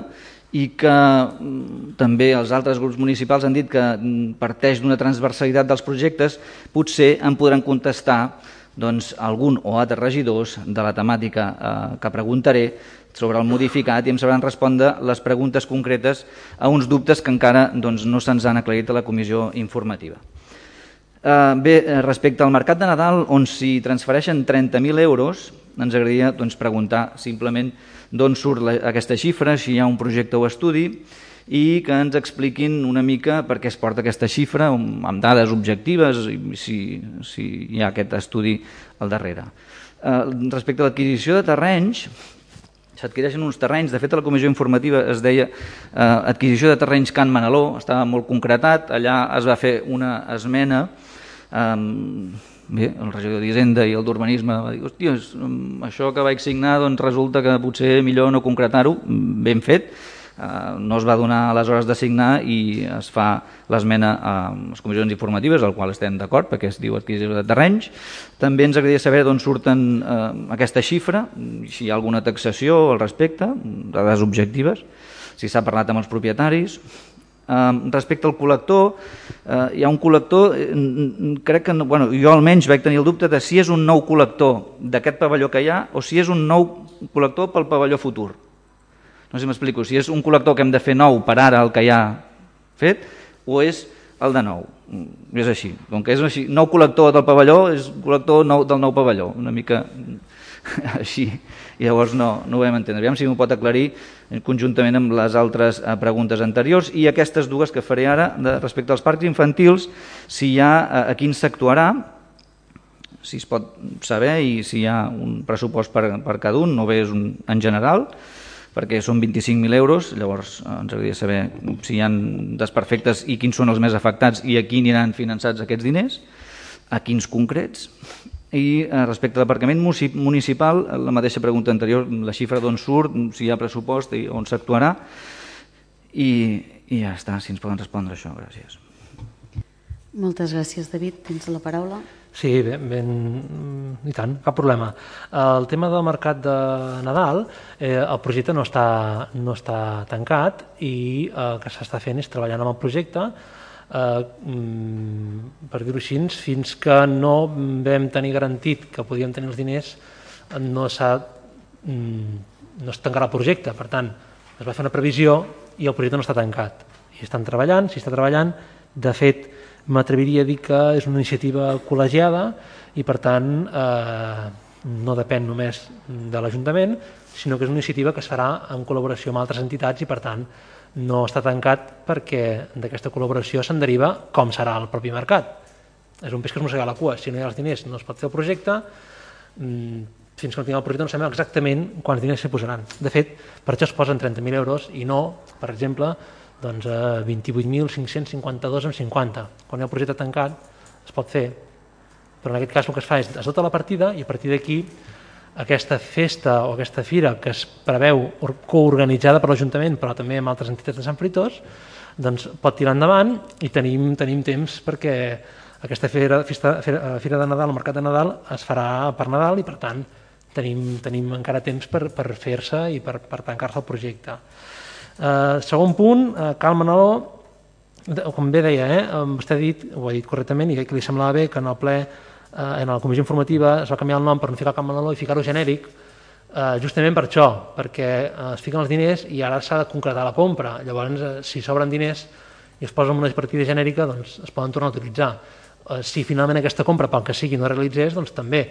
i que mm, també els altres grups municipals han dit que mm, parteix d'una transversalitat dels projectes, potser en podran contestar doncs, algun o altres regidors de la temàtica eh, que preguntaré sobre el modificat i em sabran respondre les preguntes concretes a uns dubtes que encara doncs, no se'ns han aclarit a la comissió informativa. Eh, bé, eh, respecte al mercat de Nadal, on s'hi transfereixen 30.000 euros, ens agradaria doncs, preguntar simplement d'on surt la, aquesta xifra, si hi ha un projecte o estudi, i que ens expliquin una mica per què es porta aquesta xifra, amb dades objectives, i si, si hi ha aquest estudi al darrere. Eh, respecte a l'adquisició de terrenys, s'adquireixen uns terrenys, de fet a la comissió informativa es deia eh, adquisició de terrenys Can Manaló, estava molt concretat, allà es va fer una esmena, eh, bé, el regidor d'Hisenda i el d'Urbanisme va dir, hòstia, això que vaig signar doncs resulta que potser millor no concretar-ho, ben fet, Eh, no es va donar aleshores de signar i es fa l'esmena a les comissions informatives, al qual estem d'acord, perquè es diu adquisició de terrenys. També ens agradaria saber d'on surten eh, aquesta xifra, si hi ha alguna taxació al respecte, dades objectives, si s'ha parlat amb els propietaris. Eh, respecte al col·lector, eh, hi ha un col·lector, eh, crec que, bueno, jo almenys vaig tenir el dubte de si és un nou col·lector d'aquest pavelló que hi ha o si és un nou col·lector pel pavelló futur no sé si m'explico, si és un col·lector que hem de fer nou per ara el que ja fet o és el de nou. Mm, és així. Com que és així, nou col·lector del pavelló és col·lector nou, del nou pavelló. Una mica així. I llavors no, no ho vam entendre. Aviam si m'ho pot aclarir conjuntament amb les altres eh, preguntes anteriors i aquestes dues que faré ara de, respecte als parcs infantils, si hi ha, a, a quin s'actuarà, si es pot saber i si hi ha un pressupost per, per cada un, no bé és un, en general, perquè són 25.000 euros, llavors eh, ens agradaria saber si hi ha desperfectes i quins són els més afectats i a qui aniran finançats aquests diners, a quins concrets. I eh, respecte a l'aparcament municipal, la mateixa pregunta anterior, la xifra d'on surt, si hi ha pressupost i on s'actuarà, i, i ja està, si ens poden respondre això, gràcies. Moltes gràcies, David. Tens la paraula. Sí, ben, ben, i tant, cap problema. El tema del mercat de Nadal, eh, el projecte no està, no està tancat i eh, el que s'està fent és treballant amb el projecte eh, mm, per dir-ho així, fins que no vam tenir garantit que podíem tenir els diners, no, mm, no es tancarà el projecte. Per tant, es va fer una previsió i el projecte no està tancat. I estan treballant, s'hi està treballant. De fet, m'atreviria a dir que és una iniciativa col·legiada i per tant eh, no depèn només de l'Ajuntament, sinó que és una iniciativa que es farà en col·laboració amb altres entitats i per tant no està tancat perquè d'aquesta col·laboració se'n deriva com serà el propi mercat. És un peix que es mossega la cua, si no hi ha els diners no es pot fer el projecte, mm, fins que no tinguem el projecte no sabem exactament quants diners s'hi posaran. De fet, per això es posen 30.000 euros i no, per exemple, doncs, a 28.552 amb 50. Quan hi ha el projecte tancat es pot fer, però en aquest cas el que es fa és es dota la partida i a partir d'aquí aquesta festa o aquesta fira que es preveu coorganitzada per l'Ajuntament però també amb altres entitats de Sant Fritós doncs pot tirar endavant i tenim, tenim temps perquè aquesta fira, festa, fira, fira de Nadal, el mercat de Nadal es farà per Nadal i per tant tenim, tenim encara temps per, per fer-se i per, per tancar-se el projecte. Eh, segon punt, eh, Cal Manoló, com bé deia, eh, vostè ha dit, ho ha dit correctament i que li semblava bé que en el ple, eh, en la comissió informativa es va canviar el nom per no ficar Cal Manoló i ficar-ho genèric, eh, justament per això, perquè eh, es fiquen els diners i ara s'ha de concretar la compra. Llavors, eh, si sobren diners i es posen en una partida genèrica, doncs es poden tornar a utilitzar. Eh, si finalment aquesta compra, pel que sigui, no es realitzés, doncs també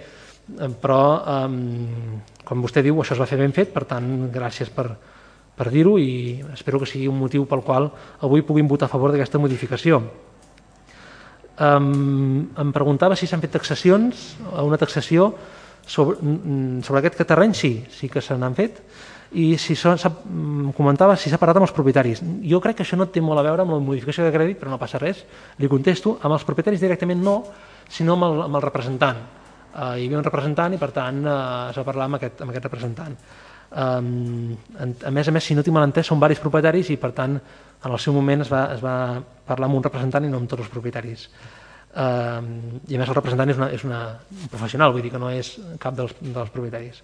Eh, però um, com vostè diu això es va fer ben fet, per tant gràcies per, per dir-ho i espero que sigui un motiu pel qual avui puguin votar a favor d'aquesta modificació. Um, em preguntava si s'han fet taxacions, una taxació sobre, sobre aquest terreny, sí, sí que se n'han fet, i si són, comentava si s'ha parat amb els propietaris. Jo crec que això no té molt a veure amb la modificació de crèdit, però no passa res. Li contesto, amb els propietaris directament no, sinó amb el, amb el representant eh, hi havia un representant i per tant eh, es va parlar amb aquest, amb aquest representant. Um, a més a més, si no tinc mal entès, són varis propietaris i per tant en el seu moment es va, es va parlar amb un representant i no amb tots els propietaris. Um, I a més el representant és, una, és una, un professional, vull dir que no és cap dels, dels propietaris.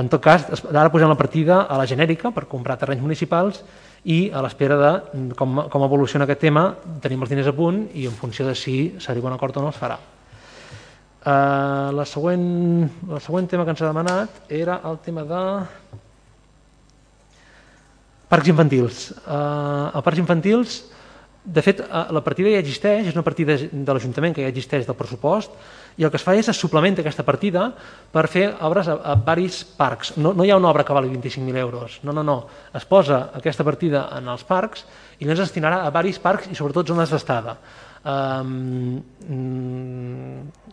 En tot cas, ara posem la partida a la genèrica per comprar terrenys municipals i a l'espera de com, com evoluciona aquest tema tenim els diners a punt i en funció de si s'arriba un acord o no es farà. Uh, la següent, el següent tema que ens ha demanat era el tema de parcs infantils. Uh, el parcs infantils, de fet, uh, la partida ja existeix, és una partida de l'Ajuntament que ja existeix del pressupost, i el que es fa és es suplementa aquesta partida per fer obres a, a varis parcs. No, no hi ha una obra que vali 25.000 euros, no, no, no. Es posa aquesta partida en els parcs i llavors es destinarà a varis parcs i sobretot zones d'estada. Um,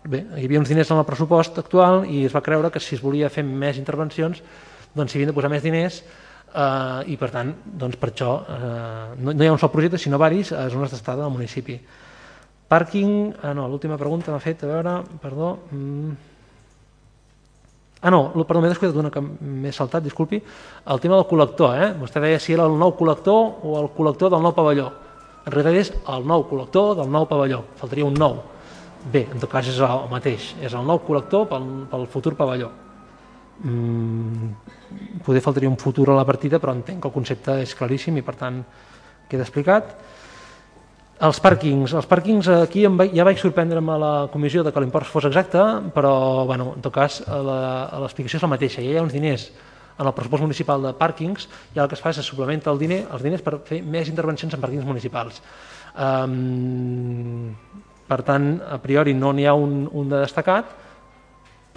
bé, hi havia uns diners en el pressupost actual i es va creure que si es volia fer més intervencions doncs s'hi havien de posar més diners eh, i per tant doncs per això eh, no, no hi ha un sol projecte sinó varis a zones d'estada del municipi Pàrquing, ah no, l'última pregunta m'ha fet, a veure, perdó mm. ah no, perdó, m'he descuidat una que m'he saltat, disculpi el tema del col·lector, eh? vostè deia si era el nou col·lector o el col·lector del nou pavelló en realitat és el nou col·lector del nou pavelló, faltaria un nou. Bé, en tot cas és el mateix, és el nou col·lector pel, pel futur pavelló. Mm, poder faltaria un futur a la partida, però entenc que el concepte és claríssim i per tant queda explicat. Els pàrquings, els pàrquings aquí em ja vaig sorprendre'm a la comissió de que l'import fos exacte, però bueno, en tot cas l'explicació és la mateixa, ja hi ha uns diners en el pressupost municipal de pàrquings i el que es fa és es suplementa el diner, els diners per fer més intervencions en pàrquings municipals. Um, per tant, a priori no n'hi ha un, un de destacat,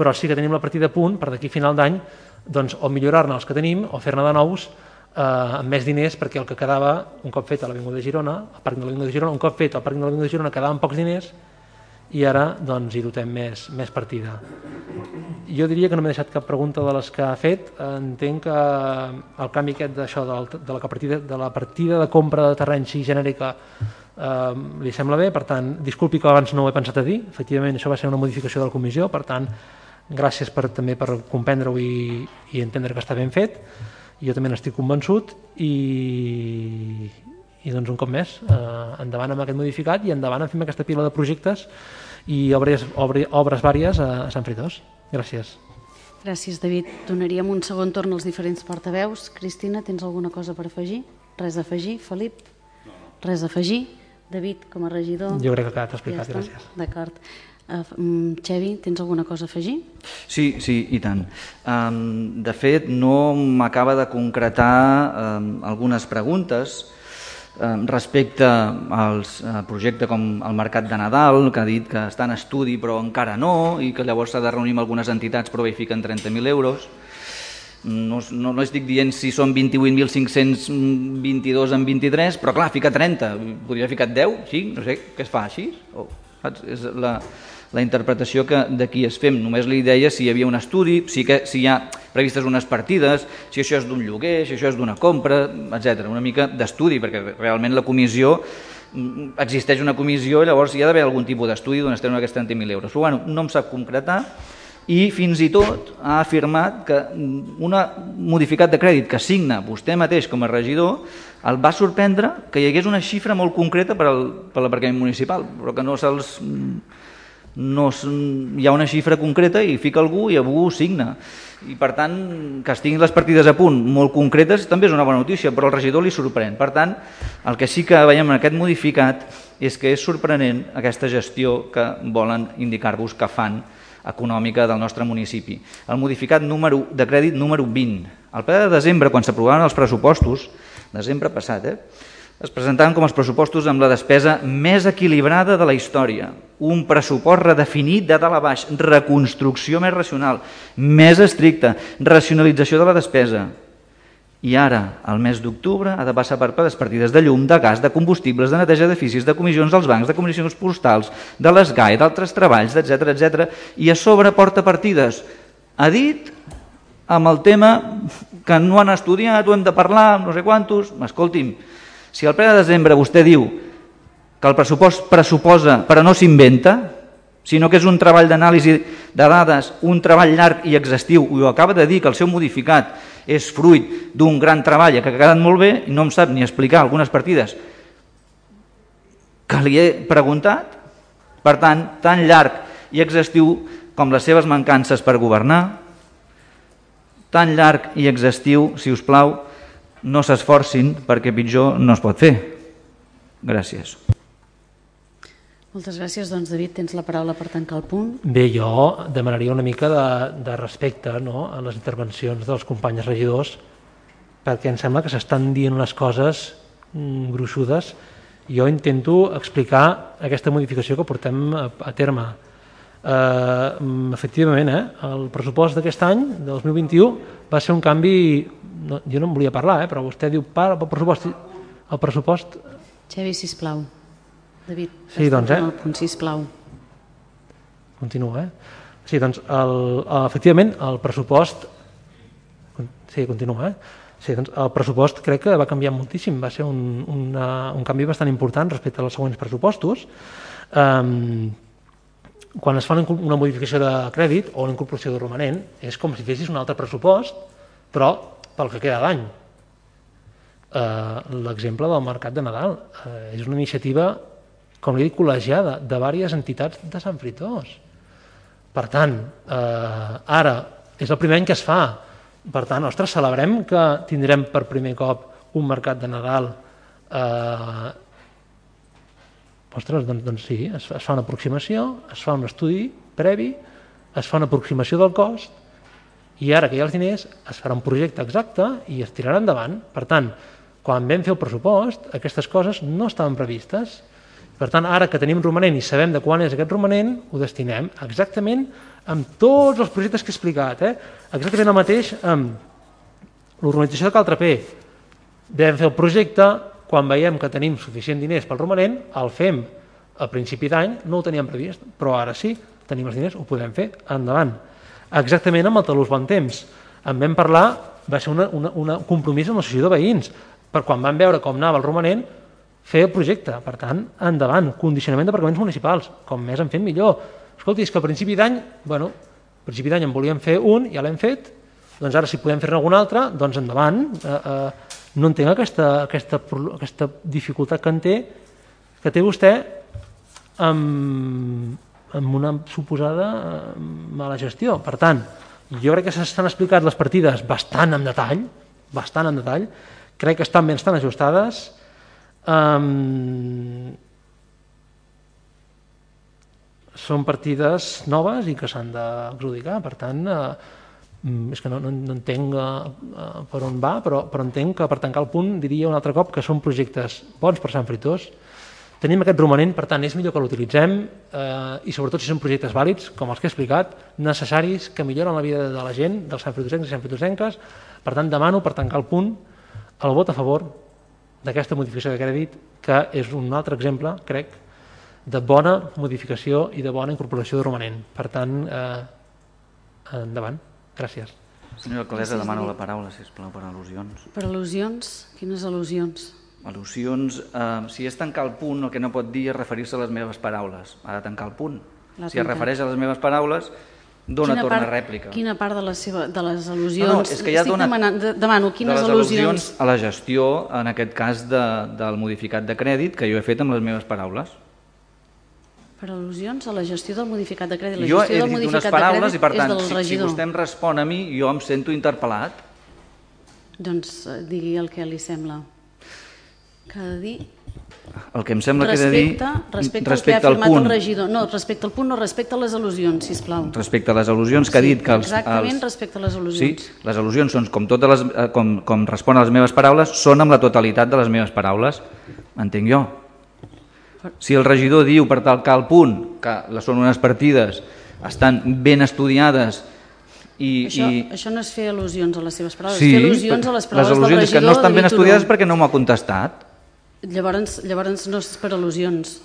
però sí que tenim la partida a punt per d'aquí final d'any doncs, o millorar-ne els que tenim o fer-ne de nous eh, amb més diners perquè el que quedava un cop fet a l'Avinguda de Girona, al Parc de l'Avinguda de Girona, un cop fet al Parc de l'Avinguda de Girona quedaven pocs diners i ara doncs, hi dotem més, més partida. Jo diria que no m'he deixat cap pregunta de les que ha fet. Entenc que el canvi aquest d'això de, de, la partida, de la partida de compra de terreny sí genèrica eh, li sembla bé, per tant, disculpi que abans no ho he pensat a dir, efectivament això va ser una modificació de la comissió, per tant, gràcies per, també per comprendre-ho i, i entendre que està ben fet, jo també n'estic convençut i, i doncs un cop més, eh, endavant amb aquest modificat i endavant en fem aquesta pila de projectes i obres, obres, obres vàries a, a Sant Fritós. Gràcies. Gràcies, David. Donaríem un segon torn als diferents portaveus. Cristina, tens alguna cosa per afegir? Res a afegir? Felip? Res a afegir? David, com a regidor? Jo crec que ha quedat explicat, ja gràcies. D'acord. Uh, Xevi, tens alguna cosa a afegir? Sí, sí, i tant. De fet, no m'acaba de concretar algunes preguntes, respecte als eh, projectes com el Mercat de Nadal, que ha dit que està en estudi però encara no, i que llavors s'ha de reunir amb algunes entitats però hi fiquen 30.000 euros. No, no, no estic dient si són 28.522 en 23, però clar, fica 30, podria haver ficat 10, sí, no sé, què es fa així? O, saps? És la, la interpretació que d'aquí es fem. Només li deia si hi havia un estudi, si, que, si hi ha previstes unes partides, si això és d'un lloguer, si això és d'una compra, etc. Una mica d'estudi, perquè realment la comissió mm, existeix una comissió, llavors hi ha d'haver algun tipus d'estudi d'on es tenen aquests 30.000 euros. Però bueno, no em sap concretar i fins i tot ha afirmat que un modificat de crèdit que signa vostè mateix com a regidor el va sorprendre que hi hagués una xifra molt concreta per, al, per l'aparcament municipal, però que no se'ls no hi ha una xifra concreta i fica algú i algú signa. I per tant, que es tinguin les partides a punt molt concretes també és una bona notícia, però el regidor li sorprèn. Per tant, el que sí que veiem en aquest modificat és que és sorprenent aquesta gestió que volen indicar-vos que fan econòmica del nostre municipi. El modificat número de crèdit número 20. Al ple de desembre, quan s'aprovaven els pressupostos, desembre passat, eh? Es presentaven com els pressupostos amb la despesa més equilibrada de la història, un pressupost redefinit de dalt a baix, reconstrucció més racional, més estricta, racionalització de la despesa. I ara, al mes d'octubre, ha de passar per les partides de llum, de gas, de combustibles, de neteja d'edificis, de comissions dels bancs, de comissions postals, de les GAE, d'altres treballs, etc etc. i a sobre porta partides. Ha dit amb el tema que no han estudiat, ho hem de parlar, no sé quantos... Escolti'm, si al ple de desembre vostè diu que el pressupost pressuposa però no s'inventa, sinó que és un treball d'anàlisi de dades, un treball llarg i exhaustiu, i ho acaba de dir que el seu modificat és fruit d'un gran treball que ha quedat molt bé i no em sap ni explicar algunes partides. Que li he preguntat, per tant, tan llarg i exhaustiu com les seves mancances per governar, tan llarg i exhaustiu, si us plau, no s'esforcin perquè pitjor no es pot fer. Gràcies. Moltes gràcies. Doncs, David, tens la paraula per tancar el punt. Bé, jo demanaria una mica de, de respecte no, a les intervencions dels companys regidors perquè em sembla que s'estan dient unes coses mm, gruixudes. Jo intento explicar aquesta modificació que portem a, a terme. Uh, efectivament, eh, el pressupost d'aquest any, del 2021, va ser un canvi no, jo no en volia parlar, eh, però vostè diu para el pressupost. El pressupost... Xavi, sisplau. David, sí, doncs, eh? el punt, sisplau. Continua, eh? Sí, doncs, el, el, efectivament, el pressupost... Sí, continua, eh? Sí, doncs el pressupost crec que va canviar moltíssim, va ser un, una, un canvi bastant important respecte als següents pressupostos. Um, quan es fa una modificació de crèdit o una incorporació de romanent, és com si fessis un altre pressupost, però pel que queda d'any. Eh, L'exemple del Mercat de Nadal eh, és una iniciativa, com li dic, col·legiada de diverses entitats de Sant Fritós. Per tant, eh, ara és el primer any que es fa. Per tant, ostres, celebrem que tindrem per primer cop un mercat de Nadal eh, Ostres, doncs, doncs sí, es, fa una aproximació, es fa un estudi previ, es fa una aproximació del cost i ara que hi ha els diners es farà un projecte exacte i es tirarà endavant. Per tant, quan vam fer el pressupost, aquestes coses no estaven previstes. Per tant, ara que tenim romanent i sabem de quan és aquest romanent, ho destinem exactament amb tots els projectes que he explicat. Eh? Exactament el mateix amb l'organització de Caltrapé. Vam fer el projecte, quan veiem que tenim suficient diners pel romanent, el fem a principi d'any, no ho teníem previst, però ara sí, tenim els diners, ho podem fer, endavant exactament amb el talús bon temps. En vam parlar, va ser un compromís amb l'associació de veïns, per quan van veure com anava el romanent, fer el projecte. Per tant, endavant, condicionament d'aparcaments municipals, com més en fem millor. Escolti, és que a principi d'any, bueno, a principi d'any en volíem fer un, ja l'hem fet, doncs ara si podem fer-ne algun altre, doncs endavant. Eh, eh, no entenc aquesta, aquesta, aquesta dificultat que en té, que té vostè amb, amb una suposada eh, mala gestió. Per tant, jo crec que s'estan explicat les partides bastant en detall, bastant en detall, crec que estan ben estan ajustades, um, són partides noves i que s'han d'adjudicar, per tant, eh, mm, és que no, no, no entenc uh, per on va, però, però entenc que per tancar el punt diria un altre cop que són projectes bons per Sant Fritós, tenim aquest romanent, per tant és millor que l'utilitzem eh, i sobretot si són projectes vàlids, com els que he explicat, necessaris, que milloren la vida de la gent, dels Sant Fritosencs i Sant Fritosenques, per tant demano per tancar el punt el vot a favor d'aquesta modificació de crèdit, que és un altre exemple, crec, de bona modificació i de bona incorporació de romanent. Per tant, eh, endavant. Gràcies. Senyora alcaldessa, demano la paraula, si plau, per al·lusions. Per al·lusions? Quines al·lusions? Al·lusions, eh, si és tancar el punt, el que no pot dir és referir-se a les meves paraules. Ha de tancar el punt. Si es refereix a les meves paraules, dona quina torn part, rèplica. Quina part de, la seva, de les al·lusions? No, no, és que ja dona, demanant, de, demano quines de les al·lusions... a la gestió, en aquest cas, de, del modificat de crèdit, que jo he fet amb les meves paraules. Per al·lusions a la gestió del modificat de crèdit. La jo gestió he dit unes paraules i, per tant, si, si vostè em respon a mi, jo em sento interpel·lat. Doncs eh, digui el que li sembla. Que ha de dir El que em sembla que he de respecte, dir... respecte, al que ha afirmat punt, el regidor. No, respecte al punt, no respecte a les al·lusions, sisplau. respecte a les al·lusions que ha Sí, dit que els... exactament els... respecte a les Sí, al·lusions. les al·lusions són com, totes les, eh, com, com respon a les meves paraules, són amb la totalitat de les meves paraules, entenc jo. Si el regidor diu per talcar el punt que les són unes partides, estan ben estudiades i... Això, i... això no és fer al·lusions a les seves paraules, Sí, és fer al·lusions a les les paraules del al·lusions regidor que no estan ben estudiades perquè no m'ho ha contestat. Llavors, llavors no és per al·lusions.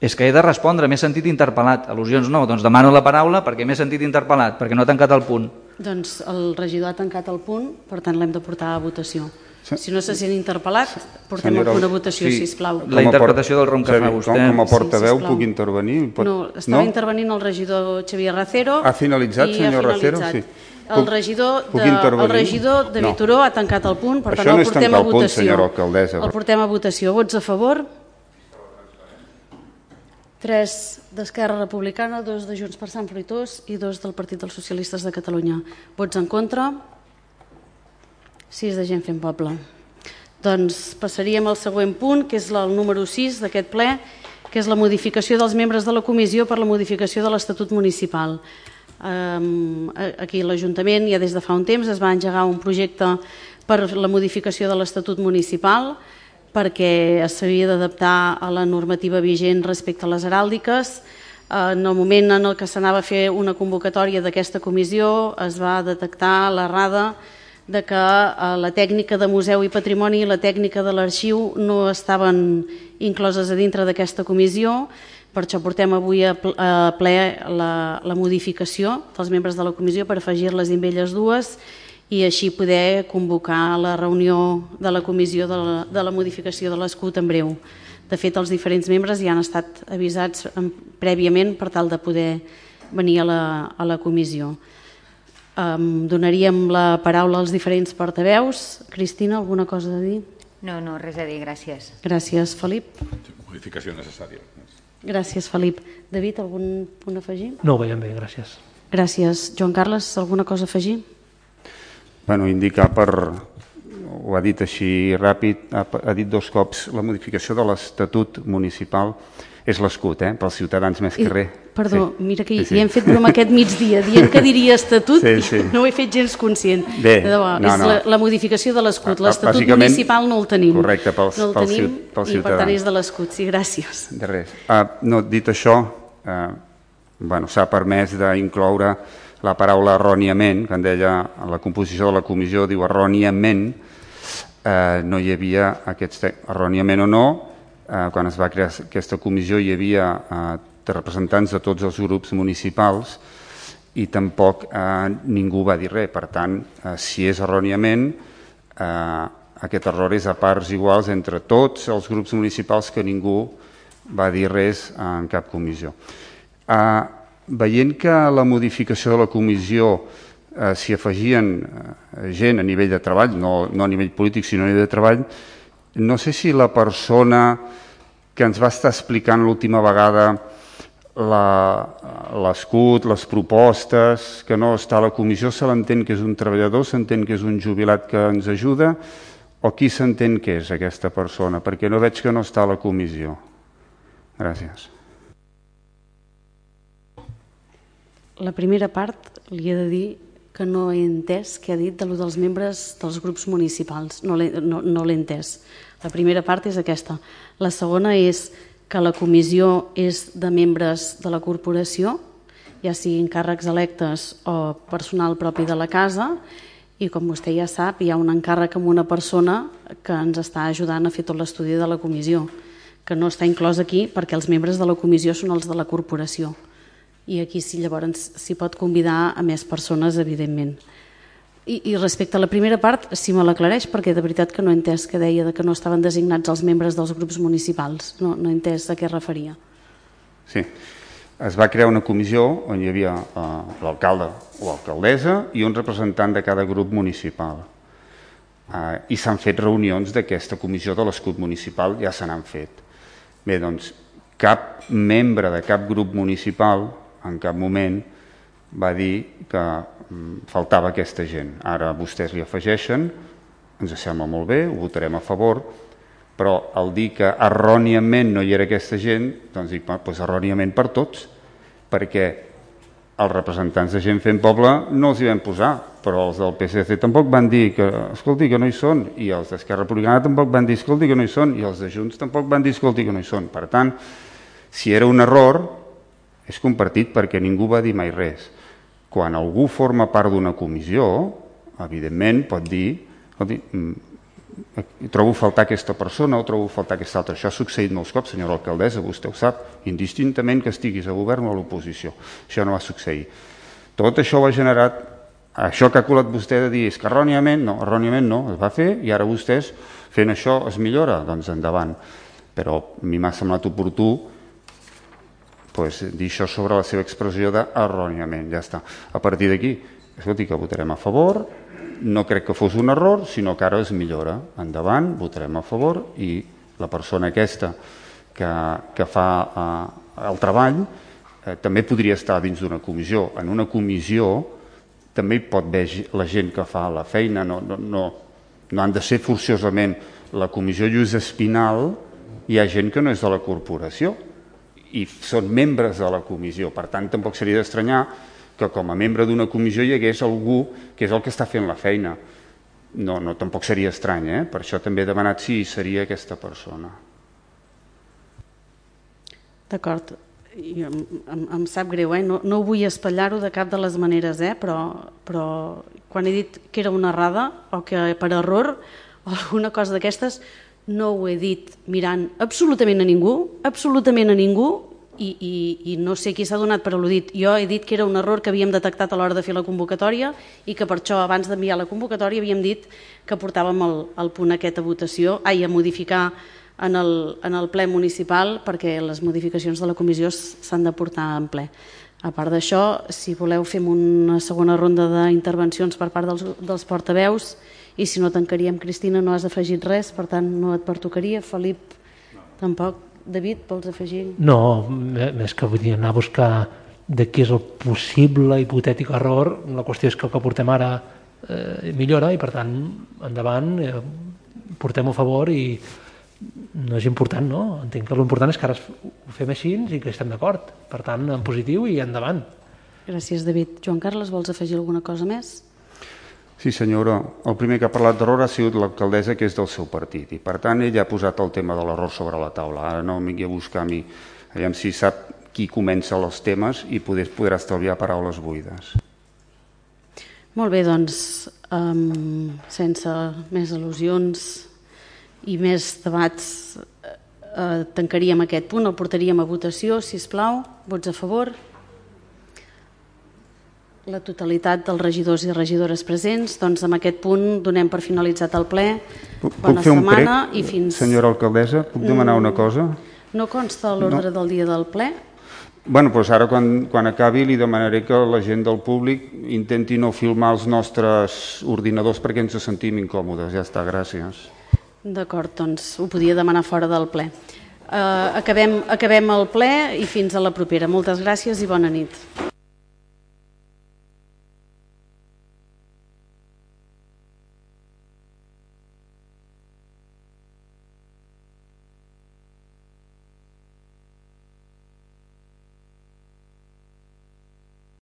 És que he de respondre, m'he sentit interpel·lat. Al·lusions no, doncs demano la paraula perquè m'he sentit interpel·lat, perquè no ha tancat el punt. Doncs el regidor ha tancat el punt, per tant l'hem de portar a votació. Si no se sent interpel·lat, portem Senyora- el punt a votació, Sí. sisplau. La interpretació del rom que fa vostè. Com, com a portaveu Sí, sisplau. puc intervenir? Pot... No, estava intervenint el regidor Xavier Racero. Ha finalitzat, senyor ha Racero? finalitzat. Sí. El Puc- regidor, puc de, el regidor de No. Vitoró ha tancat el punt, per Això tant no el portem a el punt, votació. senyora alcaldessa. El portem a votació. Vots a favor? 3 d'Esquerra Republicana, 2 de Junts per Sant Fruitós i 2 del Partit dels Socialistes de Catalunya. Vots en contra? 6 de gent fent poble. Doncs passaríem al següent punt, que és el número 6 d'aquest ple, que és la modificació dels membres de la comissió per la modificació de l'Estatut Municipal. Aquí l'Ajuntament ja des de fa un temps es va engegar un projecte per la modificació de l'Estatut Municipal perquè s'havia d'adaptar a la normativa vigent respecte a les heràldiques. En el moment en el que s'anava a fer una convocatòria d'aquesta comissió es va detectar l'errada de que eh, la tècnica de museu i patrimoni i la tècnica de l'arxiu no estaven incloses a dintre d'aquesta comissió, per això portem avui a pl- a ple la, la modificació dels membres de la comissió per afegir-les amb elles dues i així poder convocar la reunió de la comissió de la, de la modificació de l'escut en breu. De fet, els diferents membres ja han estat avisats prèviament per tal de poder venir a la, a la comissió. Um, donaríem la paraula als diferents portaveus. Cristina, alguna cosa a dir? No, no, res a dir, gràcies. Gràcies, Felip. Modificació necessària. Gràcies, Felip. David, algun punt a afegir? No ho veiem bé, gràcies. Gràcies. Joan Carles, alguna cosa a afegir? Bueno, indicar per, ho ha dit així ràpid, ha, ha dit dos cops, la modificació de l'Estatut Municipal és l'escut, eh, pels ciutadans més que res. Perdó, Sí. mira que Sí, sí, sí. hi hem fet broma aquest migdia, dient que diria estatut Sí, i sí. no ho he fet gens conscient. Bé, De debò, no, és no. La, la modificació de l'escut. Ah, L'estatut bàsicament, municipal no el tenim. correcte, pels- no el pels tenim pels i per tant ciutadans. és de l'escut. Sí, gràcies. De res. Ah, no, dit això, eh, bueno, s'ha permès d'incloure la paraula erròniament, que en deia a la composició de la comissió, diu erròniament, eh, no hi havia aquests erròniament o no, eh, quan es va crear aquesta comissió hi havia eh, representants de tots els grups municipals i tampoc eh, ningú va dir res. Per tant, eh, si és erròniament, eh, aquest error és a parts iguals entre tots els grups municipals que ningú va dir res en cap comissió. Eh, veient que la modificació de la comissió eh, s'hi afegien eh, gent a nivell de treball, no, no a nivell polític sinó a nivell de treball, no sé si la persona que ens va estar explicant l'última vegada l'escut, les propostes, que no està a la comissió, se l'entén que és un treballador, s'entén que és un jubilat que ens ajuda, o qui s'entén que és aquesta persona? Perquè no veig que no està a la comissió. Gràcies. La primera part li he de dir que no he entès què ha dit de lo dels membres dels grups municipals. No l'he no, no entès. La primera part és aquesta. La segona és que la comissió és de membres de la corporació, ja siguin càrrecs electes o personal propi de la casa, i com vostè ja sap, hi ha un encàrrec amb una persona que ens està ajudant a fer tot l'estudi de la comissió, que no està inclòs aquí perquè els membres de la comissió són els de la corporació i aquí sí llavors s'hi pot convidar a més persones, evidentment. I, I respecte a la primera part, si me l'aclareix, perquè de veritat que no he entès que deia de que no estaven designats els membres dels grups municipals. No, no he entès a què referia. Sí. Es va crear una comissió on hi havia eh, l'alcalde o alcaldessa i un representant de cada grup municipal. Eh, I s'han fet reunions d'aquesta comissió de l'escut municipal, ja se n'han fet. Bé, doncs, cap membre de cap grup municipal en cap moment va dir que faltava aquesta gent. Ara vostès li afegeixen, ens sembla molt bé, ho votarem a favor, però al dir que erròniament no hi era aquesta gent, doncs dic, doncs erròniament per tots, perquè els representants de gent fent poble no els hi vam posar, però els del PSC tampoc van dir que, escolti, que no hi són, i els d'Esquerra Republicana tampoc van dir, escolti, que no hi són, i els de Junts tampoc van dir, escolti, que no hi són. Per tant, si era un error, és compartit perquè ningú va dir mai res. Quan algú forma part d'una comissió, evidentment pot dir, mm, trobo faltar aquesta persona o trobo faltar aquesta altra. Això ha succeït molts cops, senyora alcaldessa, vostè ho sap, indistintament que estiguis a govern o a l'oposició. Això no va succeir. Tot això ho ha generat, això que ha colat vostè de dir és que erròniament, no, erròniament no, es va fer i ara vostès fent això es millora, doncs endavant. Però a mi m'ha semblat oportú pues, dir això sobre la seva expressió d'erròniament, ja està. A partir d'aquí, escolti, que votarem a favor, no crec que fos un error, sinó que ara es millora. Endavant, votarem a favor i la persona aquesta que, que fa eh, el treball eh, també podria estar dins d'una comissió. En una comissió també hi pot haver la gent que fa la feina, no, no, no, no han de ser forçosament la comissió Lluís Espinal, hi ha gent que no és de la corporació, i són membres de la comissió. Per tant, tampoc seria d'estranyar que com a membre d'una comissió hi hagués algú que és el que està fent la feina. No, no tampoc seria estrany, eh? per això també he demanat si seria aquesta persona. D'acord, em, em, em sap greu, eh? no, no vull espatllar-ho de cap de les maneres, eh? però, però quan he dit que era una errada o que per error o alguna cosa d'aquestes, no ho he dit mirant absolutament a ningú, absolutament a ningú, i, i, i no sé qui s'ha donat per al·ludit. Jo he dit que era un error que havíem detectat a l'hora de fer la convocatòria i que per això abans d'enviar la convocatòria havíem dit que portàvem el, el punt aquest a votació, ai, a modificar en el, en el ple municipal perquè les modificacions de la comissió s'han de portar en ple. A part d'això, si voleu fem una segona ronda d'intervencions per part dels, dels portaveus i si no tancaríem, Cristina, no has afegit res, per tant no et pertocaria. Felip, no. tampoc. David, vols afegir? No, més que vull dir, anar a buscar de què és el possible hipotètic error, la qüestió és que el que portem ara eh, millora i per tant endavant eh, portem a favor i no és important, no? Entenc que l'important és que ara ho fem així i que estem d'acord. Per tant, en positiu i endavant. Gràcies, David. Joan Carles, vols afegir alguna cosa més? Sí, senyora. El primer que ha parlat d'error ha sigut l'alcaldessa, que és del seu partit, i per tant ella ha posat el tema de l'error sobre la taula. Ara no m'hi a buscar a mi. Aviam si sap qui comença els temes i poder, podrà estalviar paraules buides. Molt bé, doncs, um, sense més al·lusions i més debats, eh, tancaríem aquest punt, el portaríem a votació, si us plau. Vots a favor? La totalitat dels regidors i regidores presents. Doncs amb aquest punt donem per finalitzat el ple. Puc Bona fer setmana un prec, i fins... Senyora alcaldessa, puc demanar una cosa? No consta l'ordre no. del dia del ple? Bueno, doncs ara quan, quan acabi li demanaré que la gent del públic intenti no filmar els nostres ordinadors perquè ens sentim incòmodes. Ja està, gràcies. D'acord, doncs ho podia demanar fora del ple. Uh, acabem, acabem el ple i fins a la propera. Moltes gràcies i bona nit.